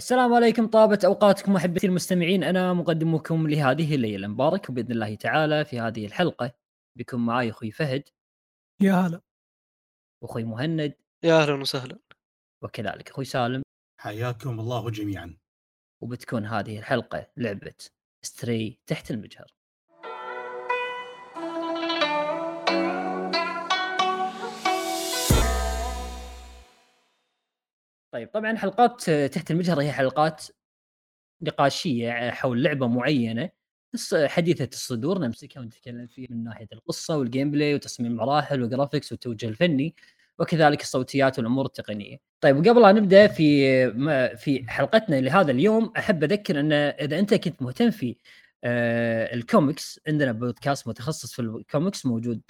السلام عليكم طابت أوقاتكم أحبتي المستمعين. أنا مقدمكم لهذه الليلة المبارك وبإذن الله تعالى في هذه الحلقة بيكون معاي أخوي فهد. يا هلا. وأخوي مهند. يا أهلا وسهلا. وكذلك أخوي سالم. حياكم الله جميعا. وبتكون هذه الحلقة لعبة ستري تحت المجهر. طيب طبعا حلقات تحت المجهر هي حلقات نقاشية حول لعبة معينة بس حديثة الصدور نمسكها ونتكلم فيها من ناحية القصة وال gameplay وتصميم المراحل وال graphics والتوجه الفني وكذلك الصوتيات والأمور التقنية. طيب وقبل ان نبدأ في في حلقتنا لهذا اليوم أحب أذكر أن إذا أنت كنت مهتم في آه الكوميكس عندنا بودكاست متخصص في الكوميكس موجود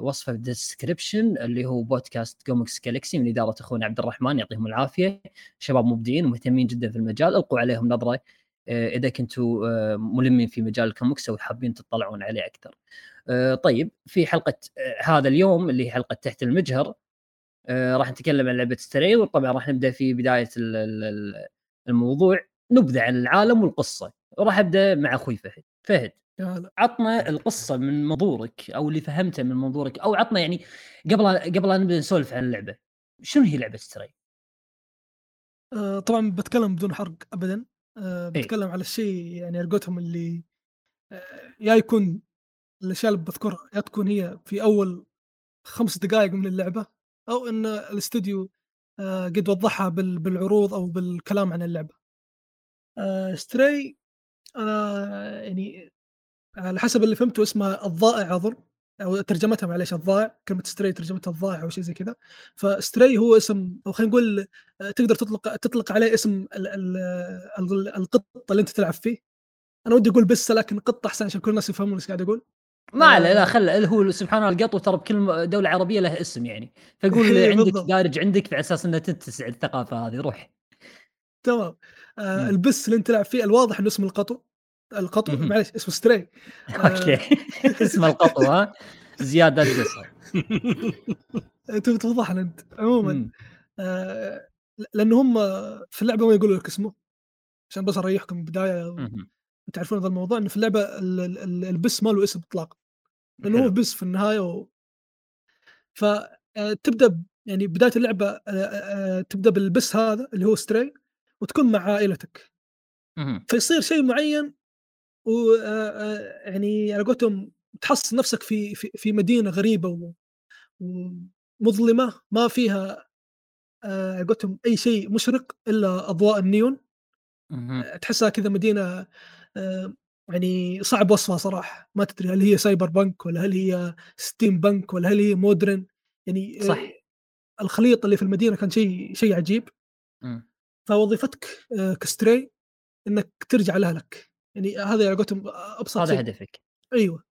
وصفه في ال description اللي هو بودكاست Comics Galaxy من إدارة اخونا عبد الرحمن يعطيهم العافية شباب مبدعين ومهتمين جدا في المجال ألقوا عليهم نظرة آه إذا كنتوا آه ملمين في مجال الكوميكس أو حابين تطلعون عليه أكثر. آه طيب في حلقة آه هذا اليوم اللي هي حلقة تحت المجهر آه راح نتكلم عن لعبة Stray وطبعا راح نبدأ في بداية الموضوع نبذه عن العالم والقصة وراح أبدأ مع أخوي فهد. فهد عطنا القصة من منظورك أو اللي فهمته من منظورك أو عطنا يعني قبل قبل أن نسولف عن اللعبة شنو هي لعبة ستري؟ آه طبعا بتكلم بدون حرق ابدا آه إيه. بتكلم على الشيء يعني ارجوتهم اللي آه يا يكون الأشياء اللي بذكرها يا تكون هي في أول خمس دقائق من اللعبة أو إن الاستوديو قد وضحها بال- بالعروض أو بالكلام عن اللعبة. Stray أنا يعني على حسب اللي فهمته اسمها الضائع أظن أو ترجمتها معليش الضائع كلمة Stray ترجمتها الضائع أو شيء زي كذا ف Stray هو اسم أو خلينا نقول آه، تقدر تطلق تطلق عليه اسم ال- ال- ال- القطة اللي أنت تلعب فيه أنا ودي أقول بس لكن قطة أحسن عشان كل الناس يفهمون إيش قاعد أقول ما عليه لا آه. خل هو سبحان الله القط ترى بكل دولة عربية له اسم يعني فقول إيه، عندك. دارج عندك على أساس انها تتسع الثقافة هذه روح تمام آه. البس اللي أنت تلعب فيه الواضح إنه اسم القطو القطو مهم. معليش اسمه Stray آه. okay اسم القطو ها زيادة القصة بتوضح لنا أنت عموما. آه لأنه هم في اللعبة ما يقولوا لك اسمه عشان بس أريحكم مهم. تعرفون هذا الموضوع إنه في اللعبة ال- ال- ال- البس ما له اسم اطلاقا لأنه هو. بس في النهاية و... فتبدا ب- يعني بداية اللعبة آه، آه، تبدأ بالبس هذا اللي هو Stray وتكون مع عائلتك. فيصير شيء معين و يعني على قولتهم تحصل نفسك في في, في مدينة غريبة ومظلمة ما فيها على قولتهم أي شيء مشرق إلا أضواء النيون. تحسها كذا مدينة يعني صعب وصفها صراحة ما تدري هل هي cyberpunk ولا هل هي steampunk ولا هل هي modern يعني صح. الخليط اللي في المدينة كان شيء شيء عجيب مم. فوظيفتك ك Stray إنك ترجع لأهلك يعني هذا على قولتهم أبسط هذا هدفك. أيوه.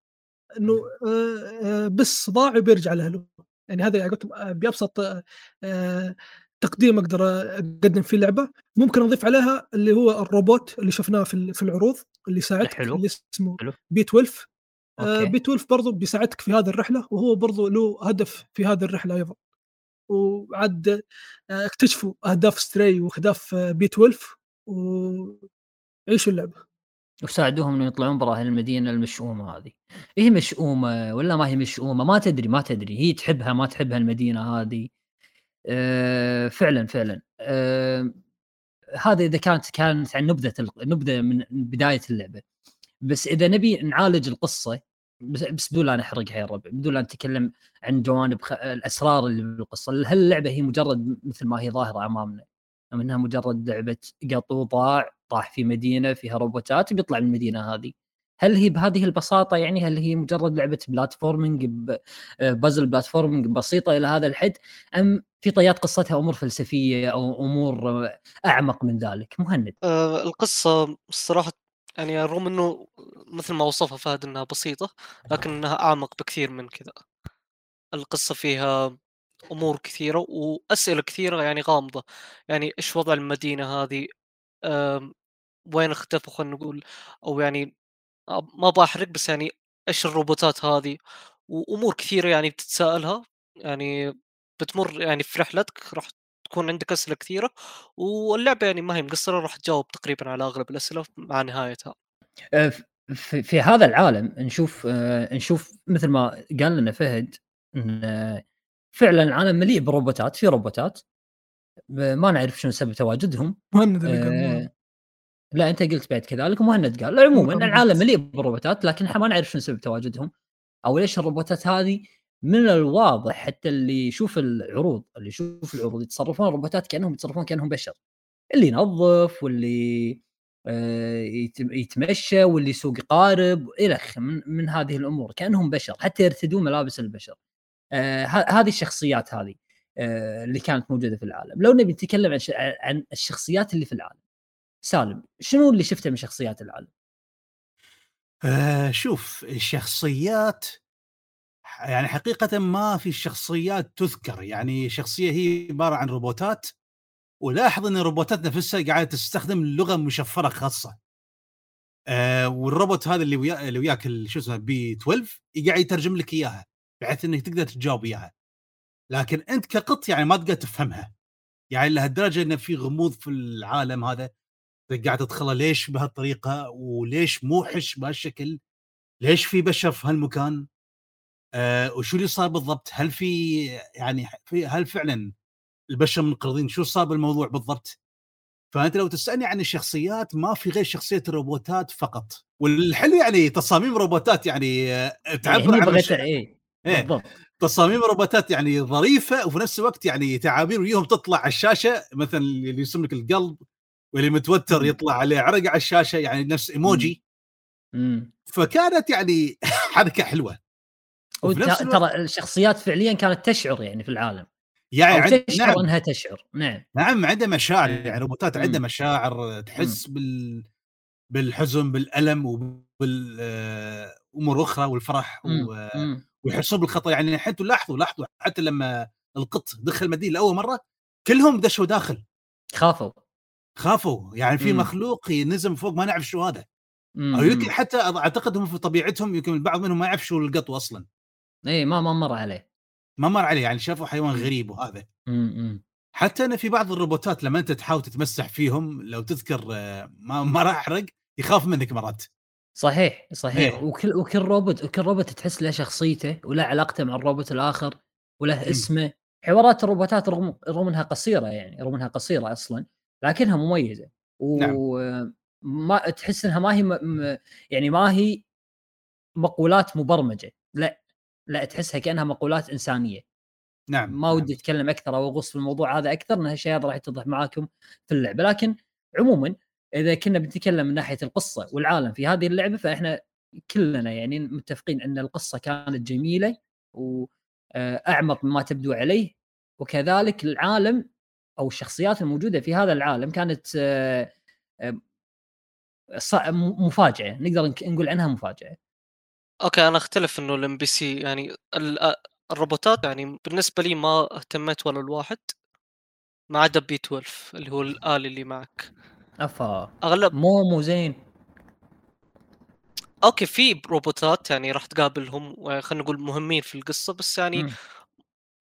إنه آه، آه، بس ضاع وبيرجع لأهله. يعني هذا على قولتهم آه، بأبسط آه، تقديم أقدر أقدم فيه اللعبه ممكن أضيف عليها اللي هو الروبوت اللي شفناه في ال- في العروض اللي يساعدك حلو. اللي اسمه حلو. B 12 آه، okay. B 12 برضو بيساعدك في هذه الرحلة وهو برضو له هدف في هذه الرحلة أيضا. وعاد آه، اكتشفوا أهداف ستري وأهداف بي 12 وعيشوا اللعبة. وساعدوهم إنه يطلعون برا المدينة المشؤومة هذه. هي مشؤومة ولا ما هي مشؤومة؟ ما تدري ما تدري. هي تحبها ما تحبها المدينة هذه. أه فعلا فعلا. أه هذا إذا كانت كانت عن نبذة نبذة من بداية اللعبة. بس إذا نبي نعالج القصة بس, بس بدون لا نحرقها يا ربع بدون لا نتكلم عن جوانب خ... الأسرار اللي بالقصة. هل اللعبه هي مجرد مثل ما هي ظاهرة أمامنا. أم إنها مجرد لعبة قطو ضاع طاح في مدينة فيها روبوتات بيطلع من المدينة هذه. هل هي بهذه البساطة يعني هل هي مجرد لعبة platforming puzzle platforming بسيطة إلى هذا الحد أم في طيات قصتها أمور فلسفية أو أمور أعمق من ذلك؟ مهند. آه القصة الصراحة يعني رغم إنه مثل ما وصفها فهد إنها بسيطة لكنها أعمق بكثير من كذا. القصة فيها أمور كثيرة وأسئلة كثيرة يعني غامضة. يعني إيش وضع المدينة هذه؟ وين اختفوا خلينا نقول أو يعني ما بحرق بس يعني إيش الروبوتات هذه؟ وأمور كثيرة يعني بتتساءلها يعني بتمر يعني في رحلتك راح يكون عندك أسئلة كثيرة واللعبة يعني ما هي مقصرة راح تجاوب تقريبا على أغلب الأسئلة مع نهايتها. في, في هذا العالم نشوف نشوف مثل ما قال لنا فهد إن فعلا العالم مليء بالروبوتات في روبوتات ما نعرف شنو سبب تواجدهم. آه، لا أنت قلت بعد كذلك ومهند قال عموما العالم. مليء بالروبوتات لكن إحنا ما نعرف شنو سبب تواجدهم أو ليش الروبوتات هذه من الواضح حتى اللي يشوف العروض اللي يشوف العروض يتصرفون الروبوتات كأنهم يتصرفون كأنهم بشر. اللي ينظف واللي آه، يت- يتمشى واللي يسوق قارب إلى من, من هذه الأمور. كأنهم بشر حتى يرتدون ملابس البشر. آه، هذه الشخصيات هذه آه، اللي كانت موجودة في العالم. لو نبي نتكلم عن عن الشخصيات اللي في العالم سالم شنو اللي شفته من شخصيات العالم؟ آه شوف الشخصيات يعني حقيقة ما في شخصيات تذكر يعني شخصية هي عبارة عن روبوتات ولاحظ إن الروبوتات نفسها قاعدة تستخدم لغة مشفرة خاصة. آه والروبوت هذا اللي ويا اللي وياك شو اسمه بي 12 قاعد يترجم لك إياها بحيث إنك تقدر تجاوب إياها. لكن أنت كقط يعني ما تقدر تفهمها. يعني لهالدرجة انه في غموض في العالم هذا قاعد تدخله ليش بهالطريقة وليش موحش بهالشكل؟ ليش في بشر في هالمكان؟ آه وشو اللي صار بالضبط؟ هل في يعني في هل فعلا البشر منقرضين؟ شو صار بالموضوع بالضبط؟ فأنت لو تسألني عن الشخصيات ما في غير شخصية الروبوتات فقط. والحلو يعني تصاميم روبوتات يعني آه، تعبر هني عن بغيت مشاعر. إيه إيه. بالضبط. تصاميم روبوتات يعني ظريفة وفي نفس الوقت يعني تعابير وياهم تطلع على الشاشة مثلا اللي يرسم لك القلب. واللي متوتر مم. يطلع عليه عرق على الشاشة يعني نفس إيموجي مم. فكانت يعني حركه حلوة ترى الشخصيات فعليا كانت تشعر يعني في العالم يعني عند تشعر نعم إنها تشعر نعم نعم عنده مشاعر مم. يعني روبوتات مم. عنده مشاعر تحس بال بالحزن بالألم وبالامور أخرى والفرح مم. و... مم. ويحسون بالخطا يعني حتى لاحظوا لاحظوا حتى لما القط دخل المدينة لأول مرة كلهم دشوا داخل خافوا خافوا يعني في مم. مخلوق ينزل من فوق ما نعرف شو هذا مم. أو يمكن حتى أعتقد هم في طبيعتهم يمكن البعض منهم ما يعرف شو القط أصلا إي ما ما مر عليه ما مر عليه يعني شافوا حيوان. غريب وهذا مم. مم. حتى أنا في بعض الروبوتات لما أنت تحاول تتمسح فيهم لو تذكر ما ما راح أحرق يخاف منك مرات صحيح صحيح إيه. وكل وكل روبوت وكل روبوت تحس له شخصيته وله علاقته مع الروبوت الآخر وله. اسمه حوارات الروبوتات رغم رغم إنها قصيرة يعني رغم إنها قصيرة أصلا لكنها مميزة نعم. وما تحس إنها ما هي م... يعني ما هي مقولات مبرمجة لا لا تحسها كأنها مقولات إنسانية نعم ما نعم. ودي أتكلم أكثر أو أغوص في الموضوع هذا أكثر لأن هالشيء هذا راح يتضح معاكم في اللعبة لكن عموما إذا كنا بنتكلم من ناحية القصة والعالم في هذه اللعبة فإحنا كلنا يعني متفقين إن القصة كانت جميلة واعمق مما تبدو عليه وكذلك العالم أو الشخصيات الموجودة في هذا العالم كانت آه، آه، م- مفاجاه نقدر نقول عنها مفاجاه okay أنا أختلف إنه ال NPC يعني ال- الروبوتات يعني بالنسبة لي ما اهتميت ولا الواحد ما عدا B 12 اللي هو الآلي اللي معك. أفا أغلب مو مو زين. okay في روبوتات يعني راح تقابلهم خلينا نقول مهمين في القصة بس يعني مم.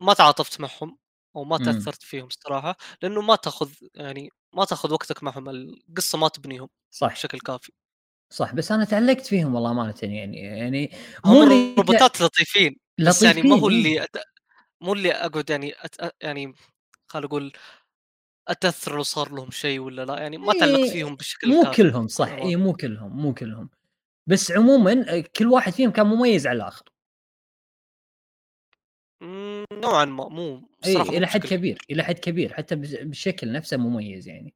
ما تعاطفت معهم. أو ما مم. تأثرت فيهم صراحة لأنه ما تأخذ يعني ما تأخذ وقتك معهم القصة ما تبنيهم صح. بشكل كافي. صح بس أنا تعلقت فيهم والله امانه يعني يعني هم مو اللي الروبوتات لطيفين بس يعني ما هو لطيفين، اللي أت... مو اللي أقعد يعني أت... يعني خلينا أقول أتأثر لو صار لهم شيء ولا لا يعني ما تعلقت إيه، فيهم بشكل مو كافي كلهم صح. اي مو كلهم مو كلهم. بس عموما كل واحد فيهم كان مميز على الآخر. نوعا ما مو إي إلى حد كبير إلى حد كبير حتى بالشكل نفسه مميز يعني.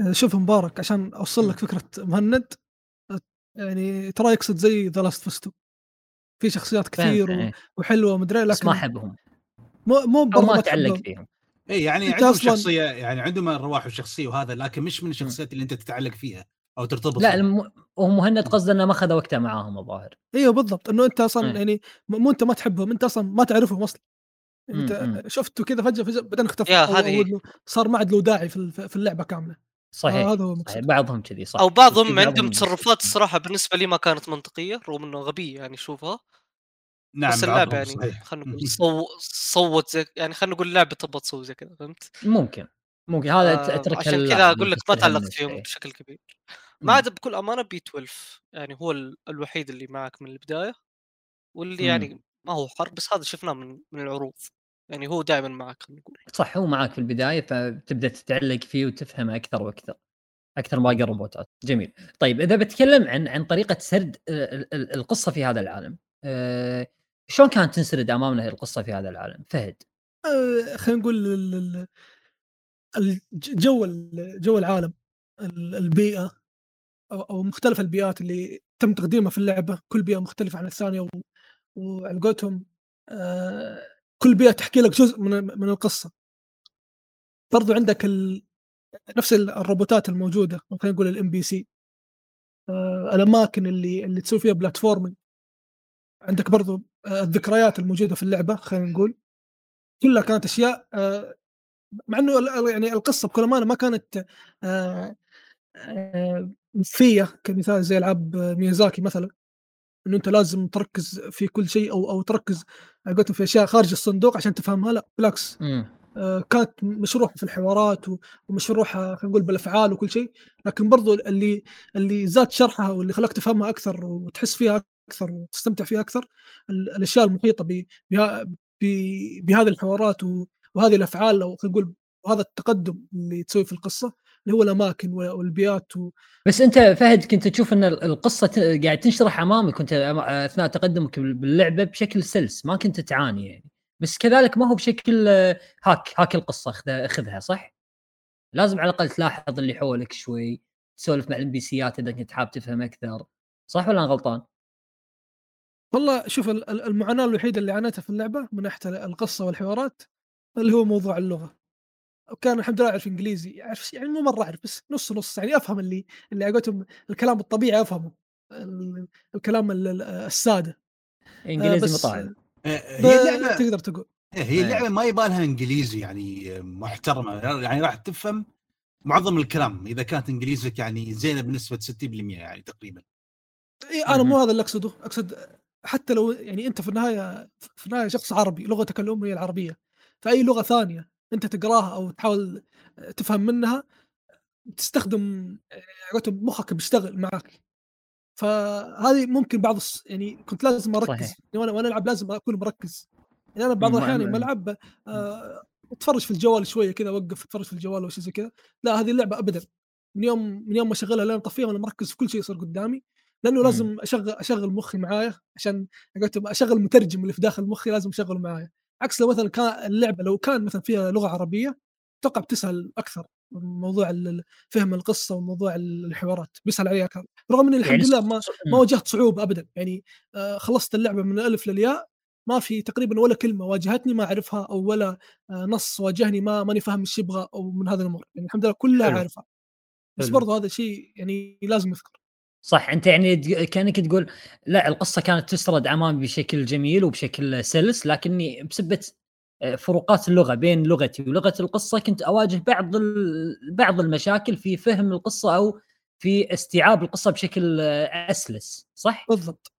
آه، شوف مبارك عشان أوصل لك. فكرة مهند يعني ترى يقصد زي The Last of Us Two في شخصيات كثير و- إيه. وحلوة ومدري بس ما لكن أحبهم. مو مو ما ما اتعلق تحبهم. فيهم. إي يعني عندهم شخصية يعني عندهم الرواح الشخصيه وهذا لكن مش من الشخصيات اللي أنت تتعلق فيها. أو ترتبط لا. الم... هو مهند قصده انه ما اخذ وقته معاهم الظاهر أيوه بالضبط إنه أنت أصلا مم. يعني مو أنت ما تحبهم أنت أصلا ما تعرفهم أصلا أنت مم، مم. شفته كذا فجأة فجأة بعدين اختفى هذه صار ما عاد له داعي في ال- في اللعبة كاملة صحيح آه هذا هو صحيح بعضهم كذي صح أو بعضهم عندهم. تصرفات الصراحة بالنسبة لي ما كانت منطقية رغم إنه غبية يعني شوفها نعم بس اللعبة يعني خلينا نقول صو... صوت زي يعني خلينا نقول اللعبة تبغى تسوي زي كذا فهمت؟ ممكن ممكن هذا ت- آه عشان كذا أقول لك ما يفسرها تعلقت بنفسه، فيهم إيه. بشكل كبير. ما عدا بكل أمانة بي 12 يعني هو ال- الوحيد اللي معك من البداية واللي مم. يعني ما هو حرب بس هذا شفناه من من العروض. يعني هو دائما معك خلينا نقول. صح هو معاك في البداية فتبدأ تتعلق فيه وتفهمه أكثر وأكثر أكثر ما باقي الروبوتات جميل. طيب إذا بتكلم عن عن طريقة سرد ال- ال- القصة في هذا العالم أه شلون كانت تنسرد أمامنا القصة في هذا العالم؟ فهد. آه، خلينا نقول جو جو العالم ال- البيئة أو مختلف البيئات اللي تم تقديمها في اللعبة. كل بيئة مختلفة عن الثانية وعلى قولتهم آه، كل بيئة تحكي لك جزء من من القصة. برضو عندك ال... نفس ال- الروبوتات الموجودة خلينا نقول ال NPC الأماكن اللي اللي تسوي فيها platforming عندك برضو آه، الذكريات الموجودة في اللعبة خلينا نقول. كلها كانت أشياء آه، مع إنه يعني القصة بكل أمانة ما كانت آه، آه، كمثال زي ألعاب ميازاكي مثلا. إنه أنت لازم تركز في كل شيء أو أو تركز قولتهم في أشياء خارج الصندوق عشان تفهمها. لا بالعكس. آه، كانت مشروحه في الحوارات ومشروحه خلينا نقول بالأفعال وكل شيء. لكن برضو اللي اللي زاد شرحها واللي خلاك تفهمها أكثر وتحس فيها أكثر وتستمتع فيها أكثر ال- الأشياء المحيطة ب- بهذه الحوارات و- وهذه الأفعال أو خلينا نقول وهذا التقدم اللي تسوي في القصة اللي هو الأماكن والبيئات و... بس أنت فهد كنت تشوف إن ال- القصة قاعد تنشرح أمامك وأنت أثناء تقدمك بال- باللعبة بشكل سلس ما كنت تعاني يعني بس كذلك ما هو بشكل هاك هاك القصة خذها خذها صح؟ لازم على الأقل تلاحظ اللي حولك شوي تسولف مع الام بي سيات إذا كنت حاب تفهم أكثر صح ولا أنا غلطان؟ والله شوف ال- ال- المعاناة الوحيدة اللي عانيتها في اللعبة من ناحية القصة والحوارات اللي هو موضوع اللغة. وكان الحمد لله أعرف إنجليزي أعرف يعني مو مرة أعرف بس نص نص يعني أفهم اللي اللي على قولتهم الكلام الطبيعي أفهمه ال- الكلام ال- ال- السادة. آه، إنجليزي مطاعم. آه، هي اللعبة تقدر تقول. هي إيه. اللعبه ما يبغى لها إنجليزي يعني محترمة يعني راح تفهم معظم الكلام إذا كانت إنجليزك يعني زينة بنسبة 60% يعني تقريبا. إيه أنا مو. هذا اللي أقصده أقصد حتى لو يعني أنت في النهاية في النهاية شخص عربي لغتك الام هي العربية. فأي لغة ثانية أنت تقراها أو تحاول تفهم منها تستخدم آه، قولتهم مخك بيشتغل معك فهذه ممكن بعض الص... يعني كنت لازم أركز صحيح. يعني وأنا وأنا ألعب لازم أكون مركز يعني أنا بعض الأحيان. لما ألعب آه، أتفرج في الجوال شوية كذا أوقف أتفرج في الجوال أو شيء زي كذا لا هذه اللعبة ابدا من يوم من يوم ما أشغلها لين أطفيها وأنا مركز في كل شيء يصير قدامي لأنه مم. لازم اشغل أشغل مخي معايا عشان أشغل المترجم اللي في داخل مخي لازم أشغله معايا عكس لو مثلا كان اللعبة لو كان مثلا فيها لغة عربية أتوقع بتسهل أكثر موضوع فهم القصة وموضوع الحوارات بيسهل علي أكثر. رغم اني الحمد يعني لله ما ما واجهت صعوبة ابدا. يعني آه، خلصت اللعبة من الألف للياء ما في تقريبا ولا كلمة واجهتني ما أعرفها أو ولا آه، نص واجهني ما ماني فاهم إيش يبغى أو من هذه الأمور. يعني الحمد لله كلها. عارفها. بس. برضو هذا شيء يعني لازم يذكر. صح أنت يعني كأنك تقول لا القصة كانت تسرد أمامي بشكل جميل وبشكل سلس لكني بسبة آه، فروقات اللغة بين لغتي ولغة القصة كنت أواجه بعض بعض المشاكل في فهم القصة أو في استيعاب القصة بشكل آه، أسلس صح؟ بالضبط.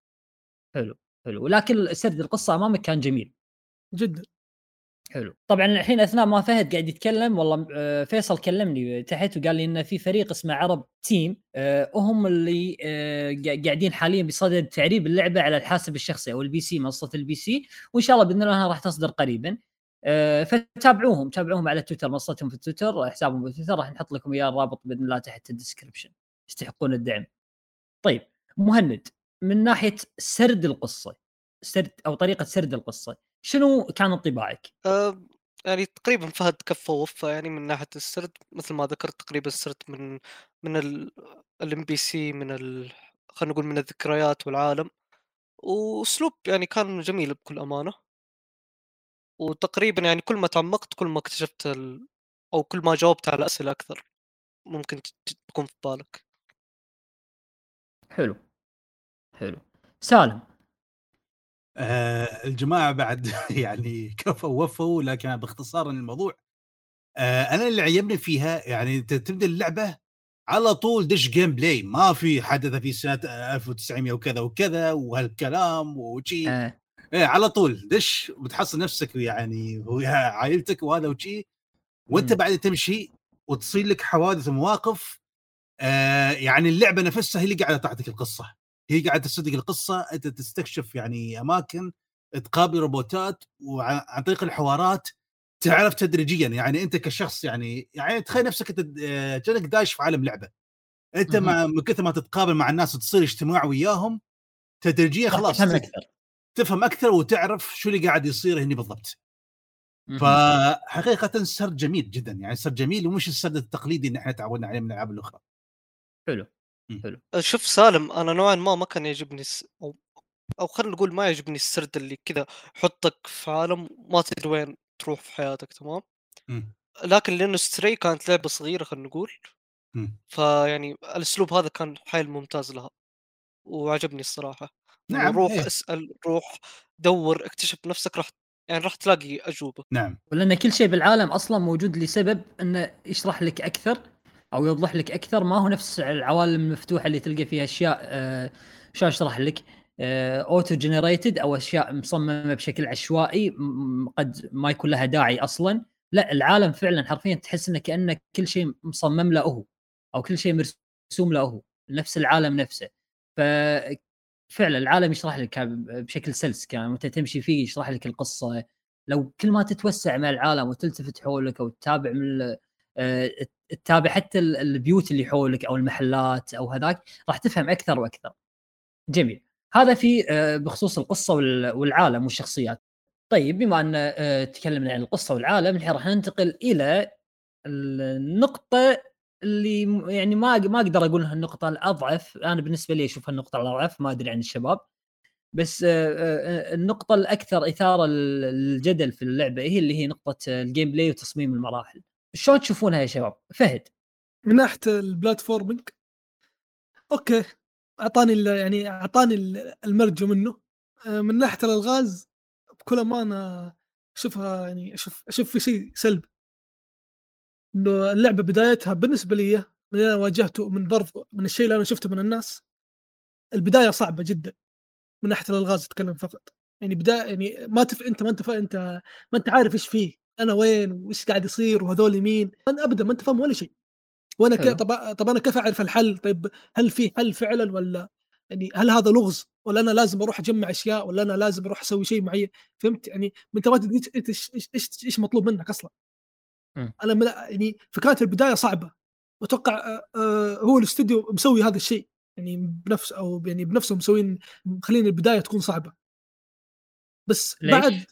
حلو حلو ولكن سرد القصة أمامك كان جميل. جدا. حلو. طبعا الحين أثناء ما فهد قاعد يتكلم والله آه، فيصل كلمني تحت وقال لي إن في فريق اسمه عرب team آه، هم اللي آه، قا- قاعدين حاليا بصدد تعريب اللعبة على الحاسب الشخصي أو ال PC منصة ال PC وإن شاء الله بإذن الله راح تصدر قريبا. آه، فتابعوهم تابعوهم على تويتر منصتهم في تويتر حسابهم في تويتر راح نحط لكم إياه الرابط بإذن الله تحت ال description يستحقون الدعم. طيب مهند من ناحية سرد القصة سرد أو طريقة سرد القصة شنو كان انطباعك؟ آه، يعني تقريبا فهد كفى ووفى يعني من ناحية السرد مثل ما ذكرت تقريبا السرد من من ال NPC من ال... خلينا نقول من الذكريات والعالم. وأسلوب يعني كان جميل بكل أمانة. وتقريبا يعني كل ما تعمقت كل ما اكتشفت ال... أو كل ما جاوبت على أسئلة أكثر ممكن تكون في بالك. حلو. حلو. سالم آه الجماعة بعد يعني كفوا ووفوا لكن باختصار الموضوع آه أنا اللي عجبني فيها يعني تبدأ اللعبة على طول دش gameplay ما في حدث في سنة 1900 وكذا وكذا وهالكلام وشي آه. إيه على طول دش بتحصل نفسك يعني ويا عائلتك وهذا وشي وأنت. بعد تمشي وتصير لك حوادث ومواقف آه يعني اللعبة نفسها هي اللي قاعدة تعطيك القصة هي قاعدة تصدق القصة أنت تستكشف يعني أماكن تقابل روبوتات وعن طريق الحوارات تعرف تدريجيا. يعني أنت كشخص يعني يعني تخيل نفسك أنت كأنك داش في عالم لعبة. أنت. مع من كثر ما تتقابل مع الناس وتصير اجتماع وياهم تدريجيا خلاص تفهم أكثر. تفهم أكثر وتعرف شو اللي قاعد يصير هنا بالضبط. فحقيقه سرد جميل جدا. يعني سرد جميل ومش السرد التقليدي اللي إحنا تعودنا عليه من الألعاب الأخرى. حلو. شوف سالم أنا نوعا ما ما كان يعجبني س... أو أو خلينا نقول ما يعجبني السرد اللي كذا حطك في عالم ما تدري وين تروح في حياتك تمام مم. لكن لأنه ستري كانت لعبة صغيرة خلينا نقول. فيعني الأسلوب هذا كان حيل ممتاز لها وعجبني الصراحة نعم، روح إيه. اسأل روح دور اكتشف بنفسك راح يعني راح تلاقي أجوبة نعم ولأن كل شيء بالعالم أصلا موجود لسبب إنه يشرح لك أكثر أو يوضح لك أكثر ما هو نفس العوالم المفتوحة اللي تلقى فيها أشياء آه شو أشرح لك؟ auto generated أو أشياء مصممة بشكل عشوائي قد ما يكون لها داعي أصلا. لا العالم فعلا حرفيا تحس إنه كانه كل شيء مصمم له هو أو كل شيء مرسوم له هو نفس العالم نفسه. ف فعلا العالم يشرح لك بشكل سلس كان وأنت تمشي فيه يشرح لك القصة. لو كل ما تتوسع مع العالم وتلتفت حولك أو تتابع من آه، تتابع حتى ال- البيوت اللي حولك أو المحلات أو هذاك راح تفهم أكثر وأكثر. جميل. هذا في آه، بخصوص القصة وال- والعالم والشخصيات. طيب بما أن آه، تكلمنا عن القصة والعالم الحين راح ننتقل إلى النقطة اللي يعني ما ما أقدر أقول إنها النقطة الأضعف، أنا بالنسبة لي أشوفها النقطة الأضعف ما أدري عن الشباب. بس آه، النقطة الأكثر إثارة للجدل في اللعبة هي اللي هي نقطة ال gameplay وتصميم المراحل. شلون تشوفونها يا شباب؟ فهد. من ناحية ال platforming okay. أعطاني يعني أعطاني ال- المرجو منه. آه، من ناحية الألغاز بكل أمانة أشوفها يعني أشوف أشوف في شيء سلبي. إنه اللعبة بدايتها بالنسبة لي من اللي أنا واجهته من برضو من الشيء اللي أنا شفته من الناس البداية صعبة جدا. من ناحية الألغاز اتكلم فقط. يعني بداية يعني ما تف أنت ما أنت فا... أنت ما أنت عارف إيش فيه. أنا وين؟ وإيش قاعد يصير؟ وهذول مين؟ أنا ابدا ما أنت فاهم ولا شيء. وأنا ك... طب طب أنا كيف أعرف الحل؟ طيب هل في حل فعلا ولا يعني هل هذا لغز؟ ولا أنا لازم أروح أجمع أشياء؟ ولا أنا لازم أروح أسوي شيء معين؟ فهمت؟ يعني أنت ما تدري إيش إيش مطلوب منك أصلا. مم. أنا من يعني فكانت البداية صعبة. وأتوقع آه، هو الاستوديو مسوي هذا الشيء. يعني بنفس أو يعني بنفسهم مسوين مخلين البداية تكون صعبة. بس ليش؟ بعد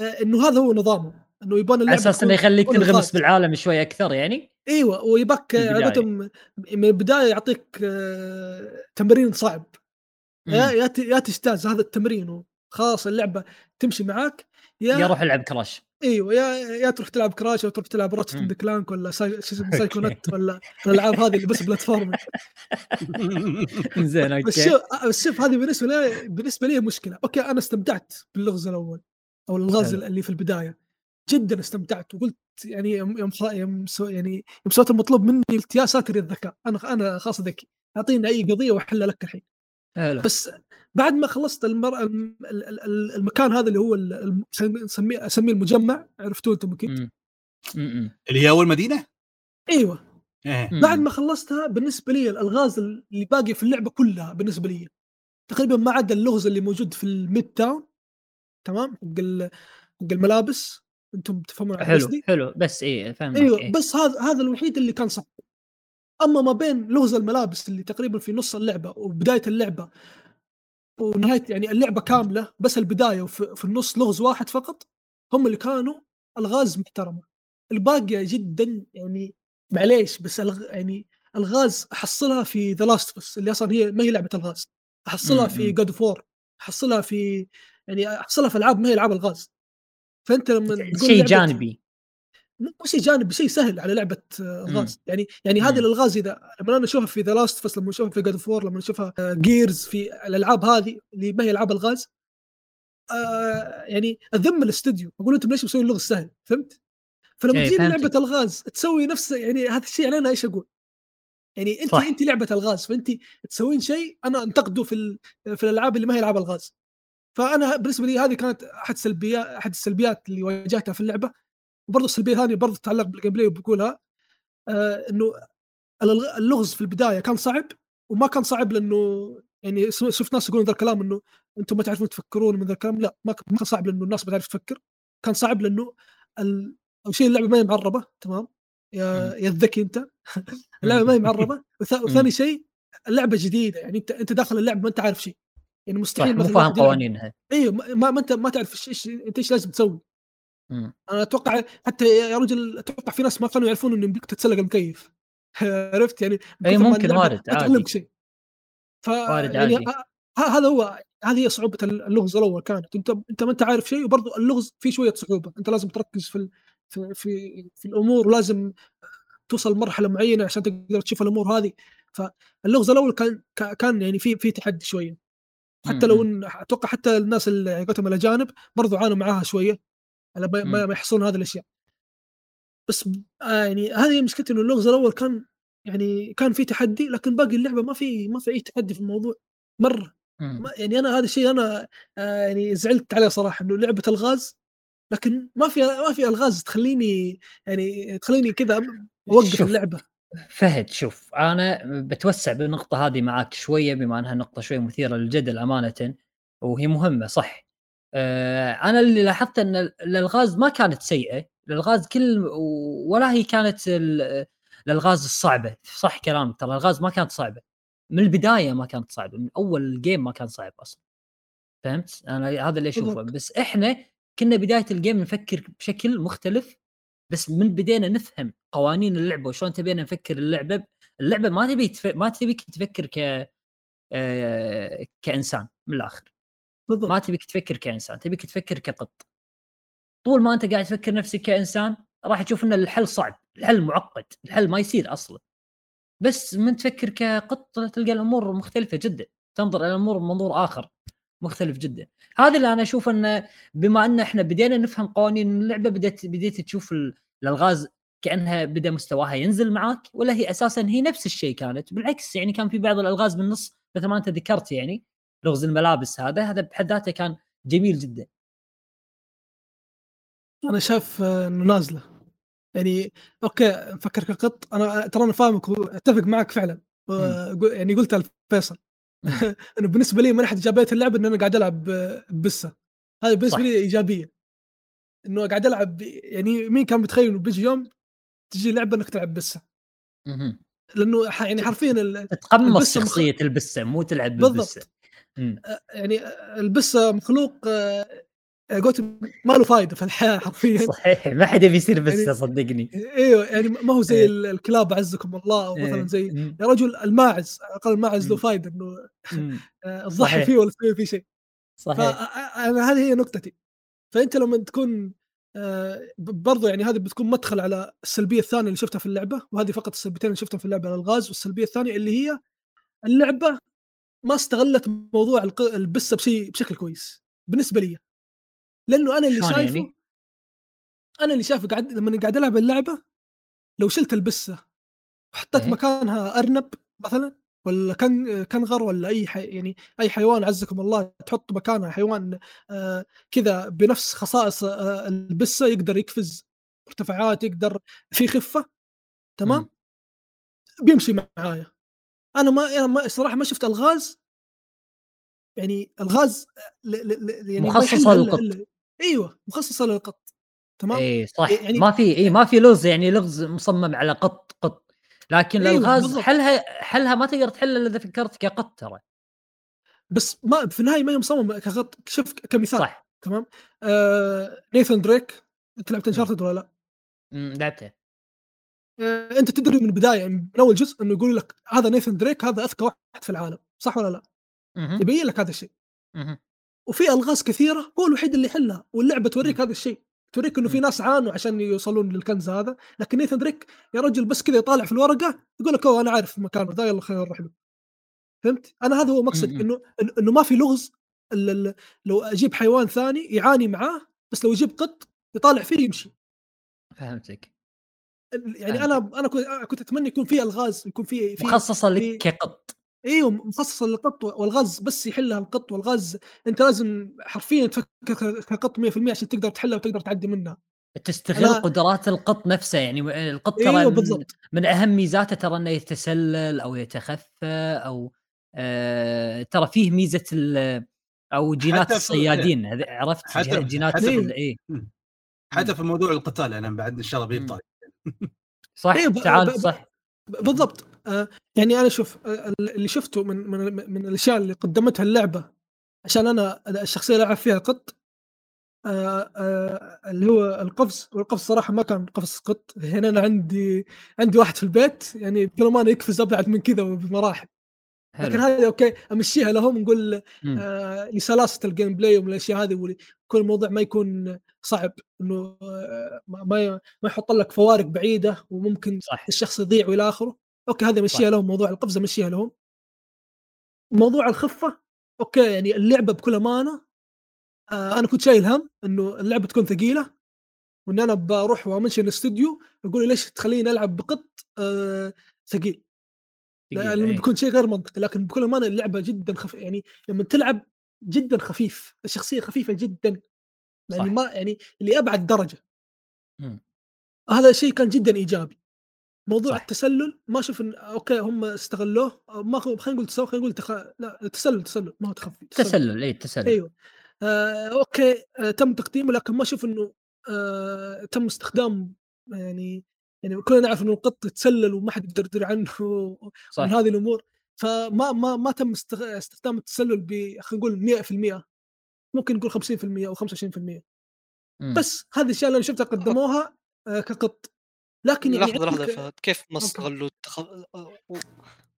إنه هذا هو نظامه إنه يبون على أساس إنه يخليك تنغمس. بالعالم شوي أكثر يعني إيوه ويبك. عادة من البداية يعطيك آه، تمرين صعب يا. يا تجتاز هذا التمرين وخلاص اللعبة تمشي معاك يا, يا روح العب كراش إيوه يا يا تروح تلعب كراش أو تروح تلعب مم. اند كلانك ولا ساي... شو اسمه okay. سايكونت ولا الألعاب هذه اللي بس platform زين okay بس شوف هذه بالنسبة لي بالنسبة لي مشكلة okay أنا استمتعت باللغز الأول أو الغاز حلو. اللي في البداية جدا استمتعت وقلت يعني يوم يوم صا- يوم سو يعني يوم سويت المطلوب مني قلت يا ساتر يا الذكاء أنا أنا خاص ذكي أعطيني أي قضية وأحلها لك الحين حلو بس بعد ما خلصت المر... الم- ال- ال- ال- المكان هذا اللي هو نسميه أسميه المجمع عرفتوه أنتم أكيد. اللي هي أول مدينة؟ أيوه مم. بعد ما خلصتها بالنسبة لي الألغاز اللي باقي في اللعبة كلها بالنسبة لي تقريبا ما عدا اللغز اللي موجود في الميد تاون تمام؟ حق حق الملابس أنتم تفهمون حلو قصدي؟ حلو بس إيه فهمت أيوه إيه. بس هذا هذا الوحيد اللي كان صعب أما ما بين لغز الملابس اللي تقريبا في نص اللعبة وبداية اللعبة ونهاية يعني اللعبة كاملة بس البداية وفي في النص لغز واحد فقط هم اللي كانوا ألغاز محترمة. الباقية جدا يعني معليش بس ألغ... يعني ألغاز أحصلها في ذا لاست بس اللي أصلا هي ما هي لعبة ألغاز. أحصلها في مم. God of War أحصلها في يعني أحصلها في العاب ما هي العاب الغاز فأنت لما تقول شيء جانبي مو شيء جانبي شيء سهل على لعبة آه، الغاز يعني يعني هذه مم. الالغاز إذا لما أنا أشوفها في ذا لاست بس لما أشوفها في God of War لما أشوفها جيرز في الألعاب هذه اللي ما هي ألعاب الغاز آه يعني أذم الاستوديو أقول أنتم ليش مسوين اللغز سهل فهمت؟ فلما إيه، فهمتك. لعبة الغاز تسوي نفس يعني هذا الشيء يعني أنا إيش أقول؟ يعني انت صح. انت لعبة الغاز فانت تسوين شيء أنا أنتقده في في الألعاب اللي ما هي ألعاب الغاز فأنا بالنسبة لي هذه كانت أحد سلبيات أحد السلبيات اللي واجهتها في اللعبة. وبرضه السلبية ثانية برضه تتعلق بال gameplay وبقولها آه إنه اللغز في البداية كان صعب وما كان صعب لأنه يعني شفت ناس يقولون ذا الكلام إنه أنتم ما تعرفون تفكرون من ذا الكلام. لا ما كان صعب لأنه الناس ما تعرف تفكر. كان صعب لأنه ال... أول شيء اللعبة ما هي معربة تمام؟ يا. يا الذكي أنت. اللعبة ما هي معربة. وثاني شيء اللعبة جديدة يعني أنت أنت داخل اللعبة ما أنت عارف شيء. يعني مستحيل مو فاهم قوانينها أيوه ما, ما أنت ما تعرف إيش إيش أنت إيش لازم تسوي. مم. أنا أتوقع حتى يا رجل أتوقع في ناس ما كانوا يعرفون إنه يمديك تتسلق المكيف. عرفت؟ يعني اي ممكن وارد عادي. شيء. ف وارد يعني عادي. هذا هو هذه هي صعوبة اللغز الأول كانت. أنت أنت ما أنت عارف شيء وبرضه اللغز فيه شوية صعوبة. أنت لازم تركز في ال... في في, في الأمور ولازم توصل لمرحله معينة عشان تقدر تشوف الأمور هذه. فاللغز الأول كان كا- كان يعني في في تحدي شوية. حتى لو. ان أتوقع حتى الناس اللي قلتهم الاجانب برضو عانوا معاها شوية على ما- ما يحصلون هذه الأشياء بس آه يعني هذه مشكلتي إنه اللغز الأول كان يعني كان في تحدي لكن باقي اللعبة ما في ما في أي تحدي في الموضوع مره. ما يعني أنا هذا الشيء أنا آه يعني زعلت عليه صراحة إنه لعبة الغاز لكن ما في ما في ألغاز تخليني يعني تخليني كذا أوقف. اللعبة فهد شوف أنا بتوسع بالنقطة هذه معاك شوية بما أنها نقطة شوية مثيرة للجدل امانه وهي مهمة صح. آه أنا اللي لاحظت إن ال- الألغاز ما كانت سيئة. الألغاز كل ولا هي كانت ال- الألغاز الصعبة. صح كلامك ترى الألغاز ما كانت صعبة. من البداية ما كانت صعبة من أول الجيم ما كان صعب أصلا. فهمت؟ أنا هذا اللي أشوفه. بس إحنا كنا بداية الجيم نفكر بشكل مختلف بس من بدينا نفهم قوانين اللعبة وشلون تبينا نفكر اللعبة اللعبة ما تبي تف... ما تبيك تفكر ك آه، كإنسان من الآخر. بالضبط. ما تبيك تفكر كإنسان تبيك تفكر كقط. طول ما أنت قاعد تفكر نفسك كإنسان راح تشوف إن الحل صعب الحل معقد الحل ما يصير أصلا. بس من تفكر كقط تلقى الأمور مختلفة جدا تنظر إلى الأمور بمنظور آخر. مختلف جدا. هذا اللي أنا أشوف إنه بما إن إحنا بدينا نفهم قوانين اللعبة بديت بديت تشوف ال- الألغاز كأنها بدأ مستواها ينزل معاك ولا هي أساسا هي نفس الشيء كانت. بالعكس يعني كان في بعض الألغاز بالنص مثل ما أنت ذكرت يعني لغز الملابس هذا هذا بحد ذاته كان جميل جدا. أنا شايف آه، إنه نازلة. يعني أوكي نفكر كقط أنا ترى أنا فاهمك واتفق معك فعلا. يعني قلتها لفيصل. انه بالنسبة لي من ناحيه ايجابيه اللعبة إن أنا قاعد ألعب بسه هذه بالنسبة صح. لي إيجابية إنه قاعد ألعب يعني مين كان متخيل إنه بيجي يوم تجي لعبة إنك تلعب بسه. لأنه يعني حرفيا مخ- شخصية البسة مو تلعب بالضبط. بالبسه مم. يعني البسة مخلوق قلت ما له فائده في الحياة حرفيا صحيح ما حد يبي يصير بسه يعني- صدقني إيوه يعني ما هو زي إيه. ال- الكلاب اعزكم الله أو إيه. مثلا زي. يا رجل الماعز أقل الماعز له. فائده إنه. آه، تضحي صحيح. فيه ولا تسوي فيه شيء صحيح فانا هذه هي نقطتي فأنت لما تكون آه، برضو يعني هذه بتكون مدخل على السلبية الثانية اللي شفتها في اللعبة وهذه فقط السلبيتين اللي شفتهم في اللعبة الالغاز والسلبية الثانية اللي هي اللعبة ما استغلت موضوع البسه بشيء بشكل كويس بالنسبة لي لأنه أنا اللي شلون شايفه يعني؟ أنا اللي شايفه قاعد لما قاعد ألعب اللعبة لو شلت البسة وحطيت إيه. مكانها أرنب مثلا ولا كن كنغر ولا أي حي يعني أي حيوان عزكم الله تحط مكانها حيوان آه كذا بنفس خصائص آه البسة يقدر يقفز ارتفاعات يقدر في خفة تمام مم. بيمشي معايا أنا ما أنا ما صراحة ما شفت الغاز يعني الغاز ل ل ل يعني إلا- للقط. أيوه مخصصة للقط تمام؟ اي صح. يعني- ما في اي ما في لغز يعني لغز مصمم على قط قط. لكن أيوة، الألغاز بالضبط. حلها حلها ما تقدر تحلها إلا إذا فكرت كقط ترى. بس ما في النهاية ما هي مصمم كغط شوف كمثال صح. تمام؟ آه نيثن دريك أنت لعبت Uncharted ولا لا؟ مم، لعبته. آه أنت تدري من البداية من أول جزء إنه يقول لك هذا نيثن دريك هذا أذكى واحد في العالم صح ولا لا؟ يبين لك هذا الشيء. وفي ألغاز كثيرة هو الوحيد اللي يحلها واللعبة توريك هذا الشيء. توريك إنه في. ناس عانوا عشان يوصلون للكنز هذا. لكن نيثن دريك يا رجل بس كذا يطالع في الورقة يقول لك أوه أنا عارف مكانه ذا يلا خلينا نروح له. فهمت؟ أنا هذا هو مقصد. إنه إنه ما في لغز لو أجيب حيوان ثاني يعاني معاه بس لو يجيب قط يطالع فيه يمشي فهمتك. يعني أنا أنا كنت أتمنى يكون في ألغاز يكون في في مخصصة لك كقط. إيوه مخصصة للقط والغاز بس يحلها القط والغاز. أنت لازم حرفيا تفكر كقط 100% عشان تقدر تحلها وتقدر تعدي منها. تستغل أنا- قدرات القط نفسه يعني القط ترى إيوه من, بالضبط. من أهم ميزاته ترى إنه يتسلل أو يتخفى أو آه ترى فيه ميزة ال- أو جينات حتى في- الصيادين. هذ- عرفت؟ حتى جينات حتى ال- إيه. حتى في موضوع القتال أنا بعد إن شاء الله مم. بيطلع. صح إيه، ب- تعال ب- ب- صح. بالضبط. يعني أنا شوف آه اللي شفته من من من الأشياء اللي قدمتها اللعبة عشان أنا الشخصية اللي ألعب فيها قط آه آه اللي هو القفز. والقفز صراحة ما كان قفز قط. هنا أنا عندي عندي واحد في البيت يعني كل ما أنا يقفز أبعد من كذا بمراحل لكن حلو هذه okay أمشيها لهم نقول. آه لسلاسة ال gameplay ومن الأشياء هذه وكل الموضوع ما يكون صعب إنه آه ما ما يحط لك فوارق بعيدة وممكن صح. الشخص يضيع والى آخره. okay هذا مشيها لهم موضوع القفز مشيها لهم موضوع الخفة okay يعني اللعبة بكل أمانة آه أنا كنت شايل هم إنه اللعبة تكون ثقيلة وان أنا بروح وأمشي الاستوديو يقول لي ليش تخليني ألعب بقط آه ثقيل لأنه إيه. بيكون شيء غير منطقي لكن بكل أمانة اللعبة جدا خف يعني لما تلعب جدا خفيف الشخصية خفيفة جدا يعني. ما يعني لابعد درجة مم. هذا شيء كان جدا إيجابي موضوع صح. التسلل ما أشوف إن okay هم استغلوه ما خلينا نقول تسلل خلينا نقول تخ... لا تسلل تسلل ما هو تخفي تسلل. اي تسلل. أيوه. آه أوكي آه تم تقديمه لكن ما أشوف إنه آه تم استخدام يعني يعني كلنا نعرف إنه القط يتسلل وما حد يقدر يدري عنه صح. من هذه الأمور. فما ما ما تم استخدام التسلل ب خلينا نقول 100% ممكن نقول 50% أو 25% مم. بس هذه الاشياء اللي أنا شفتها قدموها آه كقط. لكن يعني لحظة لحظة فهد كيف ما. استغلوا التخ...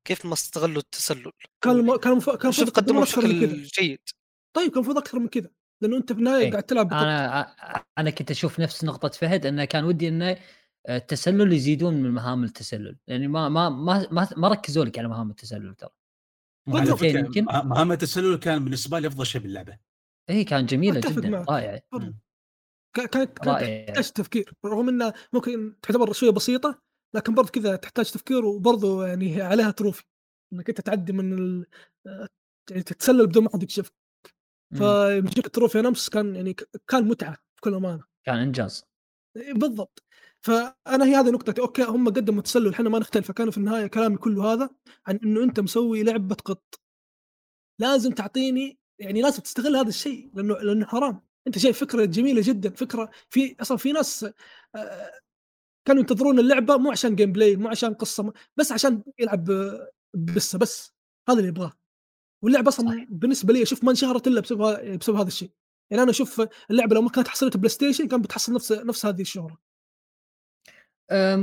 كيف ما استغلوا التسلل؟ كان الم... كان المف... كان شوف المفروض يقدمون قدموا أكثر من بشكل جيد طيب كان المفروض أكثر من كذا لأنه أنت في النهاية إيه. قاعد تلعب أنا أنا كنت أشوف نفس نقطة فهد أنه كان ودي أنه التسلل يزيدون من مهام التسلل يعني ما ما ما ما, ما ركزوا لك على مهام التسلل ترى على بالضبط. مهمتين فكرة يمكن مه- مهمة التسلل كان بالنسبة لي أفضل شيء باللعبة اي كان جميلة جدا معك. رائعة كانت كانت تحتاج تفكير رغم انها ممكن تعتبر شوية بسيطة لكن برضه كذا تحتاج تفكير وبرضه يعني عليها trophy إنك أنت تعدي من ال... يعني تتسلل بدون ما حد يكشفك. فيجيك ال trophy نمس كان يعني كان متعة بكل أمانة. كان إنجاز. بالضبط. فأنا هي هذه نقطتي. okay هم قدموا تسلل إحنا ما نختلف. فكان في النهاية كلامي كله هذا عن إنه أنت مسوي لعبة قط. لازم تعطيني يعني لازم تستغل هذا الشيء لأنه لأنه حرام. أنت شايف فكرة جميلة جدا فكرة في أصلا في ناس آه، كانوا ينتظرون اللعبة مو عشان gameplay مو عشان قصة بس عشان يلعب بس بس هذا اللي يبغاه. واللعبة أصلا. بالنسبة لي أشوف ما انشهرت إلا بسبب بسبب هذا الشيء. يعني أنا أشوف اللعبة لو ما كانت حصلت PlayStation كانت بتحصل نفس نفس هذه الشهرة.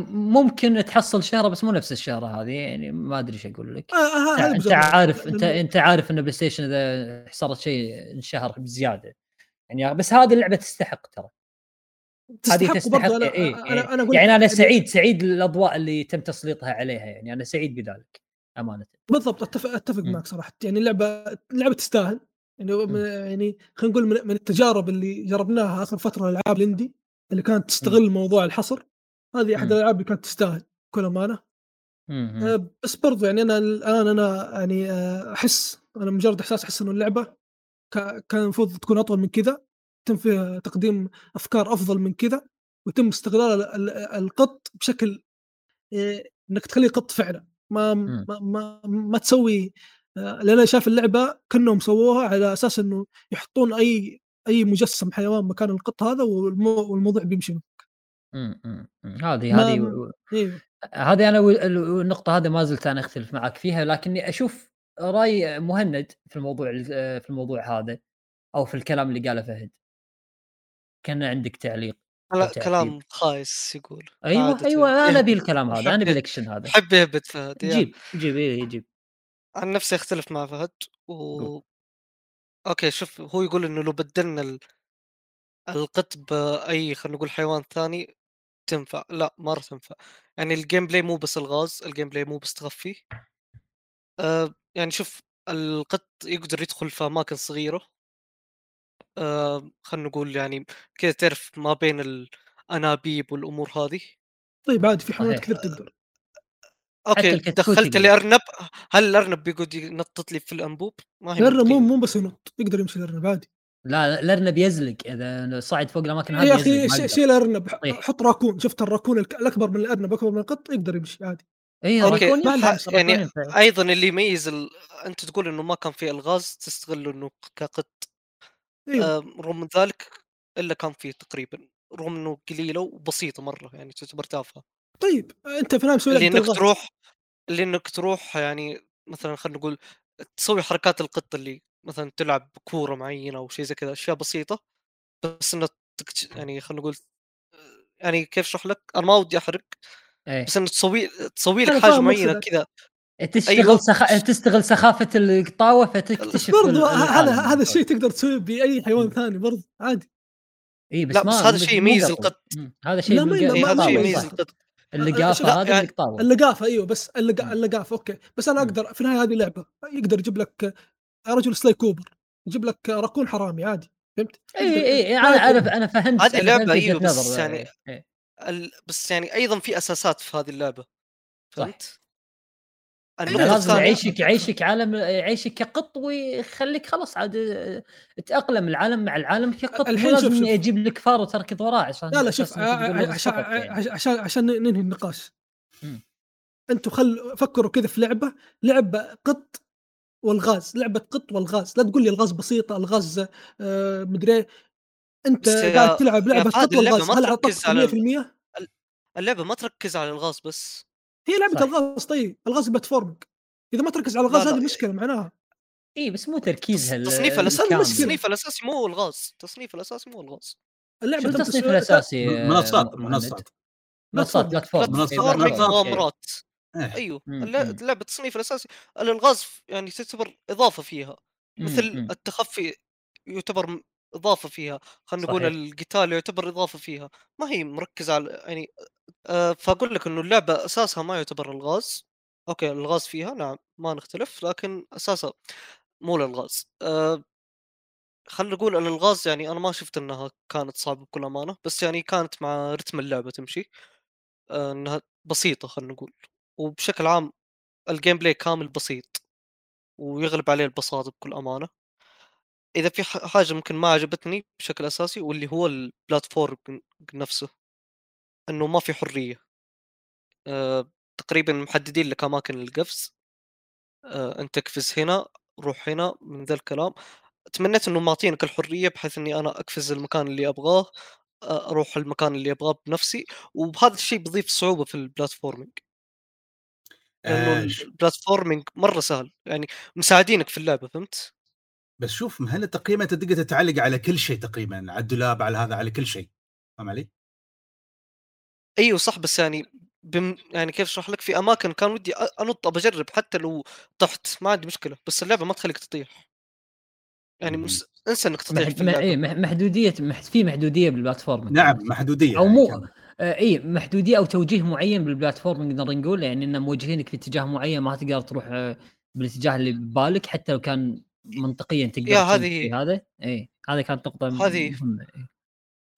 ممكن تحصل شهرة بس مو نفس الشهرة هذه يعني ما أدري إيش أقول لك. آه، آه، أنت. عارف أنت أنت عارف إن PlayStation إذا صارت شيء انشهر بزيادة. يعني بس هذه اللعبة تستحق ترى هذه تستحق أنا- إيه أنا- أنا أقول يعني أنا إنه- سعيد سعيد الأضواء اللي تم تسليطها عليها يعني أنا سعيد بذلك أمانة بالضبط اتفق أتفق مم. معك صراحة يعني اللعبة اللعبة تستاهل يعني. من- يعني خلينا نقول من, من التجارب اللي جربناها آخر فترة الألعاب الإندي اللي كانت تستغل موضوع الحصر هذه أحد. الألعاب اللي كانت تستاهل بكل أمانة. أه، بس برضو يعني أنا الان أنا يعني أه، أحس أنا مجرد إحساس أحس إنه اللعبة كان المفروض تكون أطول من كذا يتم فيها تقديم أفكار أفضل من كذا ويتم استغلال ال- ال- القط بشكل إيه، إنك تخليه قط فعلا ما. ما ما, ما تسوي آه، لأن أنا شايف اللعبة كأنهم سووها على أساس إنه يحطون أي أي مجسم حيوان مكان القط هذا والمو والموضوع بيمشي. مم. هذه هذه أيوه هذه أنا النقطة هذه ما زلت أنا أختلف معك فيها لكني أشوف رأي مهند في الموضوع ال- في الموضوع هذا أو في الكلام اللي قاله فهد كان عندك تعليق. كلام خايس يقول أيوه. أيوه أنا يهبط. أبي الكلام هذا أنا أبي الأكشن هذا يحب يهبط فهد. جيب جيب إيه جيب عن نفسي أختلف مع فهد و. okay شوف هو يقول إنه لو بدلنا ال... القط بأي خلينا نقول حيوان ثاني تنفع لا ما راح تنفع يعني ال gameplay مو بس الغاز ال gameplay مو بس تخفي آه يعني شوف القط يقدر يدخل في أماكن صغيرة آه خلينا نقول يعني كذا تعرف ما بين الأنابيب والأمور هذه طيب عادي في حيوانات. كثير تقدر okay دخلت يقلب. لي أرنب هل الأرنب بيقعد ينطط لي في الأنبوب؟ ما هي الأرنب مو. مو بس ينط يقدر يمشي الأرنب عادي لا الأرنب يزلق إذا صعد فوق الأماكن هذه يا أخي. شيل ارنب ح- طيح. حط راكون شفت الراكون الأكبر من الأرنب أكبر من القط يقدر يمشي عادي اي أوكي. يعني. أيضا اللي يميز ال... أنت تقول إنه ما كان في ألغاز تستغله إنه كقط. إيوه. آه رغم من ذلك إلا كان فيه تقريبا رغم إنه قليلة وبسيطة مرة يعني تعتبر تافهة. طيب أنت في نفس اللي لعبه إنك تروح اللي إنك تروح يعني مثلا خلينا نقول تسوي حركات القط اللي مثلا تلعب كورة معينة أو شيء زي كذا أشياء بسيطة بس إنه تكت... يعني خلينا نقول يعني كيف أشرح لك؟ أنا ما ودي أحرق. إيه بس إنه تسوي تسوي لك حاجة معينة. كذا تشتغل أيوة. سخ... تستغل سخافة القطاوة فتكتشف برضو ال- ه- العالم. هذا هذا الشيء تقدر تسويه بأي حيوان ثاني برضو عادي اي بس لا، بس هذا شيء يميز. القط. مم. هذا شيء هذا شيء يميز. القط اللقافة يعني القطاوة اللقافة أيوه بس اللق- مم. اللقافة أوكي بس أنا. أقدر في النهاية هذه لعبة يقدر يجيب لك رجل Sly Cooper يجيب لك راكون حرامي عادي فهمت؟ اي اي ما أنا أنا أنا فهمت هذه أيوة، وجهة بس. يعني إيه، إيه. ال... بس يعني أيضا في أساسات في هذه اللعبة صح. فهمت؟ لازم يعيشك يعيشك عالم يعيشك كقط ويخليك خلاص عاد تأقلم العالم مع العالم كقط الحين شوف- لازم شوف. يجيب لك فار وتركض وراه عشان لا لا شوف تقول له عشان يعني. عشان عشان, ننهي النقاش. أنتم خل فكروا كذا في لعبة لعبة قط والغاز لعبة قط والغاز لا تقول لي الغاز بسيطة الغاز آه مدري إيه. انت قاعد تلعب لعبة والغاز ما هل على 100% اللعبة ما تركز على الغاز بس هي لعبة صح. الغاز طيب الغاز platforming إذا ما تركز على الغاز. هذه مشكلة معناها اي بس مو تركيزها ال- تصنيف الاساسي. التصنيف الاساسي مو الغاز التصنيف الاساسي مو الغاز اللعبة شو التصنيف الأساسي منصات؟ منصات منصات platform منصات. إيه، platform. مغامرات إيه. أيوه مم، الل- مم. اللعبة التصنيف الأساسي الالغاز يعني تعتبر إضافة فيها مثل. التخفي يعتبر إضافة فيها خلينا نقول. القتال يعتبر إضافة فيها. ما هي مركزة على يعني آه فأقول لك إنه اللعبة أساسها ما يعتبر الغاز. okay الغاز فيها نعم ما نختلف لكن أساسها مو للغاز. آه خلينا نقول إن الغاز يعني أنا ما شفت إنها كانت صعبة بكل أمانة بس يعني كانت مع رتم اللعبة تمشي. آه إنها بسيطة خلينا نقول. وبشكل عام ال gameplay كامل بسيط ويغلب عليه البساطه بكل أمانة. إذا في حاجة ممكن ما عجبتني بشكل أساسي واللي هو ال platform نفسه إنه ما في حرية. أه تقريبا محددين لك أماكن القفز. أه أنت اقفز هنا روح هنا من ذا الكلام. تمنيت إنه معطينك الحريه بحيث إني أنا أقفز المكان اللي أبغاه آه، أروح المكان اللي أبغاه بنفسي. وبهذا الشيء بيضيف صعوبة في ال platforming لأنه آه، ال platforming مرة سهل. يعني مساعدينك في اللعبة فهمت؟ بس شوف هل تقريبا أنت تقدر تعلق على كل شيء تقريبا على الدولاب على هذا على كل شيء فاهم علي؟ أيوه صح بس يعني بم يعني كيف أشرح لك في أماكن كان ودي أنط بجرب حتى لو طحت ما عندي مشكلة بس اللعبة ما تخليك تطيح يعني. مس... انسى إنك تطيح مح... إيه مح... محدودية مح... في محدودية بال platform نعم محدودية أو يعني مو كان. آه اي محدودية أو توجيه معين بال platform نقدر نقول يعني ان موجهينك في اتجاه معين ما تقدر تروح آه، بالاتجاه اللي ببالك حتى لو كان منطقيا تقدر يا هذه. هذا إي هذه كانت نقطة هذه- مهمة إيه.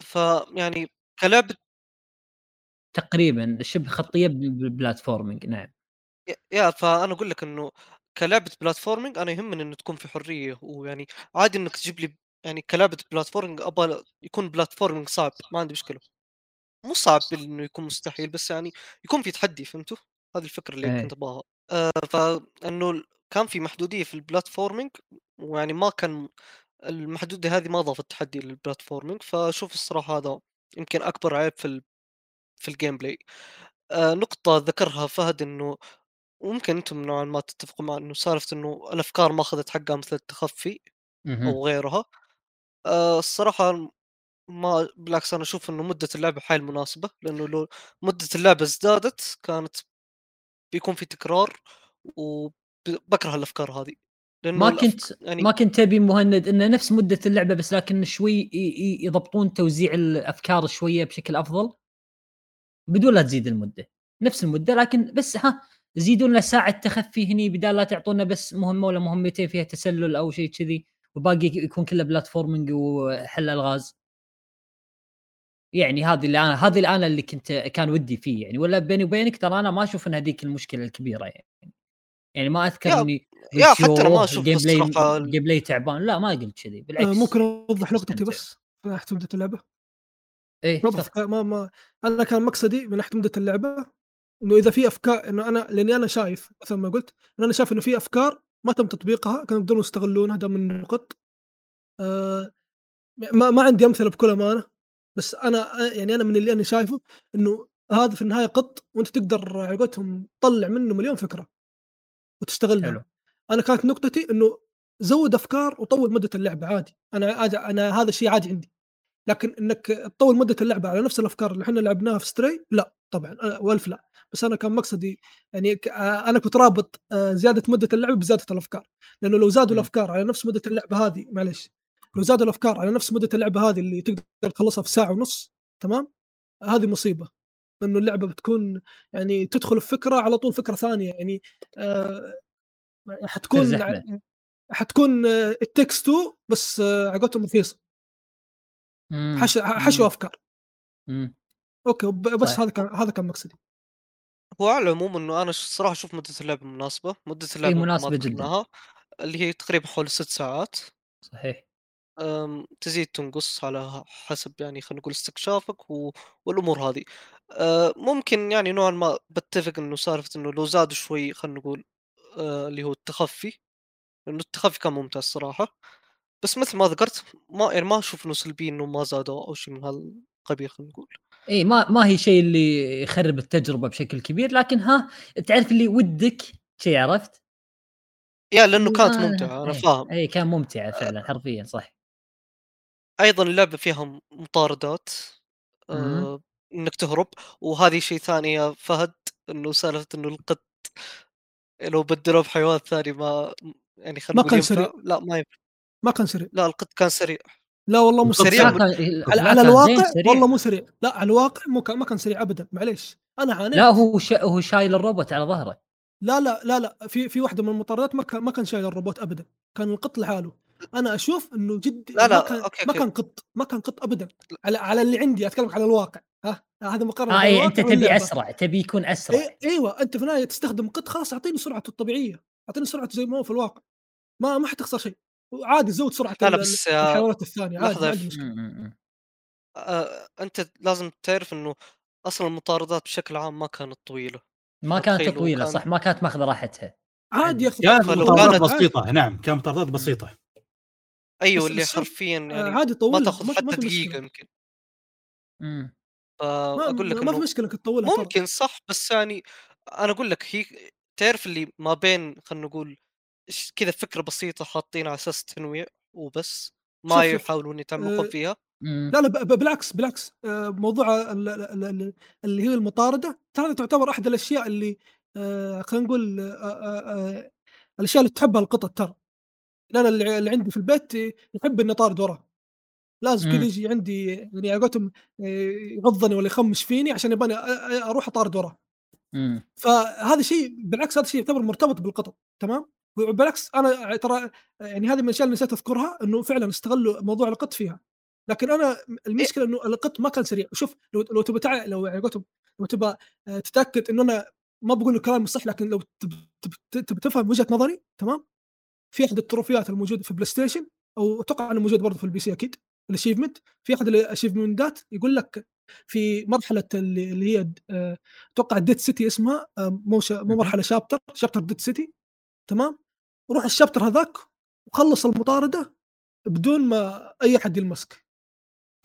فيعني كلعبه تقريبا شبه خطية بال- بال platforming نعم يا- فأنا أقول لك إنه كلعبة platforming أنا يهمني إنه تكون في حرية ويعني عادي إنك تجيب لي يعني كلعبة platforming أبغى يكون platforming صعب ما عندي مشكلة مو صعب إنه يكون مستحيل بس يعني يكون في تحدي فهمتوا؟ هذه الفكرة اللي. كنت أبغاها آه فإنه كان في محدودية في ال platforming ويعني ما كان المحدوديه هذه ما اضافت تحدي لل platforming فاشوف الصراحة هذا يمكن أكبر عيب في ال... في ال gameplay آه نقطة ذكرها فهد إنه وممكن أنتم نوعا ما تتفقوا مع إنه سالفة إنه الأفكار ما أخذت حقها مثل التخفي. أو غيرها آه الصراحة ما بالعكس أنا أشوف إنه مدة اللعبه حيل مناسبة لإنه لو مدة اللعبه ازدادت كانت بيكون في تكرار وبكره الأفكار هذه لأنه ما كنت يعني ما كنت تبي مهند إنه نفس مدة اللعبة بس لكن شوي يضبطون توزيع الأفكار شوية بشكل أفضل. بدون لا تزيد المدة نفس المدة لكن بس ها زيدوا لنا ساعة تخفي هني بدال لا تعطونا بس مهمة ولا مهمتين فيها تسلل أو شيء كذي وباقي يكون كله platforming وحل ألغاز. يعني هذه اللي أنا هذه اللي أنا اللي كنت كان ودي فيه يعني ولا بيني وبينك ترى أنا ما أشوف إن هذيك المشكلة الكبيرة يعني. يعني ما أذكر إني يا حتى أنا ما أشوف ال gameplay ال gameplay تعبان. لا ما قلت كذي آه، بالعكس. ممكن أوضح نقطتي. بس؟ من ناحيه مده اللعبة. إيه ما ما ما أنا كان مقصدي من ناحيه مده اللعبة إنه إذا في افكار إنه أنا لأني أنا شايف مثل ما قلت إنه أنا شايف إنه في أفكار ما تم تطبيقها كانوا يقدرون يستغلونها ده من النقط آه ما ما عندي أمثلة بكل أمانة بس أنا يعني أنا من اللي أنا شايفه إنه هذا في النهاية قط وأنت تقدر على قولتهم تطلع منه مليون فكرة. وتستغلها. حلو. أنا كانت نقطتي إنه زود أفكار وطول مدة اللعبه عادي. أنا أنا هذا الشيء عادي عندي. لكن إنك تطول مدة اللعبه على نفس الأفكار اللي إحنا لعبناها في ستري لا طبعا وألف لا. بس أنا كان مقصدي يعني آه، أنا كنت رابط آه، زيادة مدة اللعبه بزيادة الأفكار. لأنه لو زادوا. الأفكار على نفس مدة اللعبه هذه معلش لو زادوا الأفكار على نفس مدة اللعبه هذه اللي تقدر تخلصها في ساعة ونص تمام؟ هذه مصيبة. إنه اللعبة بتكون يعني تدخل في فكره على طول فكرة ثانية يعني آه حتكون زحمة. حتكون التكست 2 بس آه، على قولتهم رخيصة. حشو. أفكار مم. أوكي بس صحيح. هذا كان هذا كان مقصدي هو على العموم إنه أنا الصراحه أشوف مدة اللعبة مناسبة مدة اللعبة مناسبة جدا اللي هي تقريبا حول ست ساعات صحيح تزيد تنقص على حسب يعني خلينا نقول استكشافك و... والأمور هذه ممكن يعني نوعا ما بتفق إنه سالفة إنه لو زادوا شوي خلينا نقول أه، اللي هو التخفي لأنه التخفي كان ممتاز صراحة. بس مثل ما ذكرت ما يعني ما أشوف إنه سلبي إنه ما زادوا أو شيء من هالقبيل خلينا نقول. إي ما ما هي شيء اللي يخرب التجربة بشكل كبير لكن ها تعرف اللي ودك شيء عرفت؟ يا لأنه كانت آه، ممتعة أنا فاهم. إي كان ممتعه فعلا حرفيا صح. أيضا اللعبة فيها مطاردات. آه إنك تهرب. وهذه شيء ثاني يا فهد إنه سالفة إنه القط لو بدلوه بحيوان ثاني ما يعني خلينا ما كان سريع. لا ما ينفع. ما كان سريع. لا القط كان سريع. لا والله مو القط سريع. كان على, لا على الواقع. والله مو سريع. لا على الواقع مو كان ما كان سريع ابدا. معليش. أنا عانيت. لا هو شا هو شايل الروبوت على ظهره. لا لا لا لا. في في واحدة من المطاردات ما كان ما كان شايل الروبوت ابدا. كان القط لحاله. أنا أشوف إنه جد لا، لا، ما كان أوكي، ما أوكي. كان قط ما كان قط ابدا. على على اللي عندي أتكلم على الواقع. ها؟ هذا مقارنه آه اي الواقع أنت تبي. أسرع تبي يكون أسرع. إيه إيوه أنت في النهاية تستخدم قط خلاص أعطيني سرعته الطبيعية أعطيني سرعته زي ما هو في الواقع. ما ما حتخسر شيء. عادي زود سرعة لا بس يا الحيوانات الثانية عادي. آه أنت لازم تعرف إنه أصلا المطاردات بشكل عام ما كانت طويلة. ما كانت طويلة كان- صح؟ ما كانت ماخذة راحتها. عادي يا كانت مطاردات بسيطة نعم كانت مطاردات بسيطة. أيوه بس- اللي حرفيا آه، يعني عادي ما تاخذ ما ما حتى دقيقة يمكن. مم. ما, فاقول لك ما في مشكلة أنك تطولها ممكن صح بس يعني أنا أقول لك هي تعرف اللي ما بين خلينا نقول كذا فكرة بسيطة حاطين على أساس تنويع وبس ما يحاولون يتعمقون آه، فيها. لا لا بالعكس بالعكس آه، موضوع ال- ال- ال- اللي هي المطاردة ترى تعتبر أحد الأشياء اللي آه، خلينا نقول الأشياء اللي تحبها القطط ترى. أنا اللي اللي عندي في البيت يحب إني أطارد وراه لازم كذا. يجي عندي يعني على قولتهم آه، يغضني ولا يخمش فيني عشان يباني أروح أطارد وراه. فهذا شيء بالعكس هذا الشيء يعتبر مرتبط بالقطط تمام؟ وبالعكس أنا ترى يعني هذه من الأشياء اللي نسيت أذكرها إنه فعلا استغلوا موضوع القط فيها. لكن أنا المشكلة إنه القط ما كان سريع. شوف لو لو تبى تع... لو يعني لو تبى آه، تتأكد إنه أنا ما بقول الكلام صح لكن لو تب... تب... تب... تفهم وجهة نظري تمام؟ في أحد ال trophies الموجودة في بلاي ستيشن أو أتوقع إنه موجود برضه في ال PC أكيد. ال achievement في احد ال achievement ات يقول لك في مرحلة اللي, اللي هي آه، أتوقع Dead City اسمها. آه، مو. مو. مرحلة chapter chapter Dead City تمام؟ روح الشابتر هذاك وخلص المطاردة بدون ما أي أحد يلمسك.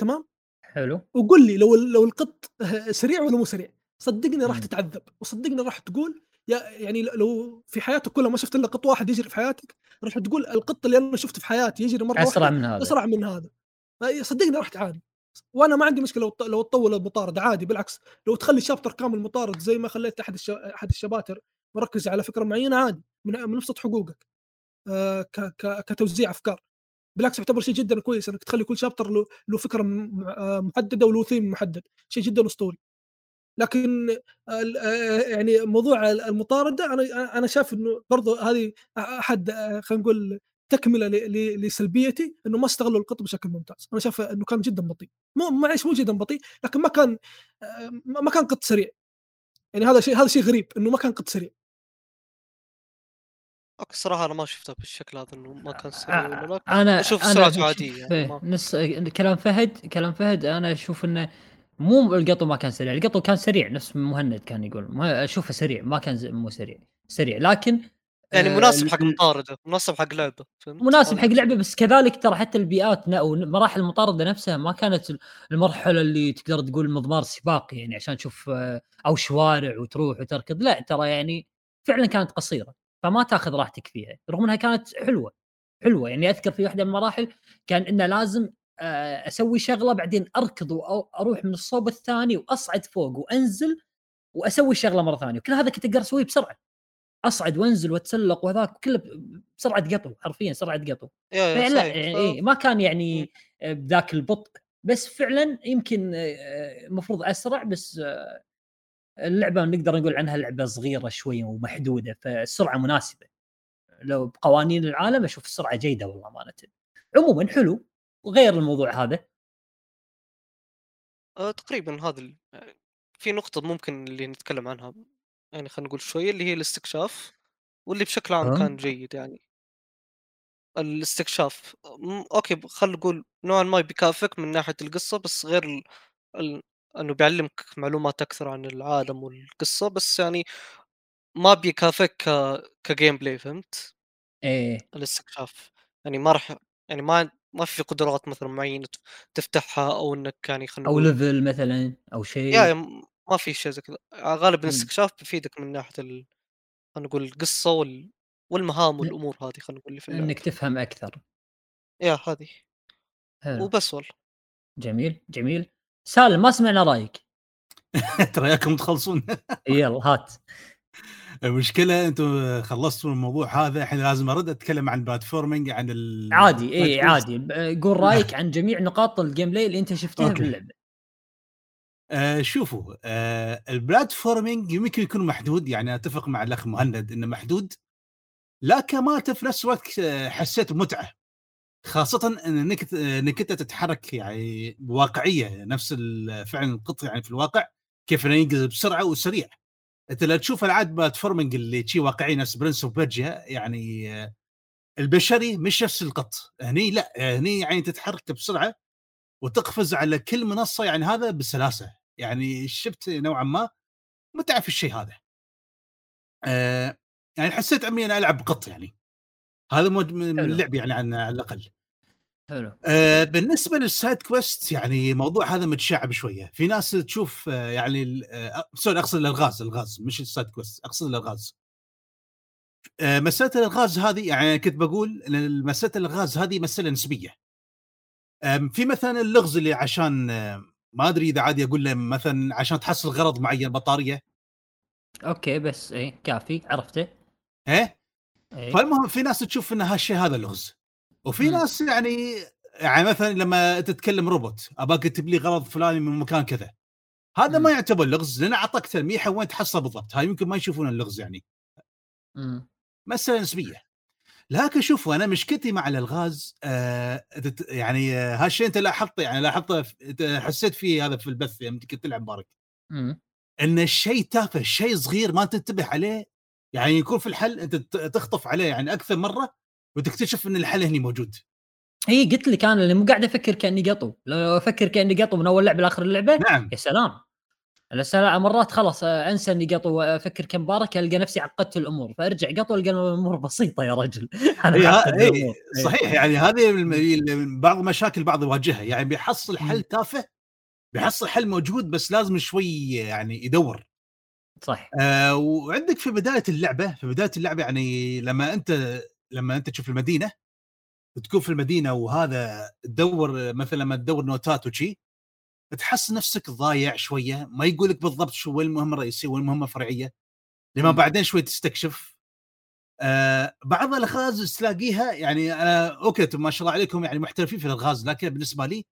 تمام؟ حلو. وقول لي لو لو القط سريع ولا مو سريع. صدقني راح. تتعذب. وصدقني راح تقول يا يعني لو في حياتك كلها ما شفت إلا قط واحد يجري في حياتك راح تقول القط اللي أنا شفته في حياتي يجري مرة أسرع من هذا. أسرع من هذا. صدقني راح تعاني وأنا ما عندي مشكلة لو تطول المطارد عادي بالعكس لو تخلي شابتر كامل مطارد زي ما خليت أحد. أحد الشباتر مركز على فكرة معينة عادي من ابسط حقوقك آه. كتوزيع أفكار بالعكس يعتبر شيء جدا كويس إنك تخلي كل شابتر له له فكرة آه، محددة وله ثيم محدد شيء جدا أسطوري لكن آه، يعني موضوع المطاردة أنا أنا شايف إنه برضو هذه أحد خلينا نقول تكملة ل- ل- لسلبيتي إنه ما استغلوا القط بشكل ممتاز. أنا شايف إنه كان جدا بطيء. مو معليش مو جدا بطيء لكن ما كان آه، ما كان قط سريع. يعني هذا شيء هذا شيء غريب إنه ما كان قط سريع. أوكي الصراحه أنا ما شفته بالشكل هذا إنه ما كان سريع ولا لا أنا أشوف أنا سرعته عادية يعني ما نص كلام فهد كلام فهد أنا أشوف إنه مو القطو ما كان سريع. القطو كان سريع نفس مهند كان يقول ما أشوفه سريع ما كان مو سريع سريع. لكن يعني آه، مناسب حق مطارده مناسب حق لعبه؟ مناسب حق الشيء. لعبة بس كذلك ترى حتى البيئات أو مراحل المطاردة نفسها ما كانت المرحلة اللي تقدر تقول مضمار سباق يعني عشان تشوف آه، أو شوارع وتروح وتركض لا ترى يعني فعلا كانت قصيرة فما تاخذ راحتك فيها رغم إنها كانت حلوة حلوة يعني أذكر في واحدة من المراحل كان إنه لازم آه، أسوي شغلة بعدين أركض وأروح من الصوب الثاني وأصعد فوق وأنزل وأسوي الشغله مرة ثانية وكل هذا كنت أقدر أسويه بسرعة أصعد وأنزل وأتسلق وهذاك كله بسرعة قطو حرفيا سرعه قطو. فعلا لا. يعني إيه ما كان يعني بذاك البطء. بس فعلا يمكن آه، المفروض أسرع بس آه، اللعبة نقدر نقول عنها لعبة صغيرة شوية ومحدودة فالسرعة مناسبة. لو بقوانين العالم أشوف السرعة جيدة والله امانه عموما حلو وغير الموضوع هذا. آه، تقريبا هذا في نقطة ممكن اللي نتكلم عنها. يعني خلينا نقول شوية اللي هي الاستكشاف واللي بشكل عام أه. كان جيد يعني الاستكشاف أوكي خلينا نقول نوعا ما بيكافئك من ناحية القصة بس غير ال... ال... أنه بيعلمك معلومات أكثر عن العالم والقصة بس يعني ما بيكافئك ك... ك gameplay فهمت؟ إيه الاستكشاف يعني ما راح يعني ما ما في قدرات مثلا معينة ت- تفتحها أو إنك يعني خلينا أو level مثلا أو شيء م- ما في شيء زي كذا. غالبا مم. الاستكشاف بيفيدك من ناحية ال... خلينا نقول القصة وال... والمهام والأمور هذه خلينا نقول اللي في اللعبة. إنك تفهم أكثر. يا هذه. وبس والله. جميل جميل. سالم ما سمعنا رأيك. ترى ياكم تخلصون. يلا هات. المشكلة أنتم خلصتوا الموضوع هذا الحين لازم أرد أتكلم عن platforming عن ال عادي اي. عادي. قول رأيك عن جميع نقاط ال gameplay اللي أنت شفتها أوكي. باللعبه آه شوفوا آه ال platforming يمكن يكون محدود يعني أتفق مع الأخ مهند إنه محدود لكن ما في نفس الوقت حسيت بمتعة خاصة إنك إنك أنت تتحرك يعني بواقعية نفس فعلا القط يعني في الواقع كيف إنه ينقز بسرعة وسريع. أنت لو تشوف ألعاب platforming اللي شي واقعي نفس Prince of يعني آه، البشري مش نفس القط، هني لا هني يعني تتحرك بسرعة وتقفز على كل منصة يعني هذا بسلاسة، يعني شفت نوعا ما متعة في الشيء هذا. آه يعني حسيت عمي أنا ألعب قط يعني. هذا مود من. اللعب يعني عن- على الأقل. حلو آه، بالنسبة لل side quest يعني موضوع هذا متشعب شوية في ناس تشوف آه، يعني آه، sorry أقصد الألغاز ألغاز مش ال side quest أقصد الألغاز آه، مسألة الألغاز هذه يعني كنت بقول مسألة الألغاز هذه مسألة نسبية في مثلا اللغز اللي عشان ما أدري إذا عادي أقول له مثلا عشان تحصل غرض معين بطارية. أوكي بس إيه كافي عرفته. ها إيه. فالمهم في ناس تشوف إن هالشيء هذا لغز. وفي مم. ناس يعني يعني مثلا لما تتكلم روبوت أباك تجيب لي غرض فلاني من مكان كذا. هذا مم. ما يعتبر لغز لأن أعطاك تلميحة وين تحصل بالضبط. هاي يمكن ما يشوفون اللغز يعني. مم. مسألة نسبية. لكن شوفوا أنا مشكلتي مع الألغاز آه يعني آه هالشيء أنت لاحظته يعني لاحظته حسيت فيه هذا في البث يوم كنت تلعب بارك مم. إن الشيء تافه شيء صغير ما تنتبه عليه يعني يكون في الحل أنت تخطف عليه يعني أكثر مرة وتكتشف إن الحل هني موجود. هي قلت لك أنا اللي مو قاعد أفكر كأني قطو. لو أفكر كأني قطو من أول لعبة لآخر اللعبة نعم. يا سلام! السلام مرات خلاص آه، أنسى إني قطو وافكر كمبارك ألقى نفسي عقدت الأمور. فأرجع قطو ألقى الأمور بسيطة يا رجل. أنا إيه،. صحيح يعني هذه بعض المشاكل بعض يواجهها. يعني بيحصل حل. تافه بيحصل حل موجود بس لازم شوي يعني يدور. صح آه وعندك في بداية اللعبة في بداية اللعبة يعني لما أنت لما أنت تشوف المدينة تكون في المدينة وهذا تدور مثلا لما تدور نوتات وشي تحس نفسك ضايع شوية ما يقول لك بالضبط شو وين المهمة الرئيسية وين المهمة الفرعية لما مم. بعدين شوي تستكشف آه بعض الألغاز تلاقيها يعني أنا أوكي ما شاء الله عليكم يعني محترفين في الألغاز لكن بالنسبة لي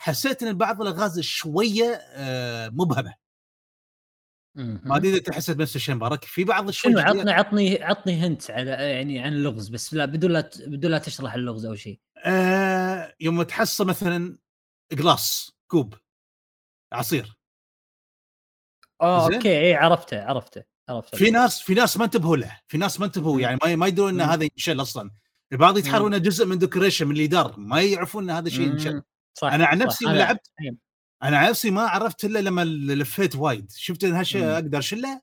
حسيت إن بعض الألغاز شوية آه مبهمة. ما أدري إذا تحس بنفس الشيء مبارك في بعض شنو الشوي عطني عطني عطني هنت على يعني عن اللغز بس لا بدون لا بدون لا تشرح اللغز أو شيء آه يوم تحصل مثلا glass كوب عصير آه. أوكي اي عرفته عرفته عرفته في ناس في ناس ما انتبهوا له في ناس ما انتبهوا. يعني ما ما يدرون إن. هذا ينشل أصلا البعض يتحرون إنه جزء من decoration من الادار ما يعرفون إن هذا شيء ينشل. صح أنا عن صح. نفسي أنا- لعبت أيوة. أنا عن نفسي ما عرفت إلا لما لفيت وايد شفت إن هالشيء. أقدر شله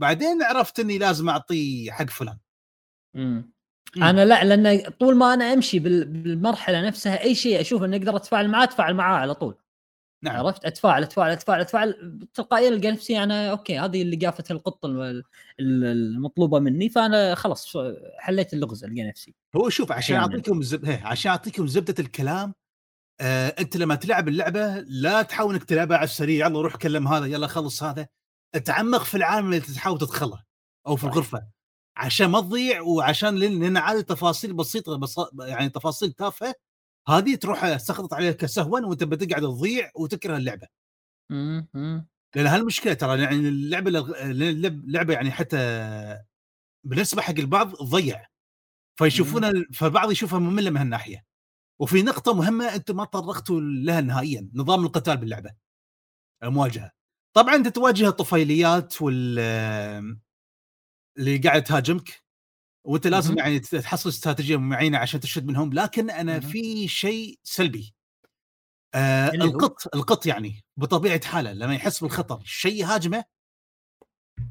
بعدين عرفت إني لازم اعطيه حق فلان مم. مم. أنا لا لأن طول ما أنا أمشي بال- بالمرحلة نفسها أي شيء أشوف إني أقدر أتفاعل معاه أتفاعل معاه على طول نعم. عرفت؟ أتفاعل أتفاعل أتفاعل أتفاعل. تلقائيا القى نفسي أنا أوكي هذه اللي قافه القط ال- ال- المطلوبة مني فأنا خلاص حليت اللغز القى نفسي. هو شوف عشان. أعطيكم زب... هي، عشان أعطيكم زبدة الكلام آه أنت لما تلعب اللعبة لا تحاول إنك تلعبها على السريع يلا روح كلم هذا يلا خلص هذا. اتعمق في العالم اللي تحاول تدخله أو في. الغرفة عشان ما تضيع وعشان لأن عادي تفاصيل بسيطة بص... يعني تفاصيل تافهة هذه تروح سقطت عليك سهوا وأنت بتقعد تضيع وتكره اللعبة. لأن هالمشكلة ترى يعني اللعبة اللعبه يعني حتى بالنسبة حق البعض تضيع فيشوفون فالبعض يشوفها مملة من هالناحية. وفي نقطة مهمة أنتم ما تطرقتوا لها نهائيا نظام القتال باللعبة. المواجهة. طبعا أنت تواجه الطفيليات وال اللي قاعد تهاجمك. وانت لازم. يعني تحصل استراتيجية معينة عشان تشد منهم لكن أنا. في شيء سلبي آه؟ القط القط يعني بطبيعة حاله لما يحس بالخطر شيء يهاجمه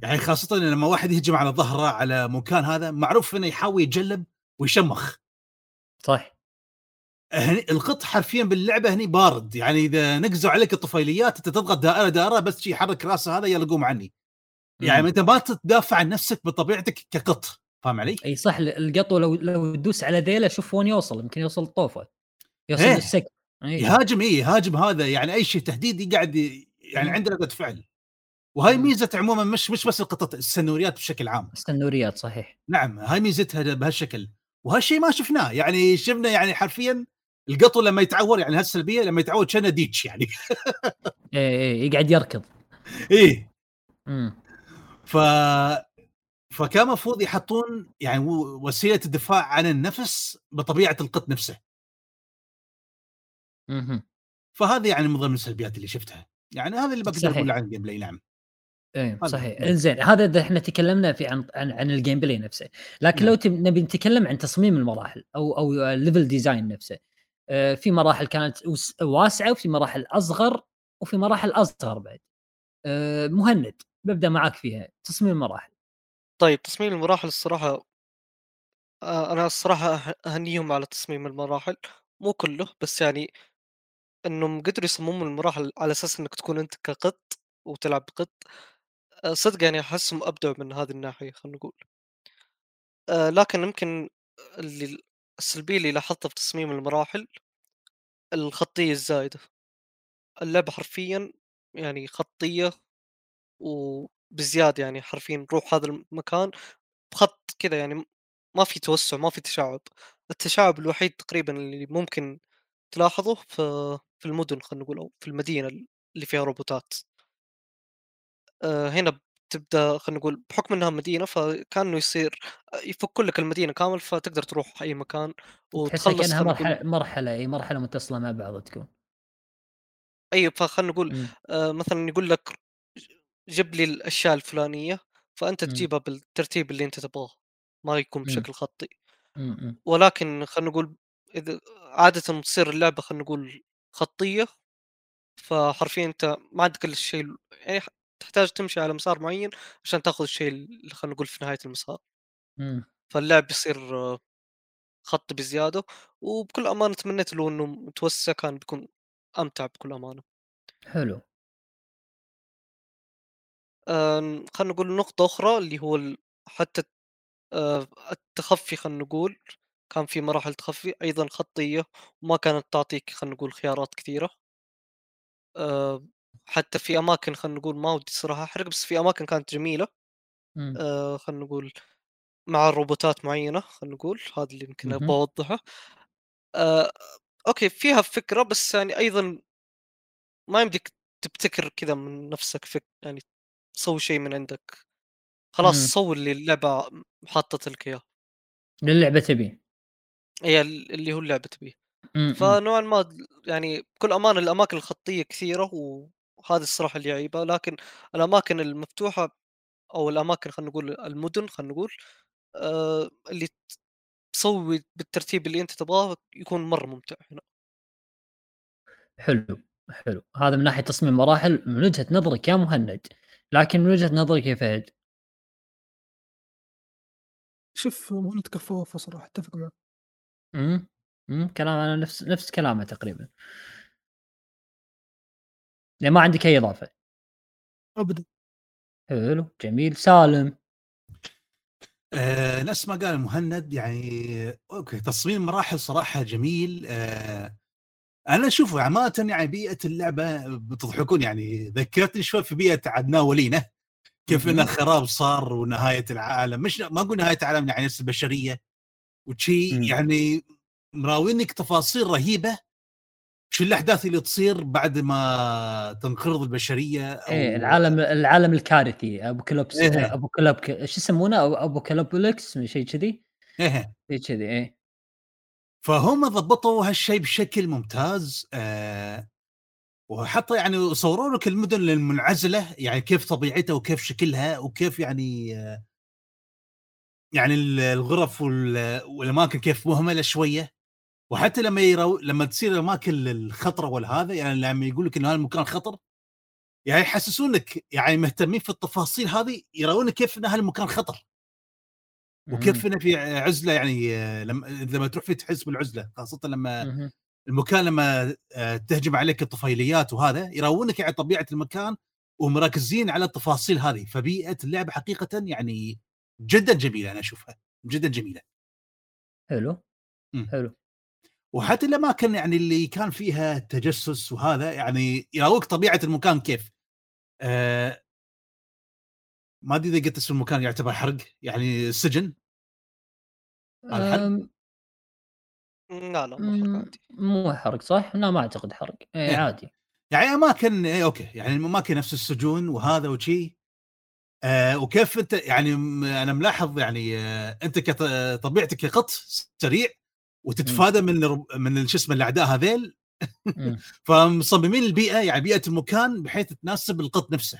يعني خاصه لما واحد يهجم على ظهره على مكان هذا معروف إنه يحاول يتجلب ويشمخ صح هني القط حرفيا باللعبة هني بارد يعني إذا نقزوا عليك الطفيليات أنت تضغط دائرة دائرة بس شي يحرك راسه هذا يلا قوم عني يعني. انت ما تدافع عن نفسك بطبيعتك كقط فاهم علي؟ إي صح القطو لو لو تدوس على ذيله شوف وين يوصل يمكن يوصل الطوفه يوصل إيه. للسك إيه. يهاجم إيه يهاجم هذا يعني أي شيء تهديدي قاعد ي- يعني. عنده رده فعل وهاي. ميزة عموما مش مش بس القطط السنوريات بشكل عام السنوريات صحيح نعم هاي ميزتها بهالشكل وهالشيء ما شفناه يعني شفنا يعني حرفيا القطو لما يتعور يعني هالسلبية لما يتعور كأنه glitch يعني إي إي يقعد يركض إيه مم. ف فكان المفروض يحطون يعني وسيلة الدفاع عن النفس بطبيعة القط نفسه مهم. فهذه يعني من ضمن السلبيات اللي شفتها يعني هذا اللي بقدر صحيح. أقول عن ال gameplay نعم إيه. صحيح إنزين هذا إحنا تكلمنا في عن عن, عن ال gameplay نفسه لكن نعم. لو تب- نبي نتكلم عن تصميم المراحل أو أو ال level design نفسه آه، في مراحل كانت واسعة وفي مراحل أصغر وفي مراحل أصغر بعد آه، مهند ببدأ معاك فيها تصميم المراحل طيب تصميم المراحل الصراحة آه، أنا الصراحة أه- أهنيهم على تصميم المراحل مو كله بس يعني إنهم قدروا يصممون المراحل على أساس إنك تكون أنت كقط وتلعب بقط آه، صدق يعني أحسهم أبدعوا من هذه الناحية خلينا نقول. لكن يمكن اللي اللي لاحظتها في تصميم المراحل الخطية الزايدة. اللعبة حرفيا يعني خطية وبزيادة يعني حرفيا روح هذا المكان بخط كذا يعني ما في توسع ما في تشعب. التشعب الوحيد تقريبا اللي ممكن تلاحظه في في المدن خلينا نقول أو في المدينة اللي فيها روبوتات. آه، هنا تبدا خلينا نقول بحكم إنها مدينة فكأنه يصير يفك لك المدينة كامل فتقدر تروح أي مكان وتخلص كأنها مرحلة مرحلة أي مرحلة متصلة مع بعض تكون. اي فخلينا نقول. آه، مثلا يقول لك جيب لي الأشياء الفلانية فأنت مم. تجيبها بالترتيب اللي أنت تبغاه ما يكون مم. بشكل خطي مم. مم. ولكن خلينا نقول إذا عاده تصير اللعبة خلينا نقول خطية فحرفيا أنت ما عندك إلا الشيء ال- يعني تحتاج تمشي على مسار معين عشان تاخذ الشيء اللي خلينا نقول في نهاية المسار. فاللعب بيصير خط بزيادة وبكل أمانة تمنيت لو إنه متوسع كان بيكون أمتع بكل أمانة حلو خلينا نقول نقطة أخرى اللي هو ال- حتى آه، التخفي خلينا نقول كان في مراحل تخفي أيضا خطية وما كانت تعطيك خلينا نقول خيارات كثيرة. آه، حتى في أماكن خلينا نقول ما ودي صراحة أحرق بس في أماكن كانت جميلة. مم. آه، خلينا نقول مع روبوتات معينة خلينا نقول هذا اللي يمكن اوضحه آه، أوكي فيها فكرة بس يعني أيضا ما يمديك تبتكر كذا من نفسك فك يعني سوي شيء من عندك. خلاص إمم. سوي اللي اللعبه حاطت لك اياه للعبة تبيه هي ال- اللي هو اللعبة تبيه إمم، إمم. فنوعا ما يعني بكل أمانة الأماكن الخطية كثيرة وهذا الصراحة اللي يعيبها لكن الأماكن المفتوحة أو الأماكن خلينا نقول المدن خلينا نقول آه اللي تسوي بالترتيب اللي أنت تبغاه يكون مرة ممتع هنا. حلو حلو. هذا من ناحية تصميم مراحل من وجهة نظرك يا مهند لكن من وجهة نظرك يا فهد؟ شوف مهند كفوفه صراحة أتفق معك. إمم إمم كلام أنا نفس نفس كلامه تقريبا. يعني ما عندك أي إضافة؟ ابدا. حلو جميل سالم. آه نفس ما قال مهند يعني أوكي تصميم مراحل صراحة جميل آه أنا أشوف عامه يعني بيئة اللعبة بتضحكون يعني ذكرتني شوي في بيئة عدنان ولينة كيف مهم. انه خراب صار ونهاية العالم مش ما أقول نهاية العالم يعني نفس البشرية وشي. يعني مراوينك تفاصيل رهيبة شو الأحداث اللي تصير بعد ما تنقرض البشرية أو إيه العالم العالم الكارثي apocalypse إيه. apocalyp شو يسمونه أو- apocalypse شيء كذي إيه. شيء كذي إيه فهم ضبطوا هالشيء بشكل ممتاز آه وحتى يعني صوروا لك المدن المنعزلة يعني كيف طبيعتها وكيف شكلها وكيف يعني آه يعني ال- الغرف وال- والأماكن كيف مهملة شوية. وحتى لما يرو لما تصير الأماكن الخطره والهذا يعني لما يقول لك إنه هذا المكان خطر يعني يحسسونك يعني مهتمين في التفاصيل هذه يرونك كيف إن هالمكان خطر. وكيف إنه في عزلة يعني آه، لما لما تروح فيه تحس بالعزلة خاصه لما. المكان لما آه، تهجم عليك الطفيليات وهذا يرونك يعني طبيعة المكان ومركزين على التفاصيل هذه. فبيئة اللعبه حقيقه يعني جدا جميلة أنا أشوفها جدا جميلة. حلو. حلو. وحتى الأماكن يعني اللي كان فيها تجسس وهذا يعني يراوك طبيعة المكان كيف؟ آه ما أدري إذا قلت اسم المكان يعتبر حرق يعني السجن الحرق؟ لا لا فرق عادي مو حرق صح؟ لا ما أعتقد حرق إيه إيه. عادي يعني أماكن إيه أوكي يعني اماكن نفس السجون وهذا وشي آه وكيف أنت يعني م- أنا ملاحظ يعني آه أنت كطبيعتك كقط سريع وتتفادى من من شو اسمه الاعداء هذيل مم. فمصممين البيئة يعني بيئة المكان بحيث تناسب القط نفسه.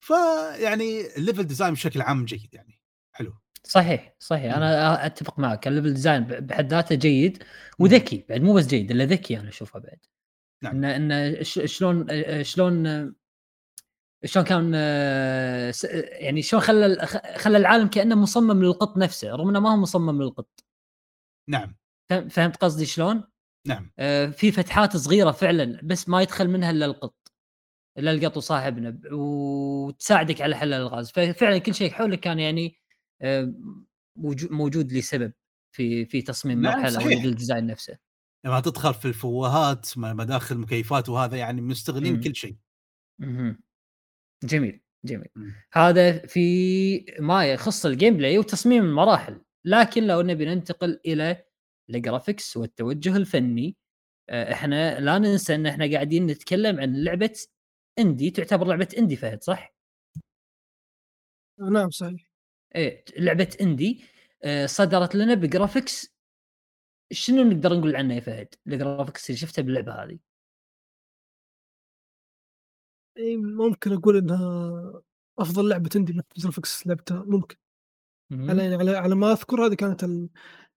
فيعني ال level design بشكل عام جيد يعني. حلو. صحيح صحيح. أنا أتفق معك. ال level design بحد ذاته جيد وذكي بعد مو بس جيد إلا ذكي أنا اشوفه بعد. نعم. ان إن شلون شلون شلون كان يعني شلون خلى خلى العالم كأنه مصمم للقط نفسه رغم إنه ما هو مصمم للقط. نعم. فهم- فهمت قصدي شلون؟ نعم. آه، في فتحات صغيرة فعلا بس ما يدخل منها إلا القط. إلا القط وصاحبنا وتساعدك على حل الألغاز ففعلا كل شيء حولك كان يعني آه، موجو- موجود لسبب في في تصميم نعم، مرحلة أو صحيح. ال level design نفسه لما تدخل في الفوهات مداخل المكيفات وهذا يعني مستغلين مم. كل شيء. جميل جميل مم. هذا في ما يخص ال gameplay وتصميم المراحل لكن لو نبي ننتقل إلى ال graphics والتوجه الفني آه، إحنا لا ننسى إن إحنا قاعدين نتكلم عن لعبة indie تعتبر لعبة indie فهد صح؟ نعم صحيح. إيه لعبة indie آه، صدرت لنا ب graphics. شنو نقدر نقول عنه يا فهد؟ ال graphics اللي شفته باللعبة هذه. إي ممكن أقول إنها أفضل لعبة indie من graphics لعبتها ممكن. مهم. على يعني على, على ما أذكر هذه كانت ال...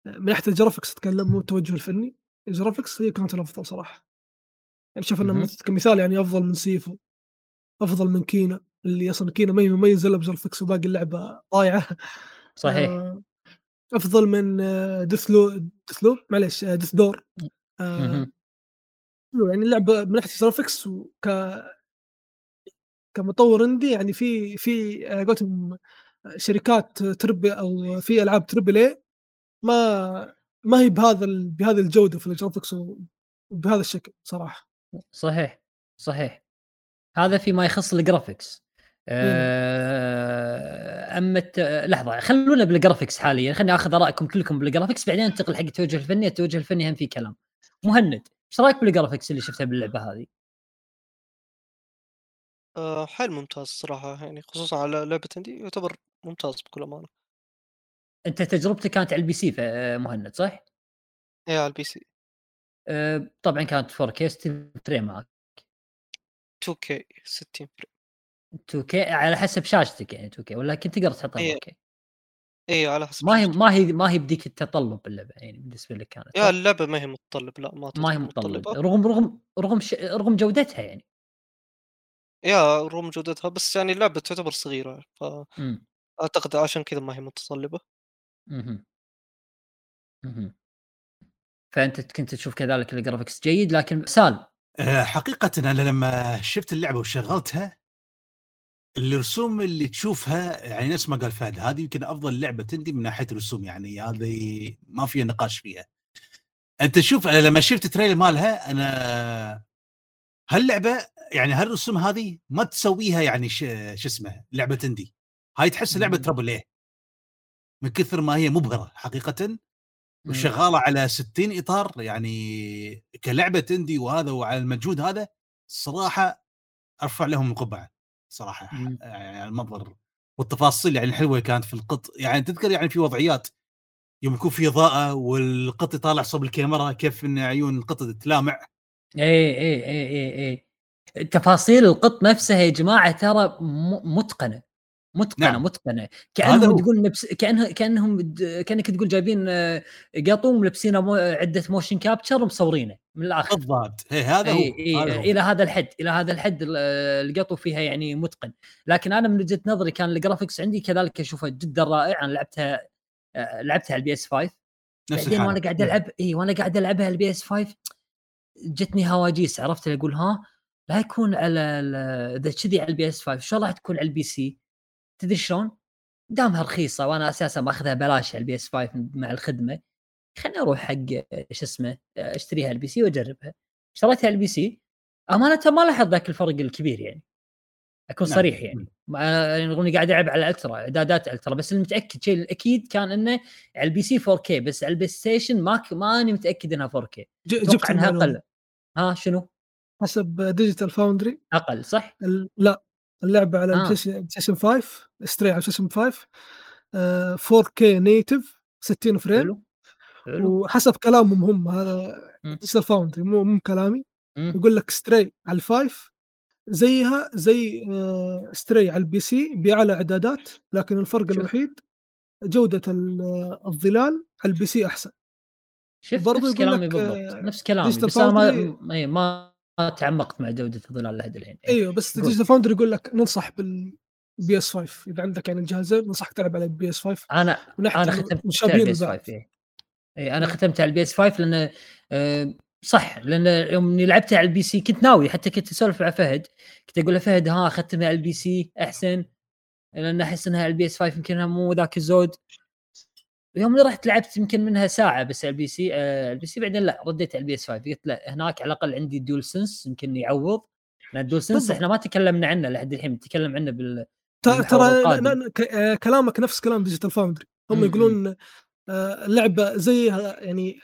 من ناحية ال graphics أتكلم مو التوجه الفني. ال graphics هي كانت الأفضل صراحة. يعني شوف انه كمثال يعني أفضل من Sifu. أفضل من Kena اللي أصلا Kena ما هي مميز الا ب graphics وباقي اللعبة ضايعه صحيح. آه، أفضل من آه، Deathloop Deathloop؟ معليش آه، Death's Door. يعني اللعبة من ناحية graphics وك كمطور indie يعني في في قولتهم شركات triple A أو في ألعاب triple A ما ما هي بهذا بهذه الجودة في ال graphics وبهذا الشكل صراحة. صحيح صحيح. هذا فيما يخص ال graphics نعم. آه، أما الت... لحظة خلونا بال graphics حاليا خليني آخذ آرائكم كلكم بال graphics بعدين انتقل حق التوجه الفني التوجه الفني هم في كلام. مهند إيش رأيك بال graphics اللي شفتها باللعبة هذه؟ آه حيل ممتاز الصراحة يعني خصوصا على لعبة indie يعتبر ممتاز بكل أمانة. أنت تجربتك كانت على ال PC مهند صح؟ إيه على ال PC. آه، طبعا كانت 4K 60 frame معك. 2K 60 frame 2K على حسب شاشتك يعني 2K ولا كنت تقدر تحطها إيه. 4K إيه على حسب ما هي. ما هي ما هي بديك التطلب اللعبة يعني بالنسبة لك كانت يا صح؟ اللعبة ما هي متطلب لا ما ما هي متطلبه متطلبة رغم رغم رغم ش... رغم جودتها يعني يا رغم جودتها بس يعني اللعبة تعتبر صغيرة إمم فأعتقد عشان كذا ما هي متطلبة مهم. مهم. فأنت كنت تشوف كذلك ال graphics جيد لكن سال حقيقة أنا لما شفت اللعبة وشغلتها الرسوم اللي تشوفها يعني نفس ما قال فهد هذه يمكن أفضل لعبة indie من ناحية الرسوم يعني هذه ما فيها نقاش فيها. أنت شوف أنا لما شفت ال trailer مالها أنا هاللعبة يعني هالرسوم هذه ما تسويها يعني شو اسمه لعبة تندي. هاي تحس لعبة مم. ترابل إيه من كثر ما هي مبهرة حقيقة مم. وشغالة على 60 إطار يعني كلعبة إندي وهذا وعلى المجهود هذا الصراحه أرفع لهم القبعة صراحة مم. يعني المنظر والتفاصيل يعني الحلوة كانت في القط يعني تذكر يعني في وضعيات يوم يكون في اضاءه والقط يطالع صوب الكاميرا كيف إن عيون القط تلامع اي اي اي اي اي تفاصيل القط نفسها يا جماعة ترى متقنة. متقنة نعم. متقنة. كأنهم. تقول نفس كانه كأنهم كأنك تقول جايبين آه، قطو ملبسينه مو... عدة motion capture ومصورينه من الآخر. بالضبط. هي هذا هو. إي هذا هو. إلى هذا الحد إلى هذا الحد ال- القطو فيها يعني متقن. لكن أنا من وجهة نظري كان ال graphics عندي كذلك أشوفه جدا رائع. أنا لعبتها آه، لعبتها على ال PS 5 نفس بعدين وأنا قاعد ألعب إي وأنا قاعد ألعبها على ال PS 5 جتني هواجيس. عرفت اللي أقول؟ ها؟ لا يكون على ال- إذا كذي على ال PS 5 شلون راح تكون على ال PC؟ تدري شلون؟ دامها رخيصة وأنا أساسا ماخذها بلاش على ال PS 5 مع الخدمة خليني أروح حق شو اسمه أشتريها ال PC وأجربها اشتريتها ال PC أمانة ما لاحظ ذاك الفرق الكبير يعني أكون نعم. صريح يعني يعني اني قاعد ألعب على ultra إعدادات ultra بس المتاكد شيء الأكيد كان إنه على ال PC 4K بس على ال PlayStation ما ك- ماني متأكد إنها 4K ج- جبت أتوقع انها. أقل ها شنو؟ حسب Digital Foundry أقل صح؟ ال- لا اللعبة على آه. Station 5 Stray على Station 5 آه، 4K native 60 frame حلو حلو وحسب كلامهم هم هذا. Digital Foundry مو مو كلامي مم. يقول لك Stray على ال five زيها زي آه، Stray على ال PC بأعلى إعدادات لكن الفرق شوف. الوحيد جودة ال- آه، الظلال على البي سي أحسن شفت برضو نفس كلامي بالضبط آه، نفس كلامي بس أنا ما إيه، ما ما تعمقت مع جودة الظلال لحد الحين. إيوه بس. ديجيتال فاوندري يقول لك ننصح بال PS 5 إذا عندك يعني الجهازين ننصحك تلعب على البي إس 5 أنا من ناحيه أنا إنه ختمت على ال PS لبعض. 5 اي أنا نعم. ختمت على ال PS 5 لأن صح لأن يوم لعبتها على ال PC كنت ناوي حتى كنت أسولف مع فهد. كنت أقول له فهد ها ختمها على ال PC أحسن. لأن أحس إنها على ال PS 5 يمكن إنها مو ذاك الزود. يوم اللي رحت لعبت يمكن منها ساعة بس على ال PC آه ال PC بعدين لا رديت على ال PS 5 قلت لا هناك على الأقل عندي DualSense يمكن يعوض لأن ال DualSense. إحنا ما تكلمنا عنه لحد الحين نتكلم عنه بال ترى آه، كلامك نفس كلام Digital Foundry هم. يقولون آه، اللعبة زيها يعني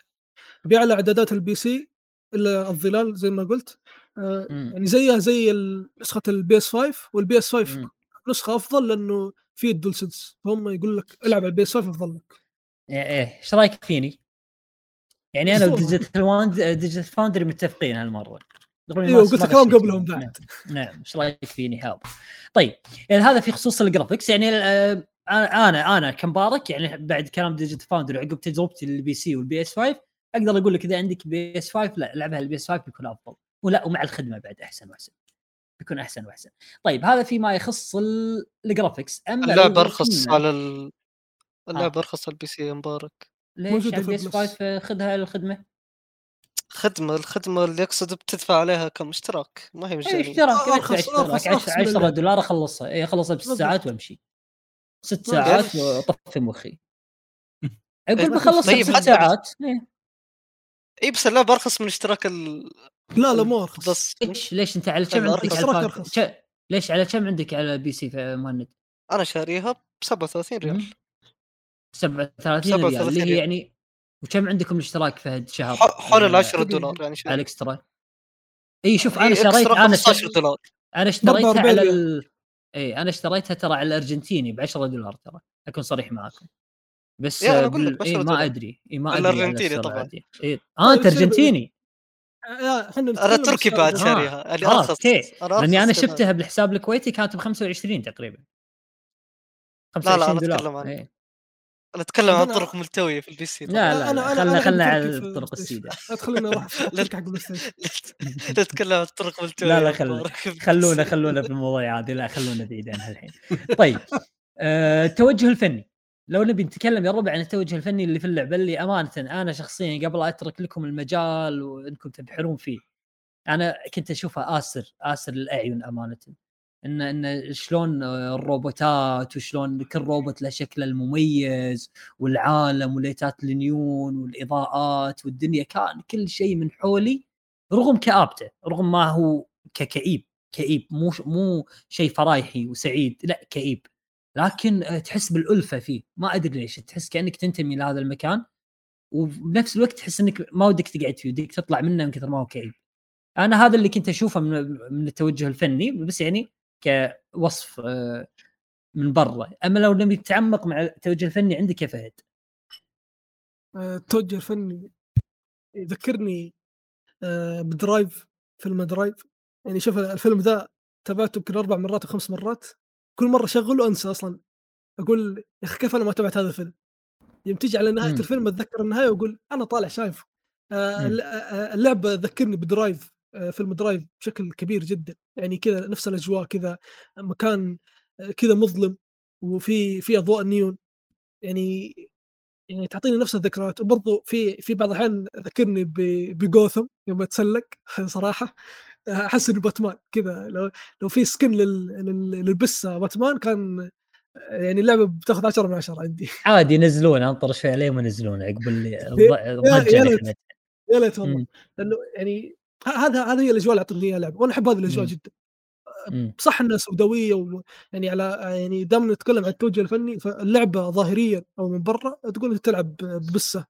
بأعلى اعدادات ال PC إلا الظلال زي ما قلت آه،. يعني زيها زي نسخة ال PS 5 وال PS 5 مم. نسخة أفضل لأنه في ال DualSense فهم يقول لك العب على ال PS 5 أفضل لك إيه إيه. إيش رأيك فيني؟ يعني أنا. و Digital Digital Foundry متفقين هالمرة. إيوه قلت غشيت قبلهم. بعد. نعم إيش رأيك فيني؟ هذا؟ طيب يعني هذا في خصوص ال graphics يعني آه، أنا أنا أنا كمبارك يعني بعد كلام Digital Foundry وعقب تجربتي لل PC وال PS 5 أقدر أقول لك إذا عندك PS 5 لا لعبها ال PS 5 بيكون أفضل. ولا ومع الخدمة بعد أحسن وأحسن. بيكون أحسن وأحسن. طيب هذا فيما يخص ال- ال graphics أما اللعبة لو ارخص على ال... اللعبة ارخص على ال PC يا مبارك ليش على في ال PS ال Plus. 5 خذها للخدمه خدمة الخدمة اللي يقصد بتدفع عليها كم اشتراك ما هي اي مجانية اشتراك اشتراك أرخص- 10 أرخص من 10 اللعبة. دولار أخلصها اي أخلصها بست. ساعات وأمشي ست ساعات. وأطفي مخي إيه، أقول بخلصها طيب بست حتى ساعات إيه. اي بس اللعبة ارخص من اشتراك ال... لا لا مو أرخص بس ليش ليش أنت على كم لا، عندك. على ليش على كم عندك على بي سي في مهند؟ أنا شاريها ب 37 ريال. 37 ريال 37 اللي هي ريال. يعني وكم عندكم الاشتراك فهد شهر؟ ح- حول ال آه، 10 دقيقة. دولار يعني على شاري الاكسترا إي شوف إيه، أنا شريت أنا 15 شريت دولار أنا اشتريتها على ال... إي أنا اشتريتها ترى على الأرجنتيني ب 10 دولار ترى أكون صريح معاكم بس يا أنا آه، أقول لك بال... ب إيه 10 ما. أدري إيه ما أدري على السرعة طبعاً. إيه. آه أنت أرجنتيني إحنا أنا تركي بعد. شاريها يعني آه، ارخص أوكي. أنا لأني أنا. شفتها بالحساب الكويتي كانت ب 25 تقريبا لا، 25 أنا دولار أتكلم عن- إيه. أنا أتكلم عن أنا- طرق ملتوية في ال PC لا. لا خلنا خلنا على الطرق. السيدة لا تخلينا نروح لا. حق تتكلم عن طرق ملتوية لا لا يا خل مبارك. خلونا خلونا في المواضيع هذه لا خلونا بعيد عنها الحين طيب آه، التوجه الفني لو نبي نتكلم يا ربع عن التوجه الفني اللي في اللعبة اللي أمانة أنا شخصيا قبل أترك لكم المجال وإنكم تبحرون فيه أنا كنت اشوفها اسر آسر للأعين أمانة ان إن شلون الروبوتات وشلون كل روبوت له شكله المميز والعالم وليتات النيون والإضاءات والدنيا كان كل شيء من حولي رغم كآبته رغم ما هو ككئيب كئيب مو مو شيء فرايحي وسعيد لا كئيب. لكن تحس بالألفة فيه ما أدري ليش تحس كأنك تنتمي لهذا المكان وبنفس الوقت تحس إنك ما ودك تقعد فيه ودك تطلع منه من كثر ما هو كئيب. أنا هذا اللي كنت أشوفه من من التوجه الفني بس يعني كوصف آه، من برا. أما لو نبي نتعمق مع التوجه الفني عندك يا فهد؟ آه، التوجه الفني يذكرني آه، ب Drive فيلم Drive. يعني شوف الفيلم ذا تابعته يمكن أربع مرات أو خمس مرات. كل مرة أشغله أنسى أصلا. أقول يا أخي كيف أنا ما تابعت هذا الفيلم؟ يوم تيجي على نهاية مم. الفيلم أتذكر النهاية وأقول أنا طالع شايفه. آه، آه، اللعبة ذكرني ب Drive. آه، فيلم Drive بشكل كبير جدا. يعني كذا نفس الأجواء كذا مكان آه، كذا مظلم وفي في أضواء نيون يعني يعني تعطيني نفس الذكريات. وبرضه في في بعض الأحيان ذكرني بجوثم يوم أتسلق. صراحة أحس إنه باتمان. كذا لو لو في سكن لل- لل- للبسة باتمان كان يعني اللعبة بتاخذ 10 من 10 عندي. عادي ينزلونه أنطر شوي عليه وينزلونه عقب اللي يا- ليت. كانت. يا ليت والله. لأنه يعني هذا هذه هي الأجواء اللي أعطتني إياها اللعبه وأنا أحب هذه الأجواء مم. جدا مم. صح إنها سوداوية و... يعني على يعني دام نتكلم عن التوجه الفني فاللعبة ظاهريا أو من برا تقول انت تلعب ببسة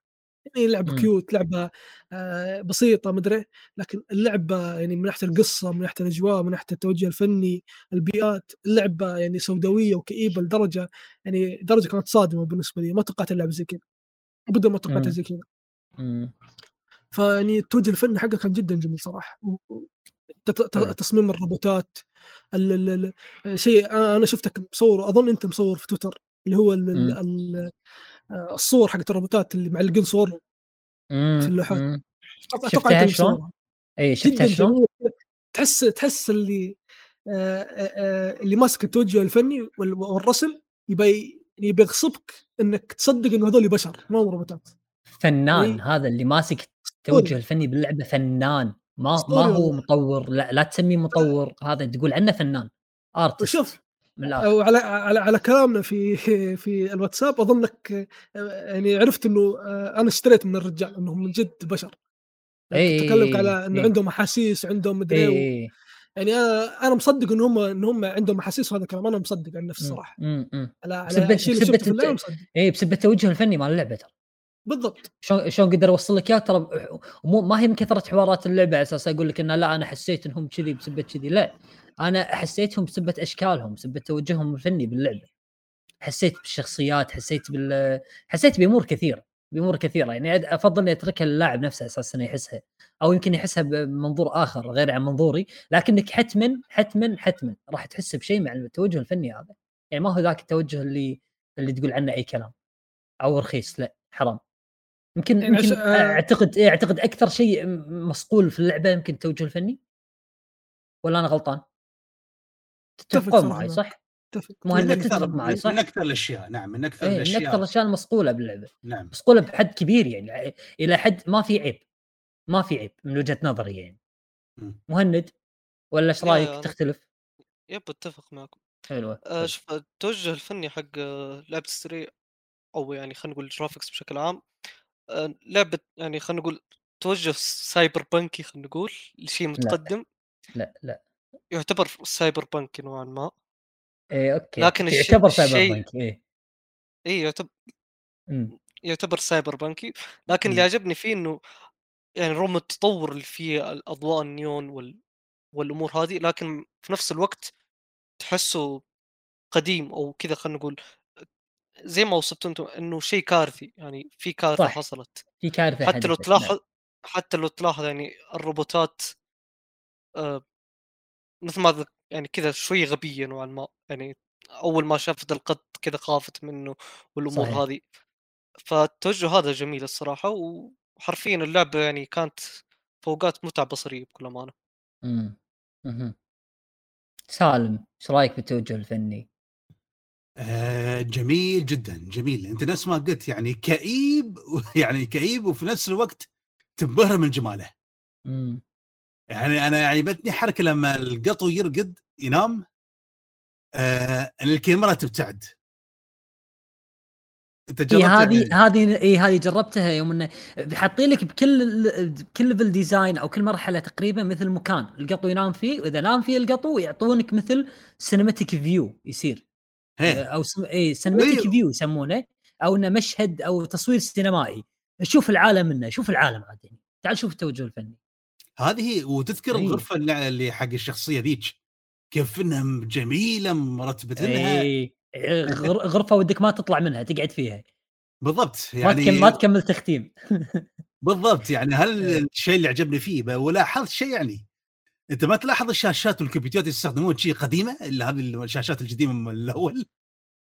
يعني لعبة مم. كيوت لعبة آه، بسيطة مدري لكن اللعبة يعني من ناحية القصة من ناحية الأجواء من ناحية التوجه الفني البيئات اللعبة يعني سوداوية وكئيبة لدرجة يعني درجة كانت صادمة بالنسبة لي ما توقعت اللعبه زي كذا ابدا ما توقعتها مم. زي كذا. فيعني التوجه الفني حقه كان جدا جميل صراحة حلو. تصميم الروبوتات ال- ال- ال- شيء أنا شفتك مصور أظن أنت مصور في تويتر اللي هو ال- ال- مم. ال- آه، الصور حقت الروبوتات اللي معلقين مم. في اللوحات. أتوقع أنت شلون؟ اي شفتها شلون؟ تحس تحس اللي آه، آه، اللي ماسك التوجه الفني وال- والرسم يبي يبي يغصبك إنك تصدق انه هذول بشر ما هم روبوتات فنان يعني هذا اللي ماسك. التوجه الفني باللعبة فنان ما ما هو. مطور لا, لا تسميه مطور هذا تقول عنه فنان artist وشوف وعلى على على كلامنا في في الواتساب اظنك يعني عرفت إنه آه، أنا اشتريت من الرجال انهم من جد بشر. إي، تكلمك إي، على إنه إي. عندهم أحاسيس عندهم مدري اي إيه و- اي يعني أنا أنا مصدق ان هم ان هم عندهم أحاسيس وهذا الكلام أنا مصدق عن نفسي مم، صراحة. مم، مم. على على بسبة- بسبة اي بسبب التوجه الفني مال اللعبة ترى. بالضبط. شلون شلون قدر اوصل لك اياه؟ ترى مو ما هي من كثرة حوارات اللعبة على أساس أقول لك إنه لا أنا حسيت إنهم كذي بسبة كذي. لا أنا حسيتهم بسبة أشكالهم بسبة توجههم الفني باللعبة. حسيت بالشخصيات حسيت بال حسيت بأمور كثيرة بأمور كثيرة. يعني أفضل اني اتركها للاعب نفسه أساس إنه يحسها أو يمكن يحسها بمنظور آخر غير عن منظوري. لكنك حتما حتما حتما راح تحس بشيء مع التوجه الفني هذا. يعني ما هو ذاك التوجه اللي اللي تقول عنه أي كلام أو رخيص لا حرام. يمكن يعني يمكن آه. أعتقد إيه، أعتقد أكثر شيء مصقول في اللعبة يمكن التوجه الفني ولا أنا غلطان؟ تتفقون معي. صح؟ اتفق مهند تتفق معي صح؟ من أكثر الأشياء نعم من أكثر إيه من أكثر الأشياء الأشياء المصقولة باللعبة نعم مصقولة بحد كبير يعني إلى حد ما في عيب ما في عيب من وجهة نظري يعني. مهند ولا إيش رأيك تختلف؟ yep أتفق معكم حلوة آه، شوف التوجه الفني حق آه، لعبة Stray أو يعني خلينا نقول ال graphics بشكل عام آه، لعبة يعني خلينا نقول توجه cyberpunk ي خلينا نقول لشيء متقدم. لا لا. يعتبر cyberpunk ي نوعا ما. إيه أوكي. لكن الشيء- يعتبر سايبر الشيء- بانك إيه. اي يعتبر يعتبر cyberpunk ي لكن اللي مم. عجبني فيه إنه يعني رغم التطور اللي فيه الأضواء النيون وال والأمور هذه لكن في نفس الوقت تحسه قديم أو كذا خلينا نقول زي ما وصفتوا أنتم إنه شيء كارثي يعني في كارثة صح. حصلت في كارثة حتى لو نعم. تلاحظ حتى لو تلاحظ يعني الروبوتات آه مثل ما يعني كذا شوي غبية نوعا ما يعني أول ما شافت القط كذا خافت منه والأمور صحيح. هذه فالتوجه هذا جميل الصراحة وحرفيا اللعبة يعني كانت فوقات متعة بصرية بكل أمانة. اهم. سالم، إيش رأيك بالتوجه الفني؟ آه، جميل جدا جميل. أنت نفس ما قلت يعني كئيب يعني كئيب وفي نفس الوقت تنبهر من جماله. يعني أنا يعني بتني حركة لما القطو يرقد ينام آه إن الكاميرا تبتعد. أنت جربت هذه يعني؟ هذه إي هذه جربتها يوم إنه حاطين لك بكل بكل level design أو كل مرحلة تقريبا مثل مكان. القطو ينام فيه وإذا نام فيه القطو يعطونك مثل cinematic view يصير. أو سم... اي cinematic. view يسمونه أو إنه مشهد أو تصوير سينمائي. شوف العالم منه شوف العالم عاد يعني. تعال شوف التوجه الفني. هذه وتذكر إيه. الغرفة اللي اللي حق الشخصية ذيك. كيف إنها جميلة مرتبة لها. اي غر... غرفة ودك ما تطلع منها تقعد فيها. بالضبط ما تكمل يعني ما تكمل تختيم. بالضبط يعني هل إيه. الشيء اللي عجبني فيه ولاحظت شيء يعني. أنت ما تلاحظ الشاشات والكمبيوترات يستخدمون شيء قديمة؟ إلا هذه الشاشات القديمه من الأول؟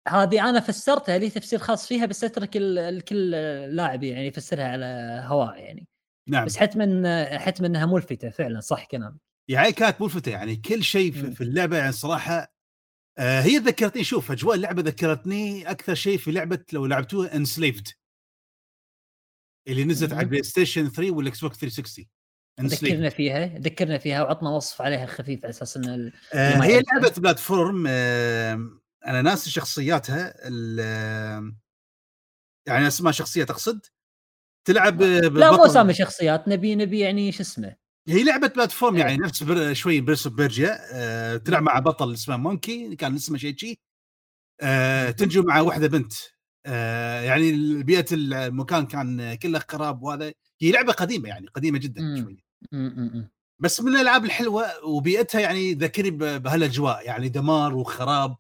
هذه أنا فسرتها لي تفسير خاص فيها بس أترك ال- الكل لاعب يعني يفسرها على هواء يعني. نعم. بس حتما حتما انها ملفتة فعلا صح كلام يعني كانت ملفتة يعني. كل شيء في. في اللعبة يعني صراحة آه هي ذكرتني شوف أجواء اللعبة ذكرتني أكثر شيء في لعبة لو لعبتوها Enslaved اللي نزلت على. ال PlayStation 3 وال Xbox 360 Enslaved. ذكرنا فيها ذكرنا فيها وعطنا وصف عليها خفيف على أساس إن آه هي. لعبة platform آه أنا ناسي شخصياتها آه، يعني أسماء شخصيات اقصد تلعب لا مو أسامي شخصيات نبي نبي يعني شو اسمه هي لعبة بلاتفورم. يعني نفس بر... شوي بيرس أوف بيرجيا آه تلعب مع بطل اسمه مونكي كان اسمه شيء شي آه تنجو مع واحدة بنت آه يعني بيئة المكان كان كله خراب وهذا هي لعبة قديمة يعني قديمة جدا. شوي. بس من الألعاب الحلوة وبيئتها يعني ذكرني ب- بهالأجواء يعني دمار وخراب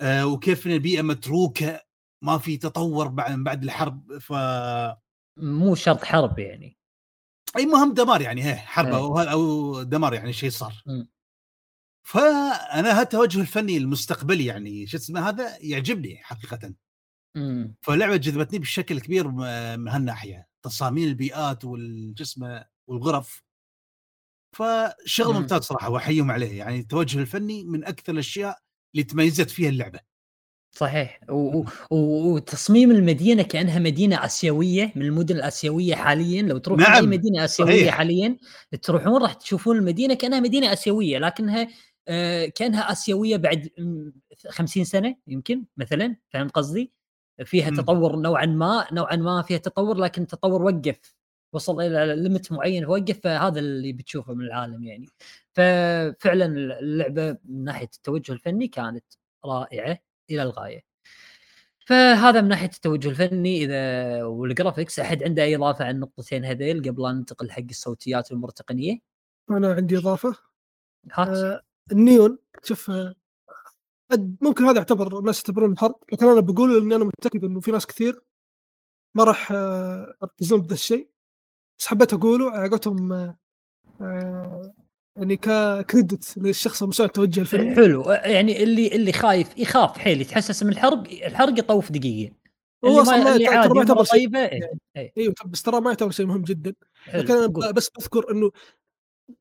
آه وكيف إن البيئة متروكة ما في تطور بعد بعد الحرب ف مو شرط حرب يعني أي مهم دمار يعني هي حرب إيه. أو أو دمار يعني شيء صار. فأنا هالتوجه الفني المستقبلي يعني شو اسمه هذا يعجبني حقيقه مم. فاللعبه جذبتني بشكل كبير من هالناحية تصاميم البيئات والجسم والغرف فشغل مم. ممتاز صراحة وأحييهم عليه يعني التوجه الفني من أكثر الأشياء اللي تميزت فيها اللعبة صحيح و- و- وتصميم المدينة كأنها مدينة آسيوية من المدن الآسيوية حاليا لو تروحون نعم، اي مدينة آسيوية صحيح. حاليا تروحون راح تشوفون المدينة كأنها مدينة آسيوية لكنها آه، كأنها آسيوية بعد م، 50 سنة يمكن مثلا فهمت قصدي؟ فيها مم. تطور نوعا ما نوعا ما فيها تطور لكن تطور وقف وصل إلى ليمت معين وقف فهذا اللي بتشوفه من العالم يعني ففعلا اللعبة من ناحية التوجه الفني كانت رائعة إلى الغاية. فهذا من ناحية التوجه الفني إذا والجرافكس أحد عنده أي إضافة عن النقطتين هذيل قبل ان ننتقل حق الصوتيات والامور التقنيه؟ أنا عندي إضافة هات آه النيون شوف آه، ممكن هذا يعتبر الناس يعتبرون حرب لكن أنا بقول إني أنا متأكد إنه في ناس كثير ما راح آه، يركزون بهذا الشيء بس حبيت أقوله على قولتهم آه، آه، يعني ككريدت للشخص المسؤول عن التوجه الفني حلو يعني اللي اللي خايف يخاف حيل يتحسس من الحرق الحرق يطوف دقيقة هو ما اللي عادي ما يعتبر شيء إيه. يعني. إيه. إيوه بس ترى ما يعتبر شيء مهم جدا حلو لكن أنا قول. بس بذكر إنه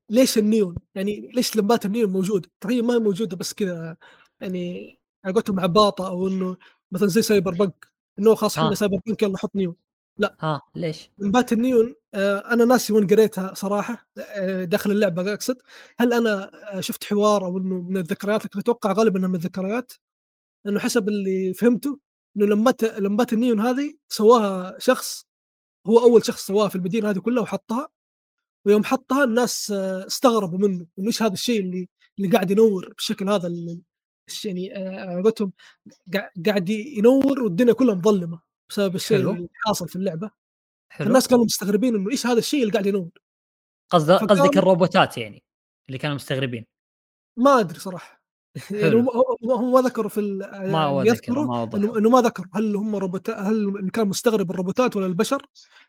ليش النيون يعني ليش لمبات النيون موجوده ترى هي ما هي موجودة بس كذا يعني على قولتهم عباطه أو إنه مثلا زي سايبر بنك إنه خلاص آه. إحنا سايبر بنك يلا حط نيون ها ليش؟ لمبات النيون آه، أنا ناسي وين قريتها صراحة آه، داخل اللعبة أقصد. هل أنا آه، شفت حوار أو إنه من الذكريات؟ لكن أتوقع غالبا إنها من الذكريات. لأنه حسب اللي فهمته إنه لمبات لمبات النيون هذه سواها شخص هو أول شخص سواها في المدينة هذه كلها وحطها. ويوم حطها الناس آه، استغربوا منه إنه إيش هذا الشيء اللي اللي قاعد ينور بالشكل هذا اللي يعني آه، قاع- قاعد ينور والدنيا كلها مظلمة بسبب الشيء. اللي حاصل في اللعبة. حلو. الناس كانوا مستغربين إنه إيش هذا الشيء اللي قاعد ينور قصد فكان- قصدك الروبوتات يعني اللي كانوا مستغربين. ما أدري صراحة. يعني. هم ما ذكروا في ال- ما يعني ذكر يذكروا ما إنه ما ذكر هل هم روبوت هل كان مستغرب الروبوتات ولا البشر.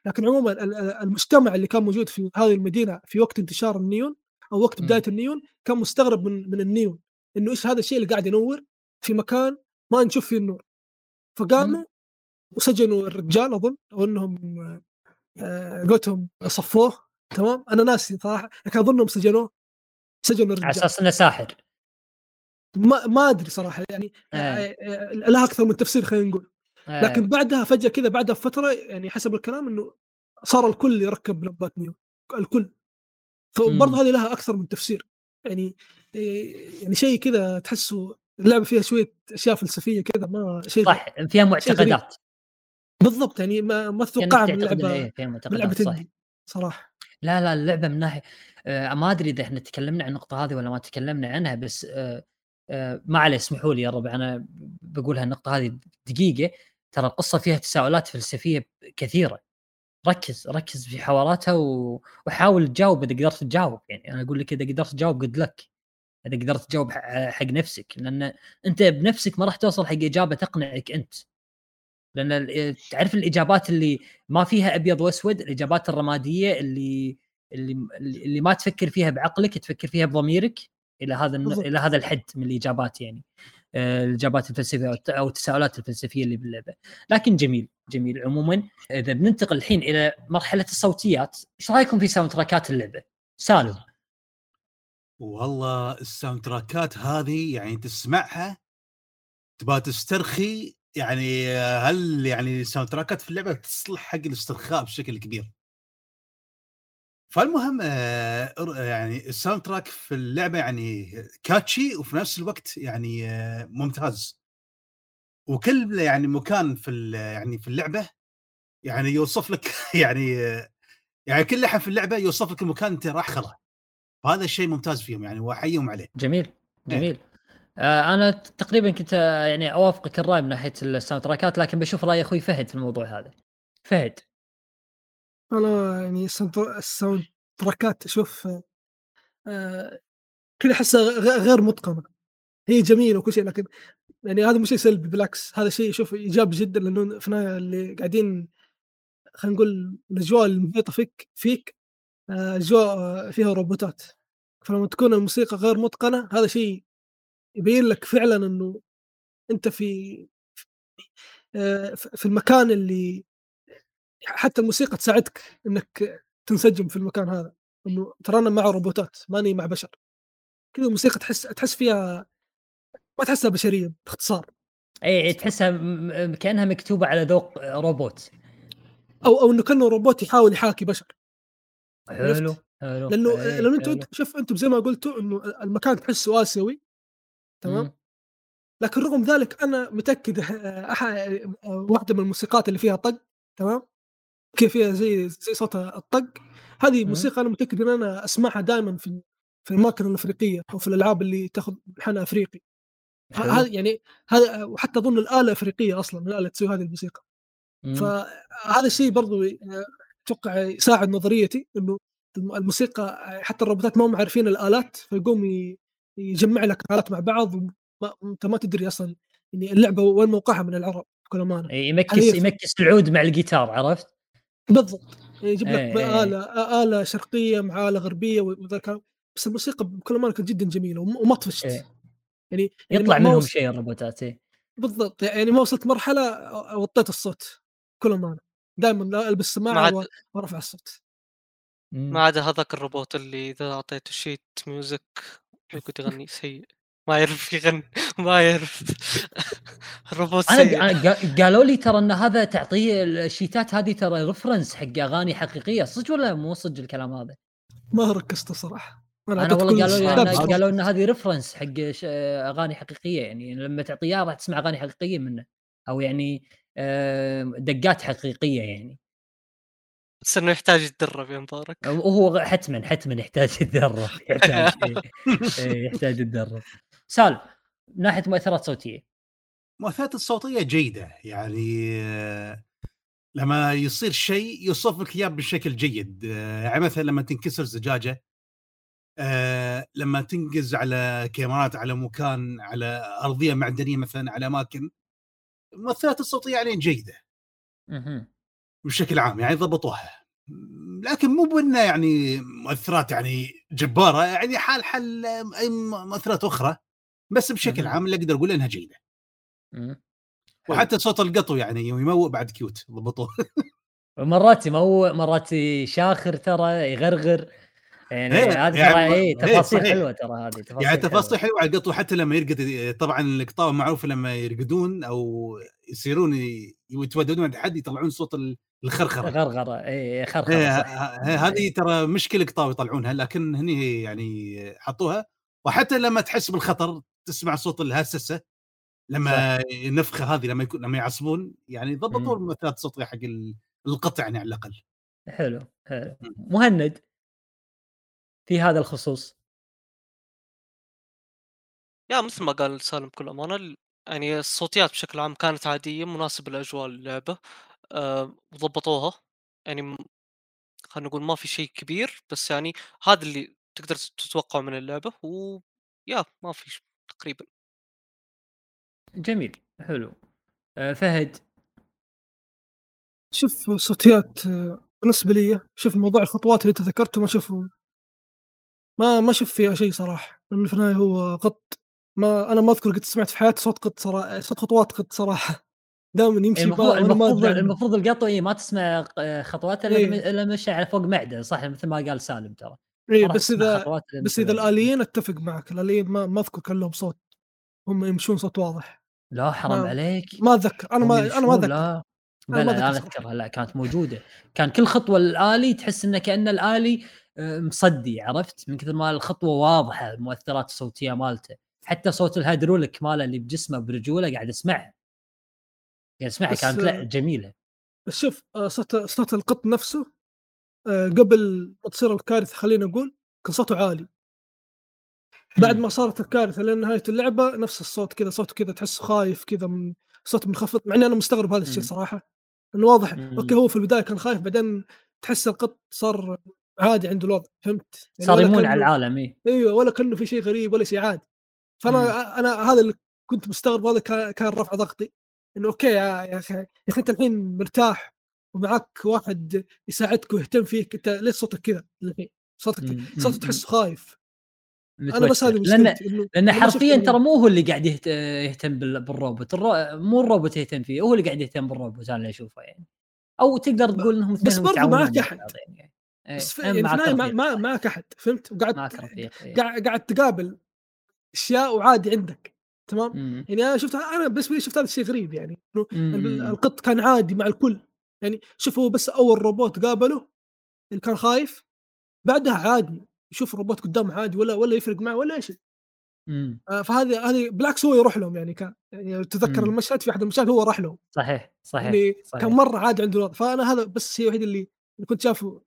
لكن عموما ال- ال- المجتمع اللي كان موجود في هذه المدينة في وقت انتشار النيون أو وقت. بداية النيون كان مستغرب من من النيون إنه إيش هذا الشيء اللي قاعد ينور في مكان ما نشوف فيه النور. فقاموا وسجنوا الرجال أظن أو إنهم آه، قلتهم صفوه تمام؟ أنا ناسي صراحة لكن أظنهم سجنوه سجنوا على الرجال. أساس إنه ساحر. ما ما أدري صراحة يعني إيه. آه، آه، لها أكثر من تفسير خلينا نقول. آه، لكن بعدها فجأة كذا بعدها بفترة يعني حسب الكلام إنه صار الكل يركب لمبات نيون الكل. فبرضه هذه لها أكثر من تفسير. يعني يعني شيء كذا تحسه اللعبة فيها شوية أشياء فلسفية كذا ما شيء صح فيها معتقدات. بالضبط يعني ما ما من تعتقد لعبة إيه فيها من معتقدات لعبة صح اندي صراحة. لا لا اللعبة من ناحية آه ما أدري إذا إحنا تكلمنا عن النقطة هذه ولا ما تكلمنا عنها بس آه آه ما عليه اسمحوا لي يا ربع أنا بقولها النقطه هذه دقيقة. ترى القصة فيها تساؤلات فلسفية كثيرة. ركز ركز في حواراتها و... وحاول تجاوب إذا قدرت تجاوب يعني أنا أقول لك إذا قدرت تجاوب قد لك إذا قدرت تجاوب حق نفسك لأن أنت بنفسك ما راح توصل حق إجابة تقنعك أنت. لأن ال- تعرف الإجابات اللي ما فيها أبيض وأسود؟ الإجابات الرمادية اللي اللي اللي ما تفكر فيها بعقلك تفكر فيها بضميرك إلى هذا الن-. إلى هذا الحد من الإجابات يعني. آه، الإجابات الفلسفية أو الت- أو التساؤلات الفلسفية اللي باللعبة. لكن جميل جميل. عموما إذا بننتقل الحين إلى مرحلة الصوتيات إيش رأيكم في soundtrack ات اللعبة؟ سالم. والله ال soundtrack ات هذه يعني تسمعها تبغى تسترخي يعني هل يعني ال soundtrack ات في اللعبة تصلح حق الاسترخاء بشكل كبير؟ فالمهم آه، يعني ال soundtrack في اللعبة يعني catchy وفي نفس الوقت يعني آه، ممتاز. وكل يعني مكان في يعني في اللعبة يعني يوصف لك يعني آه، يعني كل لحن في اللعبة يوصف لك المكان انت راح خله فهذا الشيء ممتاز فيهم يعني واحييهم عليه. جميل جميل. آه أنا تقريبا كنت آه، يعني أوافقك الرأي من ناحية ال sound trackات لكن بشوف رأي أخوي فهد في الموضوع هذا. فهد. أنا يعني ال sound- تراكات أشوف آه، كذا أحسها غير متقنة. هي جميلة وكل شيء لكن يعني هذا مو شيء سلبي بالعكس هذا شيء أشوف إيجابي جدا لأنه في النهايه اللي قاعدين خلينا نقول الأجواء المحيطة فيك فيك آه، أجواء آه، فيها روبوتات. فلما تكون الموسيقى غير متقنة هذا شيء يبين لك فعلا إنه أنت في آه، في المكان اللي حتى الموسيقى تساعدك إنك تنسجم في المكان هذا. إنه ترى أنا مع روبوتات ماني مع بشر. كذا الموسيقى تحس تحس فيها ما تحسها بشرية باختصار. إي تحسها م- كأنها مكتوبة على ذوق روبوت. أو أو إنه كأنه روبوت يحاول يحاكي بشر. حلو حلو. لأنه لأنه أنتم شوف أنتم زي ما قلتوا إنه المكان تحسه آسيوي. تمام مم. لكن رغم ذلك أنا متأكد واحدة من الموسيقات اللي فيها طق تمام كيف فيها زي زي صوت الطق هذه مم. موسيقى أنا متأكد إن أنا أسمعها دائما في في الاماكن الأفريقية أو في الألعاب اللي تاخذ منحنى أفريقي. هذا يعني هذا وحتى أظن الآلة أفريقية أصلا الآلة تسوي هذه الموسيقى مم. فهذا الشيء برضو آه، أتوقع يساعد نظريتي إنه الم- الموسيقى حتى الروبوتات ما هم عارفين الآلات فيقوم يجمع لك الات مع بعض وما انت ما تدري أصلا يعني اللعبة وين موقعها من العرب بكل أمانة يمكس يمكس العود مع الجيتار عرفت؟ بالضبط يجيب لك إيه، إيه. آلة آلة شرقية مع آلة غربية وذا الكلام بس الموسيقى بكل أمانة كانت جدا جميلة وم- وما طفشت إيه. يعني يعني يطلع ما- ما منهم وص- شيء الروبوتات إيه. بالضبط يعني ما وصلت مرحلة وطيت الصوت بكل أمانة دائما ألبس ما سماعة عاد وأرفع الصوت. ما عدا هذاك الروبوت اللي إذا أعطيته sheet music يقعد يغني سيء. ما يعرف يغني. ما يعرف. الروبوت أنا سيء. أنا قا- قالوا لي ترى إن هذا تعطيه ال sheetات هذه ترى reference حق أغاني حقيقية. صدق ولا مو صدق الكلام هذا؟ ما ركزت صراحة. أنا والله قالوا لي أنا. قالوا إن هذه reference حق ش- أغاني حقيقية. يعني لما تعطيه راح تسمع أغاني حقيقية منه. أو يعني دقات حقيقية يعني. بس إنه يحتاج يتدرب يا مبارك وهو حتما حتما يحتاج يتدرب. يحتاج إيه، إيه، يحتاج يتدرب. سال من ناحية مؤثرات صوتية. المؤثرات الصوتية جيدة يعني لما يصير شيء يوصف لك إياه بشكل جيد. يعني مثلا لما تنكسر زجاجة آه لما تنقز على كاميرات على مكان على أرضية معدنية مثلا على أماكن المؤثرات الصوتية يعني جيدة. بشكل عام يعني ضبطوها لكن مو بأنه يعني مؤثرات يعني جبارة يعني حال حال أي مؤثرات أخرى بس بشكل. عام اللي أقدر أقول إنها جيدة. وحتى صوت القطو يعني يوم يموء بعد كيوت ضبطوه مرات يموت مرات شاخر ترى يغرغر يعني إيه، هذه يعني ترى اي إيه، تفاصيل صحيح. حلوة ترى هذه تفاصيل يعني حلوة. تفاصيل حلوة على القطو حتى لما يرقد طبعا القطاوة معروفة لما يرقدون أو يصيرون يتوددون عند حد يطلعون صوت ال- الخرخرة. غرغره اي خرخرة إيه، صح. ه- ه- هذه ترى مشكلة قطاوه يطلعونها لكن هني يعني حطوها. وحتى لما تحس بالخطر تسمع صوت الهسسه لما النفخة هذه لما يكون لما يعصبون يعني ضبطوا مم. المؤثرات الصوتيه حق ال- القطع يعني على الأقل. حلو حلو. مم. مهند في هذا الخصوص؟ يا مثل ما قال سالم بكل أمانة يعني الصوتيات بشكل عام كانت عادية مناسبة لأجواء اللعبة. أه وضبطوها. يعني م- خلينا نقول ما في شيء كبير بس يعني هذا اللي تقدر تتوقعه من اللعبة و يا ما في ش- تقريبا. جميل حلو. آه، فهد؟ شوف صوتيات آه، بالنسبة لي شوف موضوع الخطوات اللي أنت ذكرته ما أشوف ما ما أشوف فيها شيء صراحة. لأنه في النهايه هو قط ما أنا ما أذكر قد سمعت في حياتي صوت قط صراحة صوت خطوات قط صراحة. دائما يمشي المفروض المفروض. المفروض القطو إيه ما تسمع آه، خطوات إلا إيه. إلا مشى على فوق معدة صح؟ مثل ما قال سالم ترى. راح بس اذا بس إذا. الآليين أتفق معك الآليين ما ما أذكر كان لهم صوت. هم يمشون صوت واضح. لا حرام ما- عليك. ما أتذكر. أنا ما أنا ما أتذكر. لا بلا لا أذكر أذكرها. لا كانت موجودة. كان كل خطوة الآلي تحس إنه كأن الآلي آه، مصدي عرفت؟ من كثر ما الخطوة واضحة المؤثرات الصوتية مالته. حتى صوت الهيدروليك ماله اللي بجسمه برجوله قاعد اسمعها قاعد اسمعها كانت لا جميلة بس شوف آه، صوت صوت القط نفسه آه، قبل ما تصير الكارثة خلينا نقول كان صوته عالي بعد مم. ما صارت الكارثة لين نهاية اللعبة نفس الصوت كذا صوته كذا تحسه خايف كذا من صوت منخفض مع إني أنا مستغرب هذا الشيء مم. صراحة إنه واضح مم. okay هو في البداية كان خايف بعدين تحس القط صار عادي عنده الوضع فهمت؟ يعني صار يمون على العالم إيه أيوه ولا كأنه في شيء غريب ولا شيء عادي فأنا أنا هذا اللي كنت مستغرب هذا كان رفع ضغطي إنه okay يا يا أخي يا أخي أنت الحين مرتاح ومعك واحد يساعدك ويهتم فيك أنت ليش صوتك كذا الحين صوتك. صوتك مم. تحسه خايف أنا بس. هذه لأن لأن حرفيا ترى مو هو اللي قاعد يهت- يهتم بال- بالروبوت الرو... مو الروبوت يهتم فيه هو اللي قاعد يهتم بالروبوت أنا اللي أشوفه يعني أو تقدر تقول إنهم بس يتعاونون معك. بعض يعني إيه، بس في يعني معك ما, ما. معك أحد فهمت وقاعد إيه. قاعد قاعد تقابل أشياء وعادي عندك تمام مم. يعني أنا شفت أنا بالنسبة لي شفت هذا الشيء غريب يعني. القط كان عادي مع الكل يعني شوف هو بس أول روبوت قابله اللي كان خايف بعدها عادي يشوف الروبوت قدامه عادي ولا ولا يفرق معه ولا شيء. آه، فهذه هذه بالعكس هو يروح لهم يعني كان يعني تذكر مم. المشهد في أحد المشاهد هو راح لهم صحيح صحيح يعني صحيح كان مرة عادي عنده الوضع فأنا هذا بس الشيء الوحيد اللي كنت شافه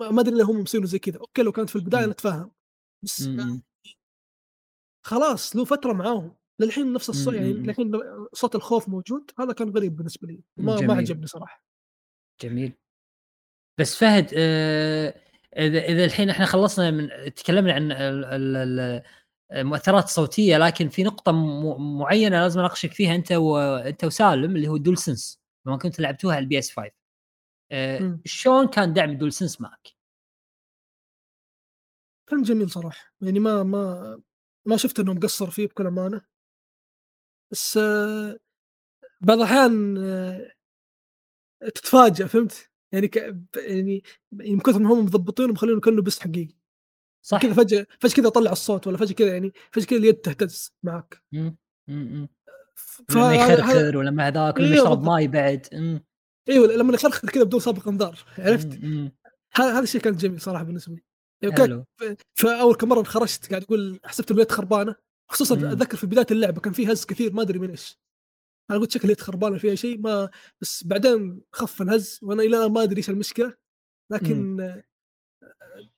ما أدري ليه هم مسوينه زي كذا أوكي لو كانت في البداية. نتفاهم بس. خلاص له فترة معاهم للحين نفس الصوت يعني مم. للحين صوت الخوف موجود هذا كان غريب بالنسبة لي ما ما جميل. عجبني صراحة جميل بس فهد آه، إذا إذا الحين إحنا خلصنا من تكلمنا عن ال- ال- ال- المؤثرات الصوتية لكن في نقطة م- معينة لازم أناقشك فيها أنت وانت وسالم اللي هو ال DualSense لما كنت لعبتوها على ال PS 5 آه، مم. شلون كان دعم ال DualSense معك؟ كان جميل صراحة يعني ما ما ما شفت إنه مقصر فيه بكل أمانة بس آه، بعض الأحيان آه، تتفاجئ فهمت؟ يعني ك... يعني من كثر ما هم مضبطين ومخلينه كأنه بس حقيقي صح كذا فجأة فجأة كذا يطلع الصوت ولا فجأة كذا يعني فجأة كذا اليد تهتز معك مم. مم. مم. ف- لما يخرخر ولما هذاك ولما إيه يشرب. ماي بعد. أيوه لما يخرخر كذا بدون سابق إنذار عرفت؟ مم. مم. هذا الشيء كان جميل صراحة بالنسبة لي حلو. فأول كم مرة خرجت قاعد أقول حسبت البيت خربانة خصوصا مم. أتذكر في بداية اللعبة كان في هز كثير ما أدري من إيش. أنا قلت شكل اليد خربانة فيها شيء ما بس بعدين خف الهز وأنا إلى الآن ما أدري إيش المشكلة. لكن آه،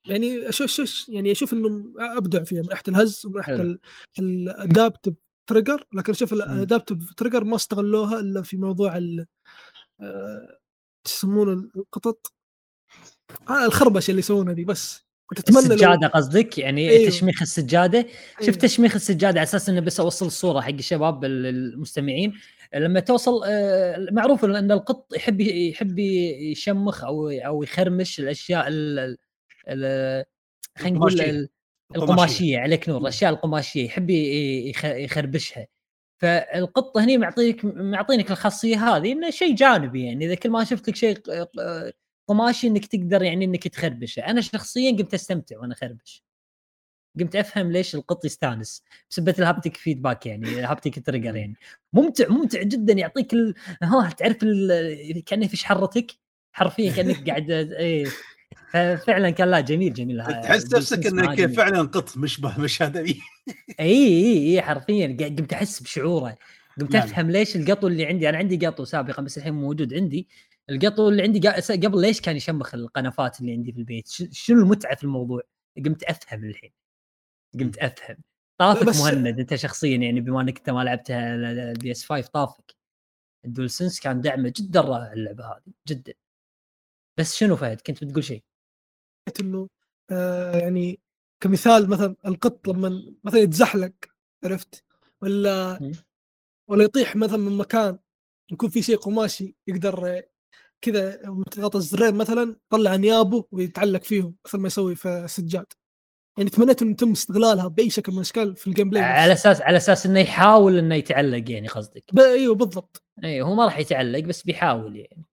يعني أشوف شوش يعني أشوف إنه أبدع فيها من ناحيه الهز ومن ناحيه ال adaptive trigger لكن أشوف ال adaptive trigger ما استغلوها إلا في موضوع ال آه، يسمونه القطط؟ آه الخربشة اللي يسوونها دي بس. كنت أتمنى لو السجادة قصدك يعني أيوه. تشميخ السجادة شفت أيوه. تشميخ السجادة على أساس إنه بس أوصل الصورة حق الشباب ال- المستمعين لما توصل آه، معروف ان القط يحب يحب يشمخ أو أو يخرمش الأشياء ال- ال- ال- خلينا نقول القماشية. ال- القماشية. القماشية عليك نور مم. الأشياء القماشية يحب يخربشها فالقط هني معطيك معطينك الخاصية هذه إنه شيء جانبي يعني إذا كل ما شفت لك شيء آه، قماشي إنك تقدر يعني إنك تخربشة. أنا شخصيا قمت أستمتع وأنا اخربش قمت أفهم ليش القط يستانس بسبة ال haptic feedback يعني ال haptic trigger يعني. ممتع ممتع جدا يعطيك ال... ها تعرف ال... كأنه في حجرتك حرفيا كأنك قاعد إيه. ففعلا كان لا جميل جميل. تحس نفسك إنك. فعلا قط مشبه مشهدي إي إي إي حرفيا. قمت أحس بشعوره. قمت نعم. أفهم ليش القطو اللي عندي أنا عندي قطو سابقا بس الحين موجود عندي. القطو اللي عندي قبل ليش كان يشمخ القنفات اللي عندي في البيت؟ شنو المتعة في الموضوع؟ قمت أفهم الحين. قمت أفهم. طافك بس- مهند أنت شخصيا يعني بما إنك أنت ما لعبتها ال PS 5 طافك. ال DualSense كان دعمه جدا رائع اللعبة هذه جدا. بس شنو فهد كنت بتقول شيء؟ إنه آه يعني كمثال مثلا القط لما مثلا يتزحلق عرفت؟ ولا. ولا يطيح مثلا من مكان يكون في شيء قماشي يقدر كذا تضغط الزرين مثلا يطلع انيابه ويتعلق فيهم مثل ما يسوي في السجاد. يعني تمنيت إنه يتم استغلالها بأي شكل من الأشكال في ال gameplay على. أساس على أساس إنه يحاول إنه يتعلق يعني قصدك. إيوه بالضبط. اي هو ما راح يتعلق بس بيحاول يعني.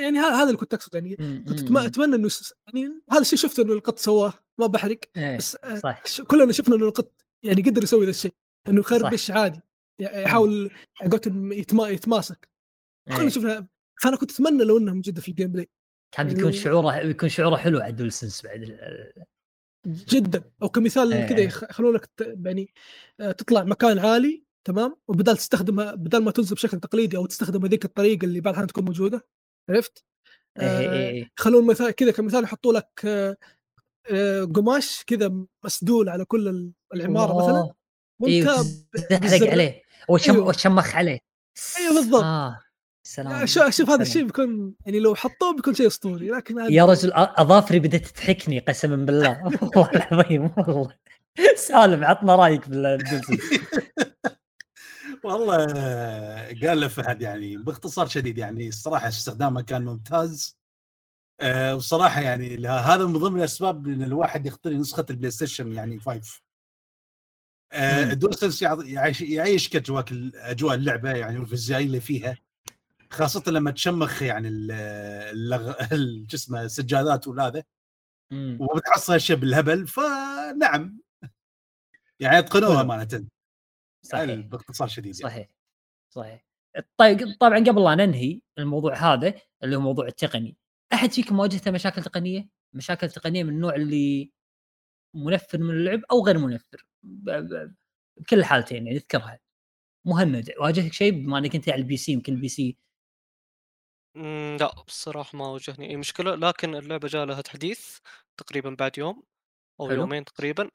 يعني هذا اللي كنت اقصد يعني. كنت اتمنى إنه يعني هذا الشيء شفته إنه القط سواه ما بحرق. إيه، بس آه، صح. كلنا شفنا إنه القط يعني قدر يسوي ذا الشيء. إنه يخربش عادي. يحاول يتماسك. كلنا إيه. شفنا فأنا كنت أتمنى لو انهم جدا في ال gameplay كان يعني بيكون لو- شعوره بيكون شعوره حلو على ال DualSense بعد جدا أو كمثال إيه. كذا يخ- يخلونك يعني آه، تطلع مكان عالي تمام وبدال تستخدمها بدل ما تنزل بشكل تقليدي أو تستخدم هذيك الطريقة اللي بعض الأحيان تكون موجودة عرفت؟ إيه، إيه، آه، إيه. يخلون مثال كذا كمثال يحطوا لك آه، آه، قماش كذا مسدول على كل ال- العمارة مثلا. وانت أيوه عليه وشمخ أيوه. وشمخ عليه أيوه بالضبط سلام شوف هذا. الشيء بيكون يعني لو حطوه بيكون شيء أسطوري لكن يا رجل أظافري بدأت تضحكني قسما بالله. والله العظيم والله. سالم عطنا رأيك بال DualSense والله قال له فهد يعني باختصار شديد يعني الصراحة استخدامه كان ممتاز. آه وصراحة يعني هذا من ضمن الأسباب إن الواحد يختار نسخة البلاي ستيشن يعني 5 آه مم. الدولسنس يعط- يعيش يعيشك اجواء أجواء اللعبة يعني والفيزيائيه اللي فيها. خاصة لما تشمخ يعني ال- اللغ... ال- شو اسمه السجادات وهذا. وبتحصل اشياء بالهبل فنعم. يعني اتقنوها حلو. امانه يعني صحيح باختصار شديد يعني. صحيح. صحيح. طيب طبعا قبل لا ننهي الموضوع هذا اللي هو موضوع التقني أحد فيكم واجهته مشاكل تقنية؟ مشاكل تقنية من النوع اللي منفر من اللعب أو غير منفر؟ بكل الحالتين يعني اذكرها مهند واجهك شيء؟ بما إنك أنت على ال PC يمكن ال PC لا بصراحة ما واجهني أي مشكلة لكن اللعبة جاء لها تحديث تقريبا بعد يوم أو حلو. يومين تقريبا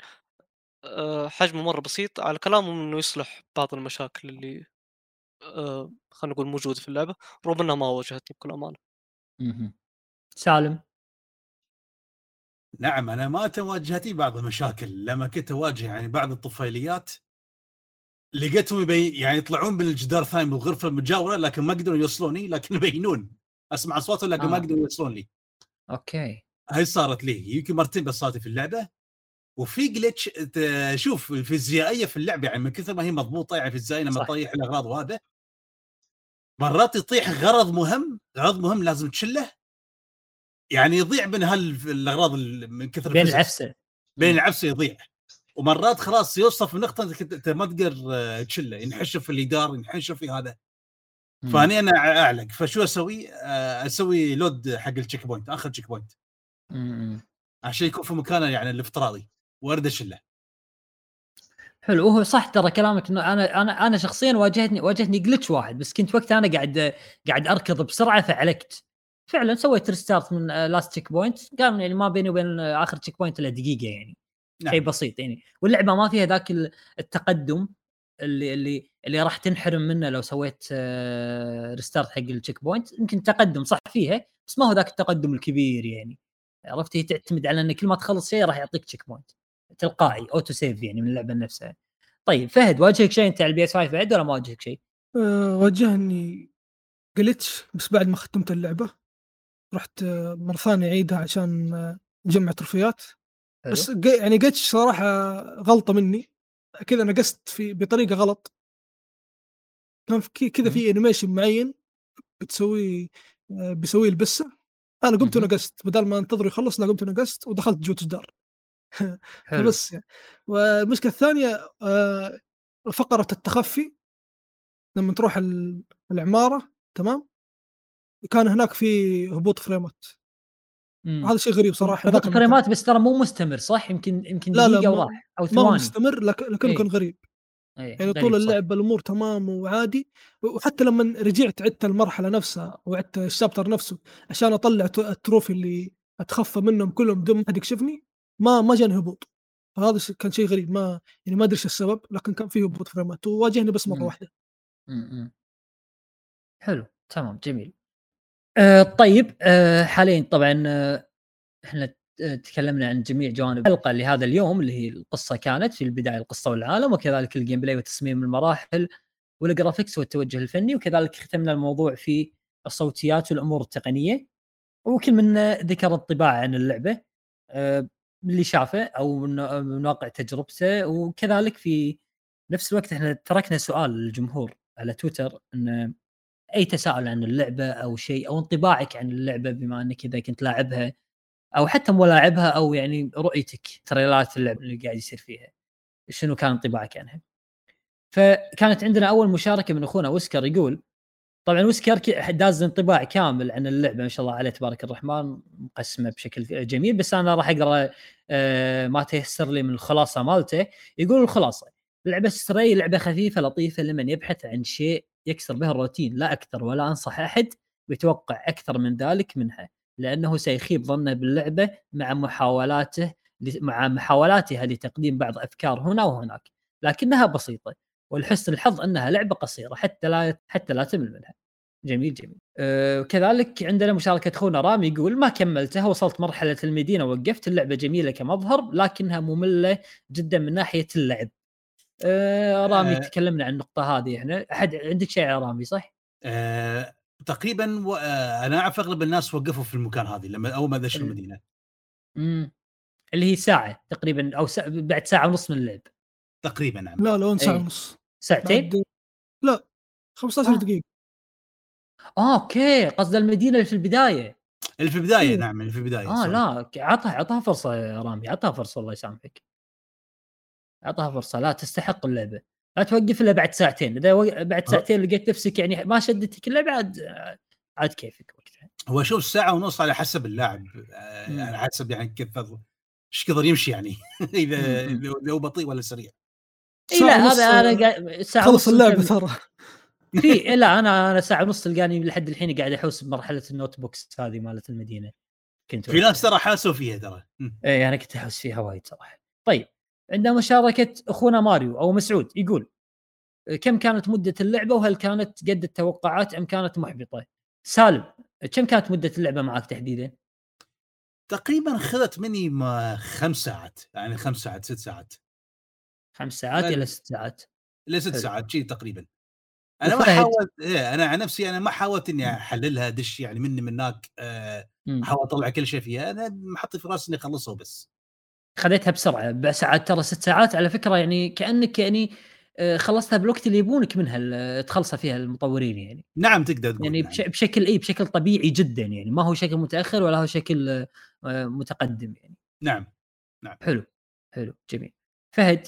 أه، حجمه مرة بسيط على كلامهم إنه يصلح بعض المشاكل اللي أه، خلينا نقول موجودة في اللعبة رغم إنها ما واجهتني بكل أمانة. سالم نعم أنا ما واجهتني بعض المشاكل لما كنت أواجه يعني بعض الطفيليات لقيتهم يبي يعني يطلعون من الجدار الثاني من الغرفة المجاورة لكن ما قدروا يوصلوني لكن يبينون. أسمع اصواتهم لكن ما آه. قدروا يوصلون لي okay. هاي صارت لي. يمكن مرتين بس صارت في اللعبة. وفي glitch شوف الفيزيائية في اللعبة يعني من كثر ما هي مضبوطة يعني فيزيائيه لما. تطيح الأغراض وهذا. مرات يطيح غرض مهم غرض مهم لازم تشله. يعني يضيع من هالاغراض ال- من كثر بين. العفسة. بين. العفسة يضيع. ومرات خلاص يوصل في نقطة إنك انت ما تقدر آه، تشله ينحشر في الجدار ينحشر في هذا. فأني أنا أعلق. فشو أسوي؟ آه، أسوي load حق ال checkpoint آخر checkpoint. عشان يكون في مكانه يعني الافتراضي وأرد أشله. حلو. وهو صح ترى كلامك إنه أنا أنا أنا شخصيا واجهتني واجهتني glitch واحد بس كنت وقتها أنا قاعد قاعد أركض بسرعة فعلقت. فعلا سويت restart من last checkpoint كان يعني ما بيني وبين آه، آخر checkpoint إلا دقيقة يعني. نعم. شيء بسيط يعني. واللعبة ما فيها ذاك ال- التقدم اللي اللي اللي راح تنحرم منه لو سويت restart حق ال checkpoint يمكن تقدم صح فيها بس ما هو ذاك التقدم الكبير يعني. عرفت؟ هي تعتمد على ان كل ما تخلص شيء راح يعطيك checkpoint تلقائي auto save يعني من اللعبة نفسها. طيب فهد واجهك شيء أنت على ال PS 5 بعد ولا ما واجهك شيء؟ أه واجهني glitch بس بعد ما ختمت اللعبة. رحت آه، مرة ثانية أعيدها عشان آه، اجمع trophyات. حلو. بس يعني glitch صراحة غلطة مني. كذا نقزت في بطريقة غلط. كان في كذا في animation معين بتسويه آه، بيسويه البِسّة. أنا قمت. ونقصت بدل ما أنتظر يخلص لا قمت ونقصت ودخلت جوة جدار فبس يعني. والمشكلة الثانية آه، فقرة التخفي. لما تروح ال- العمارة تمام؟ كان هناك في هبوط فريمات. هذا شيء غريب صراحة هبوط ذاك المكان. فريمات بس ترى مو مستمر صح يمكن يمكن لا، لا، دقيقة ما- وراح أو ما ثواني مستمر لك- لكنه إيه. كان غريب إيه، يعني طول صح. اللعب الأمور تمام وعادي وحتى لما رجعت عدت المرحلة نفسها وعدت ال chapter نفسه عشان أطلع ال trophy اللي أتخفى منهم كلهم بدون ما حد يكشفني ما ما جاني هبوط فهذا كان شيء غريب ما يعني ما أدري إيش السبب لكن كان فيه هبوط frameات وواجهني بس مرة. واحدة م-م. حلو تمام جميل آه طيب آه حاليا طبعا آه إحنا آه، تكلمنا عن جميع جوانب الحلقة لهذا اليوم اللي هي القصة كانت في البداية القصة والعالم وكذلك ال gameplay وتصميم المراحل والجرافيكس والتوجه الفني وكذلك ختمنا الموضوع في الصوتيات والأمور التقنية. وكل منا ذكر انطباع عن اللعبة آه، اللي شافه أو من من واقع تجربته. وكذلك في نفس الوقت إحنا تركنا سؤال للجمهور على تويتر إن أي تساؤل عن اللعبة أو شيء أو انطباعك عن اللعبة بما أنك إذا كنت لاعبها أو حتى مو لاعبها أو يعني رؤيتك تريلات اللعبه اللي قاعد يصير فيها شنو كان انطباعك عنها؟ فكانت عندنا أول مشاركة من أخونا وسكر يقول طبعا وسكر داز انطباع كامل عن اللعبة ما شاء الله عليه تبارك الرحمن مقسمة بشكل جميل بس أنا راح أقرأ آه، ما تيسر لي من الخلاصة مالته يقول الخلاصة لعبة ستري لعبة خفيفة لطيفة لمن يبحث عن شيء يكسر به الروتين لا أكثر ولا أنصح أحد بيتوقع أكثر من ذلك منها لأنه سيخيب ظنه باللعبة مع محاولاته مع محاولاتها لتقديم بعض أفكار هنا وهناك لكنها بسيطة ولحسن الحظ أنها لعبة قصيرة حتى لا حتى لا تمل منها. جميل جميل. أه كذلك عندنا مشاركة أخونا رامي يقول ما كملتها وصلت مرحلة المدينة ووقفت اللعبة جميلة كمظهر لكنها مملة جدا من ناحية اللعب. أه رامي أه تكلمنا عن النقطة هذه إحنا أحد عندك شيء يا رامي صح؟ آه تقريبا و... آه أنا أعرف أغلب الناس وقفوا في المكان هذه لما أول ما دشوا ال- المدينة امم اللي هي ساعة تقريبا أو سا... بعد ساعة ونص من اللعب. تقريبا نعم لا لو ساعة إيه. ونص ساعتين؟ بعد لا 15 آه. دقيقة آه okay قصد المدينة اللي في البداية. اللي في البداية إيه. نعم اللي في البداية آه sorry. لا عطها عطها فرصة يا رامي عطها فرصة الله يسامحك عطها فرصة لا تستحق اللعبة. لا توقف إلا بعد ساعتين إذا و... بعد ساعتين لقيت نفسك يعني ما شدتك اللعبه عاد عاد كيفك وقتها. هو شوف ساعة ونص على حسب اللاعب آه مم. على حسب يعني كيف إيش كثر يمشي يعني إذا. لو لو بطيء ولا سريع. إي لا هذا أنا آه، قاعد ساعة خلص ونص اللعبة ترى. في لا أنا أنا ساعة ونص تلقاني لحد الحين قاعد أحوس بمرحلة ال notebooks هذه مالت المدينة. كنت في ناس ترى حاسوا فيها ترى. إيه أنا كنت أحوس فيها وايد صراحة. طيب عندنا مشاركة أخونا ماريو أو مسعود يقول كم كانت مدة اللعبة وهل كانت قد التوقعات أم كانت محبطة؟ سالم كم كانت مدة اللعبة معك تحديدا؟ تقريبا أخذت مني ما خمس ساعات يعني خمس ساعات ست ساعات خمس ساعات. إلى ست ساعات. إلى ست. ساعات شيء تقريبا أنا ما؟ حاولت إيه أنا عن نفسي أنا ما حاولت إني أحللها دش يعني مني من هناك آه،. أحاول أطلع كل شيء فيها أنا محطي في راسي إني أخلصها وبس خذيتها بسرعة بس عاد ترى ست ساعات على فكرة يعني كأنك يعني آه، خلصتها بالوقت اللي يبونك منها ال- تخلصها فيها المطورين يعني. نعم تقدر تقول يعني نعم. بش- بشكل إي بشكل طبيعي جدا يعني ما هو شكل متأخر ولا هو شكل آه، آه، متقدم يعني. نعم حلو حلو جميل. فهد؟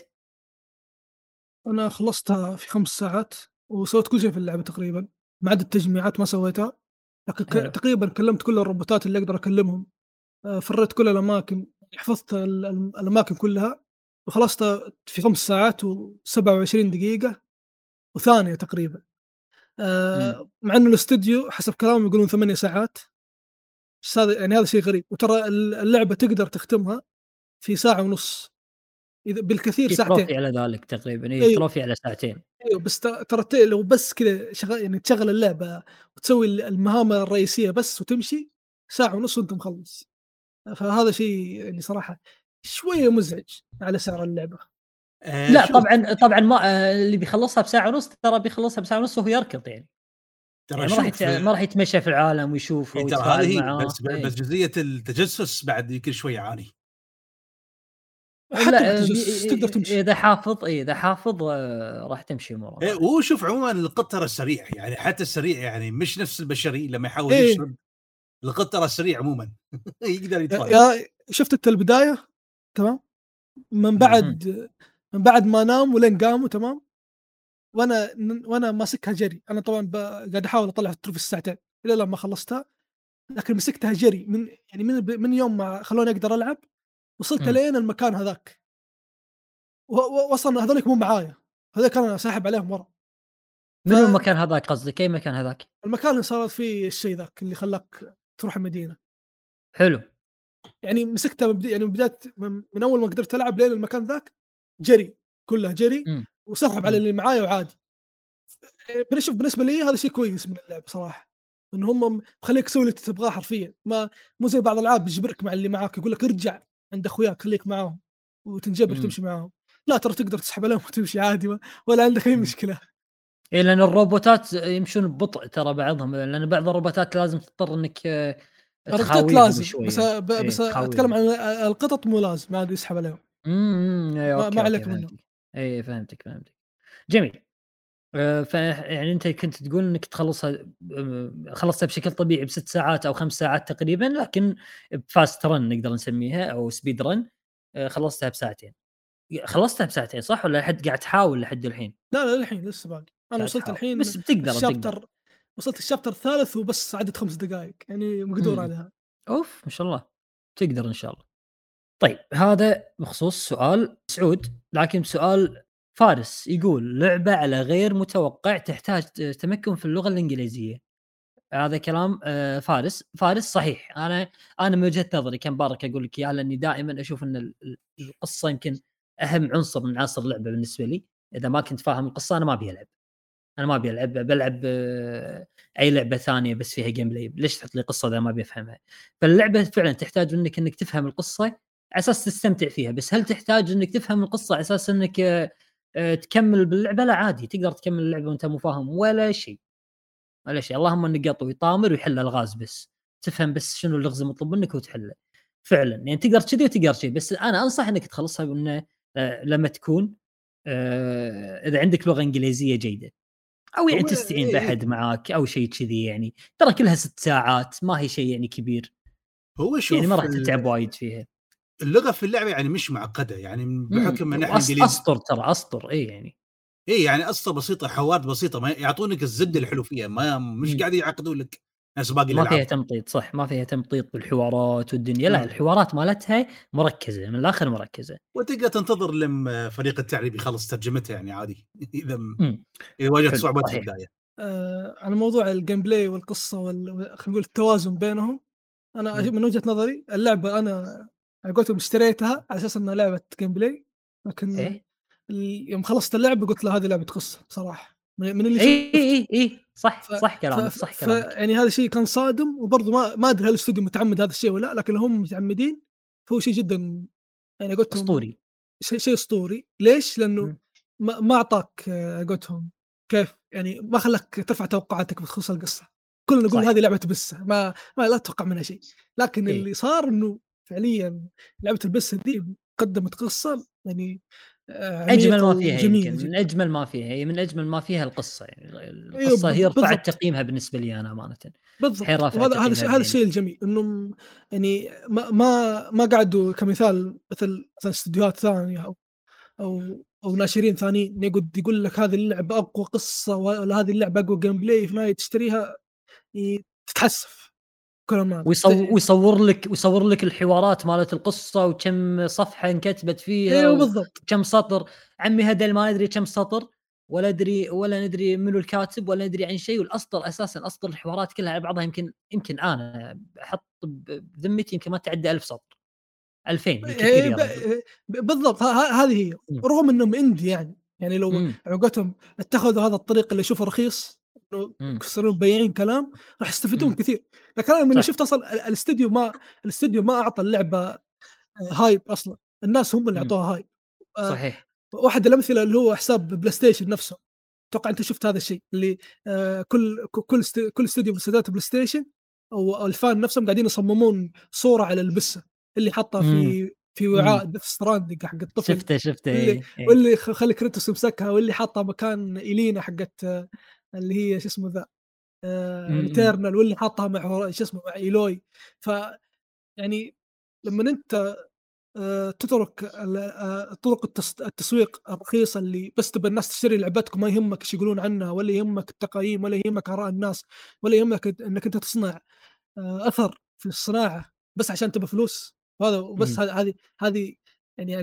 أنا خلصتها في خمس ساعات وسويت كل شيء في اللعبة تقريبا ما عدا التجميعات ما سويتها. لكن. تقريبا كلمت كل الروبوتات اللي أقدر أكلمهم آه، فريت كل الأماكن. حفظت ال- ال- الأماكن كلها وخلصتها في خمس ساعات و27 دقيقة وثانية تقريبا. آه، مع إنه الاستوديو حسب كلامهم يقولون ثمانية ساعات. بس هذا يعني هذا شيء غريب. وترى ال- اللعبة تقدر تختمها في ساعة ونص. إذا بالكثير في ساعتين. trophy على ذلك تقريبا. اي أيوه. trophy على ساعتين. أيوه بس ترى لو بس كذا شغال يعني تشغل اللعبة وتسوي ال- المهام الرئيسية بس وتمشي ساعة ونص وأنت مخلص. فهذا شيء يعني صراحة شوية مزعج على سعر اللعبة. آه، لا شوف، طبعا طبعا ما آه، اللي بيخلصها بساعة ونص ترى بيخلصها بساعة ونص وهو يركض يعني, ترى يعني ما راح يت- ما راح يتمشى في العالم ويشوف إيه، ترى هذه معاه بس إيه. بس جزئية التجسس بعد يمكن شوي حتى لا آه، تقدر تمشي. إذا حافظ اي إذا حافظ آه، راح تمشي أموره. إيه، وشوف عموما القط ترى سريع يعني حتى السريع يعني مش نفس البشري لما يحاول إيه. يشرب القط ترى سريع عموما. يقدر يتفاعل يا شفت أنت البداية؟ تمام. من بعد من بعد ما نام ولين قاموا تمام؟ وأنا وأنا ماسكها جري. أنا طبعا قاعد أحاول أطلع التروفي الساعتين إلى لما خلصتها لكن مسكتها جري. من يعني من من يوم ما خلوني أقدر ألعب وصلت. لين المكان هذاك. و- و- واصلا هذولك مو معايا. هذول أنا ساحب عليهم ورا. من ف- المكان هذاك قصدك؟ أي مكان هذاك؟ المكان اللي صارت فيه الشيء ذاك اللي خلاك تروح المدينة. حلو. يعني مسكتها من بداية يعني من بداية من, أول ما قدرت ألعب لين المكان ذاك جري كلها جري مم. وسحب على اللي معايا وعادي. بنشوف بالنسبة لي هذا شيء كويس من اللعبه صراحة. إن هم مخليك تسوي اللي تبغاه حرفيا. ما مو زي بعض الألعاب يجبرك مع اللي معاك يقول لك ارجع عند أخوياك خليك معاهم وتنجبر. تمشي معاهم. لا ترى تقدر تسحب عليهم وتمشي عادي ولا عندك أي. مشكلة. اي لأن الروبوتات يمشون ببطء ترى بعضهم لأن بعض الروبوتات لازم تضطر إنك آه، تخاويهم لازم شوية. بس ب- إيه، بس. أتكلم عن القطط مو لازم ما يسحب عليهم امم إيه، ما- عليك منه. اي فهمتك فهمتك جميل آه، ف يعني أنت كنت تقول إنك تخلصها آه، خلصتها بشكل طبيعي بست ساعات أو خمس ساعات تقريبا لكن ب fast run نقدر نسميها أو speed run خلصتها بساعتين خلصتها بساعتين صح ولا لحد قاعد تحاول لحد الحين؟ لا لا الحين لسه باقي أنا وصلت. الحين بس بتقدر تقدر ال chapter وصلت ال chapter الثالث وبس عدد خمس دقائق يعني مقدور. عليها. أوف ما شاء الله. تقدر إن شاء الله. طيب هذا بخصوص سؤال سعود لكن سؤال فارس. يقول لعبة على غير متوقع تحتاج تمكن في اللغة الإنجليزية. هذا كلام آه، فارس. فارس صحيح. أنا أنا من وجهة نظري كان بارك أقول لك اياها لأني دائما أشوف إن ال- ال- القصة يمكن أهم عنصر من عناصر اللعبة بالنسبة لي. إذا ما كنت فاهم القصة أنا ما أبي ألعب. أنا ما أبي ألعب بلعب آه، أي لعبة ثانية بس فيها gameplay ليش تحط لي قصة إذا ما أبي أفهمها؟ فاللعبة فعلا تحتاج منك إنك تفهم القصة على أساس تستمتع فيها. بس هل تحتاج إنك تفهم القصة على أساس إنك آه، آه، تكمل باللعبة؟ لا عادي. تقدر تكمل اللعبة وأنت مو فاهم ولا شيء. ولا شيء. اللهم النقاط ويطامر ويحل الغاز بس. تفهم بس شنو اللغز المطلوب منك وتحله. فعلا. يعني تقدر كذي وتقدر كذي. بس أنا أنصح إنك تخلصها لما تكون إذا عندك لغة إنجليزية جيدة. أو يعني تستعين إيه. بأحد معاك أو شيء كذي يعني. ترى كلها ست ساعات ما هي شيء يعني كبير. هو شوف يعني ما راح تتعب وايد فيها. اللغة في اللعبة يعني مش معقدة يعني بحكم إن إحنا انجليزي أسطر ترى أسطر اي يعني. اي يعني قصه بسيطة حوارات بسيطة ما يعطونك الزبدة الحلو فيها ما مش. قاعد يعقدون لك نفس باقي ما فيها تمطيط صح ما فيها تمطيط بالحوارات والدنيا لا مم. الحوارات مالتها مركزة من الآخر مركزة وتقدر تنتظر لما فريق التعريب يخلص ترجمتها يعني عادي إذا. إذا واجهت صعوبات في. البداية آه على موضوع ال gameplay والقصة وال خلينا نقول التوازن بينهم أنا مم. من وجهة نظري اللعبة أنا على قولتهم اشتريتها على أساس إنها لعبة gameplay لكن ال- يوم خلصت اللعبة قلت لا هذه لعبة قصة صراحة من اللي اي اي اي صح ف- صح كلامك ف- صح ف- كلامك يعني هذا الشيء كان صادم وبرضه ما ما أدري هل الاستوديو متعمد هذا الشيء ولا لا لكن هم متعمدين فهو شيء جدا يعني قلت أسطوري شيء شيء أسطوري ليش؟ لأنه. ما, ما أعطاك آه، قلتهم كيف يعني ما خلاك ترفع توقعاتك بخصوص القصة كلنا نقول. هذه لعبة بسه ما, ما لا تتوقع منها شيء لكن إيه. اللي صار إنه فعليا لعبة البسه دي قدمت قصة يعني أجمل عميقة ما فيها وجميلة يمكن من. أجمل ما فيها هي من أجمل ما فيها القصة يعني القصة هي بالضبط. رفعت تقييمها بالنسبة لي أنا أمانة بالضبط هذا هذا بعين. الشيء الجميل انه يعني ما ما ما قعدوا كمثال مثل مثلا استديوهات ثانية أو أو أو ناشرين ثانيين يقعد يقول لك هذه اللعبة أقوى قصة ولا هذه اللعبة أقوى gameplay في النهايه تشتريها تتحسف كل ما ويصور ويصور لك ويصور لك الحوارات مالت القصة وكم صفحة انكتبت فيها أيوه بالضبط. كم سطر. عمي هذا ما ندري كم سطر ولا ادري ولا ندري منو الكاتب ولا ندري عن شيء. والأسطر أساسا أسطر الحوارات كلها على بعضها يمكن يمكن أنا أحط بذمتي يمكن ما تعدى ألف سطر. 2000 بالكثير إيه رجل ب- بالضبط هذه هي. رغم إنهم إندي يعني. يعني لو. عقتهم اتخذوا هذا الطريق اللي يشوفه رخيص مم. يصيرون مبيعين كلام راح يستفيدون. كثير لكن أنا من صح. شفت أصلا ال- الاستديو ما الاستديو ما أعطى اللعبة آه، hype أصلا الناس هم اللي. أعطوها hype آه، صحيح واحد الأمثلة اللي هو حساب PlayStation نفسه أتوقع أنت شفت هذا الشيء اللي آه، كل كل كل استوديو من استديوهات PlayStation أو ال fan نفسهم قاعدين يصممون صورة على البسة اللي حاطها في في وعاء Death Stranding حق الطفل شفته شفته اللي- إيه، إيه. واللي خلي كريتوس مسكها واللي حاطها مكان ايلينا حقت آه، اللي هي شو اسمه the مم. Returnal واللي حاطها مع شو اسمه مع إيلوي ف يعني لما أنت آه، تترك آه، طرق التس- التسويق الرخيصه اللي بس تبى الناس تشتري لعبتك وما يهمك إيش يقولون عنها ولا يهمك التقييم ولا يهمك آراء الناس ولا يهمك إنك أنت تصنع آه، أثر في الصناعة بس عشان تبى فلوس وهذا وبس مم. هذه هذه يعني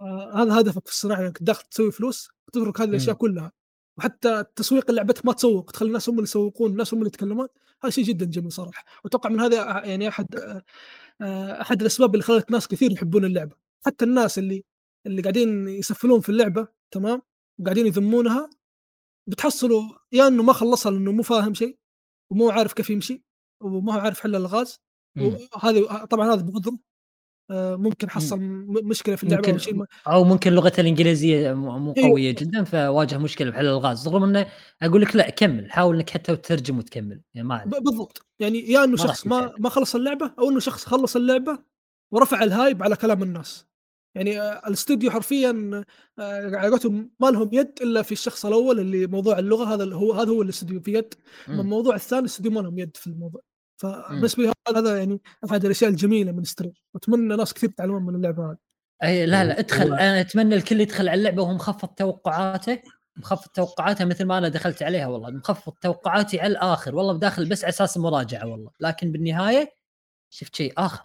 آه، هذا هدفك في الصناعة إنك داخل تسوي فلوس تترك هذه الأشياء. كلها وحتى تسويق لعبتك ما تسوق تخلي الناس هم اللي يسوقون الناس هم اللي يتكلمون. هذا شيء جدا جميل صراحة. وأتوقع من هذا يعني أحد آه، أحد الأسباب اللي خلت ناس كثير يحبون اللعبة. حتى الناس اللي اللي قاعدين يسفلون في اللعبة تمام؟ وقاعدين يذمونها بتحصلوا يا إنه ما خلصها لأنه مو فاهم شيء ومو عارف كيف يمشي وما هو عارف حل الغاز. وهذه طبعا هذا بقدره. ممكن حصل مشكلة في اللعبة أو ممكن شيء ما- أو ممكن لغته الإنجليزية مو أيوة. قوية جدا فواجه مشكلة بحل الغاز. رغم إنه أقول لك لا كمل حاول إنك حتى تترجم وتكمل يعني ما بالضبط. يعني يا إنه شخص ما. ما خلص اللعبة أو إنه شخص خلص اللعبة ورفع ال hype على كلام الناس. يعني آه، الاستوديو حرفيا آه، على ما لهم يد إلا في الشخص الأول اللي موضوع اللغة هذا هو هذا هو الاستوديو في يد. الموضوع الثاني الاستوديو ما لهم يد في الموضوع. فبالنسبه لي هذا يعني احد الأشياء الجميلة من Stray واتمنى ناس كثير يتعلمون من اللعبة هذه. أي لا لا ادخل. أنا أتمنى الكل يدخل على اللعبة وهو مخفض توقعاته مخفض توقعاته مثل ما أنا دخلت عليها والله. مخفض توقعاتي على الآخر. والله داخل بس على أساس المراجعة والله. لكن بالنهاية شفت شيء آخر.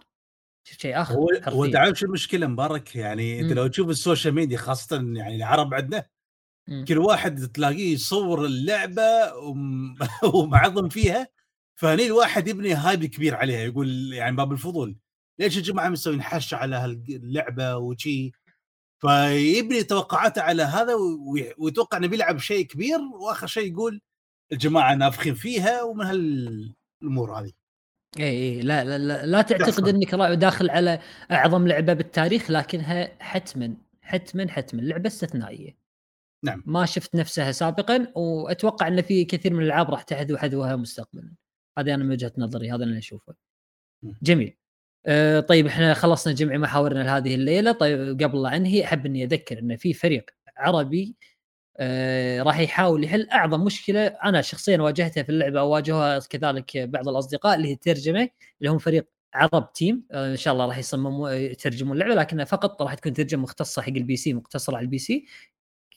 شفت شيء آخر هو هو حرفياً. انت عارف شو المشكلة مبارك؟ يعني أنت مم. لو تشوف ال social media خاصة يعني العرب عندنا مم. كل واحد تلاقيه يصور اللعبة وم- ومعظم فيها فهني الواحد يبني هايب كبير عليها يقول يعني باب الفضول. ليش يا جماعة مسوين حش على هاللعبه وشي؟ فيبني توقعاته على هذا وي- ويتوقع إنه بيلعب شيء كبير وآخر شيء يقول الجماعة نافخين فيها ومن هالأمور هذه. اي اي لا لا لا, لا تعتقد. إنك داخل على أعظم لعبة بالتاريخ لكنها حتما حتما حتما لعبة استثنائية. نعم. ما شفت نفسها سابقا وأتوقع إن في كثير من الألعاب راح تحذو حذوها مستقبلا. هذه أنا من وجهة نظري هذا اللي أشوفه. جميل. أه طيب إحنا خلصنا جمع محاورنا لهذه الليلة. طيب قبل لا أنهي أحب إني أذكر إن في فريق عربي آه، راح يحاول يحل أعظم مشكلة أنا شخصيا واجهتها في اللعبة أو واجهها كذلك بعض الأصدقاء اللي هي الترجمة اللي هم فريق Arab Team آه، إن شاء الله راح يصمموا يترجمون اللعبة لكنها فقط راح تكون ترجمة مختصة حق ال PC مقتصرة على ال PC.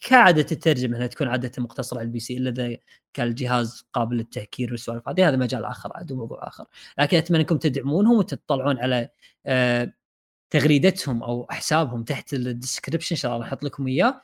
كعادة الترجمة إنها تكون عادة مقتصرة على ال PC إلا إذا كان الجهاز قابل للتهكير والسوالف هذه هذا مجال آخر عاد وموضوع آخر. لكن أتمنى أنكم تدعمونهم وتطلعون على آه، تغريدتهم أو حسابهم تحت ال description إن شاء الله أحط لكم إياه.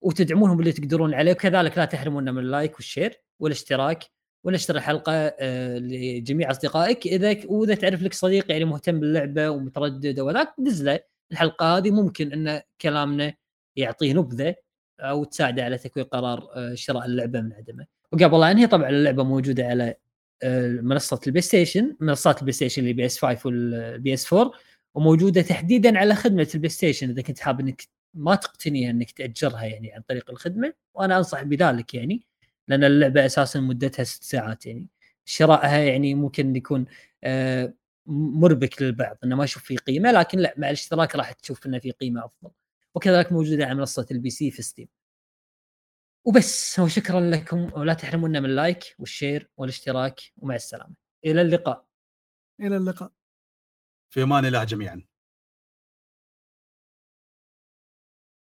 وتدعمونهم اللي تقدرون عليه وكذلك لا تحرمونا من ال like وال share والاشتراك ونشر الحلقة آه، لجميع أصدقائك. إذا وإذا تعرف لك صديق يعني مهتم باللعبة ومتردد وذاك دز له. الحلقة هذه ممكن إن كلامنا يعطيه نبذة أو تساعده على تكوين قرار آه، شراء اللعبة من عدمه. وقبل لا أنهي طبعا اللعبة موجودة على آه، منصة ال PlayStation منصات ال PlayStation اللي PS 5 وال PS 4 وموجودة تحديدا على خدمة ال PlayStation. إذا كنت حاب إنك ما تقتنيها إنك تأجرها يعني عن طريق الخدمة وأنا أنصح بذلك يعني لأن اللعبة أساسا مدتها ست ساعات يعني. شرائها يعني ممكن يكون آه، مربك للبعض إنه ما يشوف فيه قيمة لكن لا مع الاشتراك راح تشوف إنه في قيمة أفضل. وكذلك موجودة على منصة ال PC في Steam وبس وشكرا لكم ولا تحرمونا من ال like وال share والاشتراك ومع السلامة. إلى اللقاء. إلى اللقاء. في أمان الله جميعا.